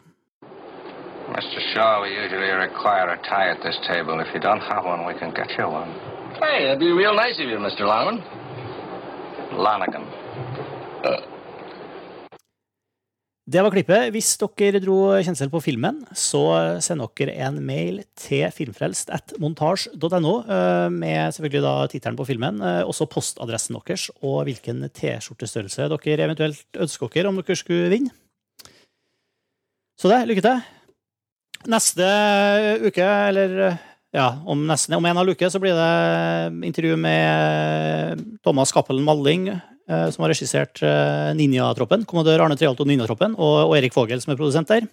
Mr. Shaw, we usually require a tie at this table. If you don't have one, we can get you one. Hey, that'd be real nice of you, Mr. Lonergan. Lonigan. Det var klippet. Hvis dere dro kjensel på filmen, så send dere en mail til filmfrelst at montasj.no med selvfølgelig da tittelen på filmen, eh, også postadressen deres og hvilken T-skjortestørrelse dere eventuelt ønsker dere om dere skulle vinne. Så det, lykke til. Neste uke, eller ja, om, nesten, om en halv uke, så blir det intervju med Thomas Cappelen Malling, eh, som har regissert eh, Ninjatroppen. kommandør Arne Trialto og Ninjatroppen, og, og Erik Fogel, som er produsent der.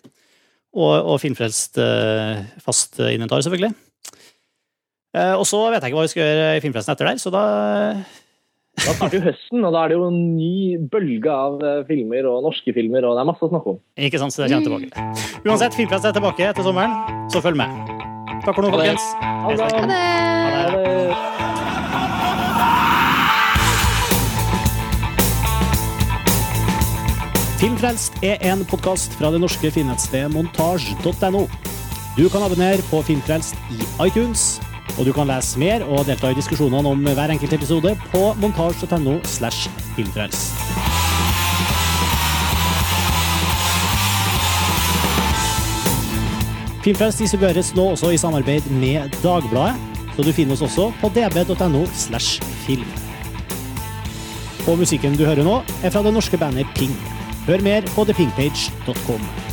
Og, og Filmfrelst eh, fast inventar, selvfølgelig. Eh, og så vet jeg ikke hva vi skal gjøre i Filmfrelsen etter der, så da Da starter jo høsten, og da er det jo en ny bølge av eh, filmer og norske filmer, og det er masse å snakke om. Ikke sant, så det kommer tilbake. Uansett, filmfrelsen er tilbake etter sommeren, så følg med. Takk for nå, Ha det. folkens. Ha det. Ha det! Ha det. Filmfrelst er en podkast fra det norske filmnettstedet montasj.no. Du kan abonnere på Filmfrelst i iTunes, og du kan lese mer og delta i diskusjonene om hver enkelt episode på montasj.no slash filmfrelst. Filmfrelst distribueres nå også i samarbeid med Dagbladet, så du finner oss også på db.no slash film. Og musikken du hører nå, er fra det norske bandet Ping. Hør mer på thepinkpage.com.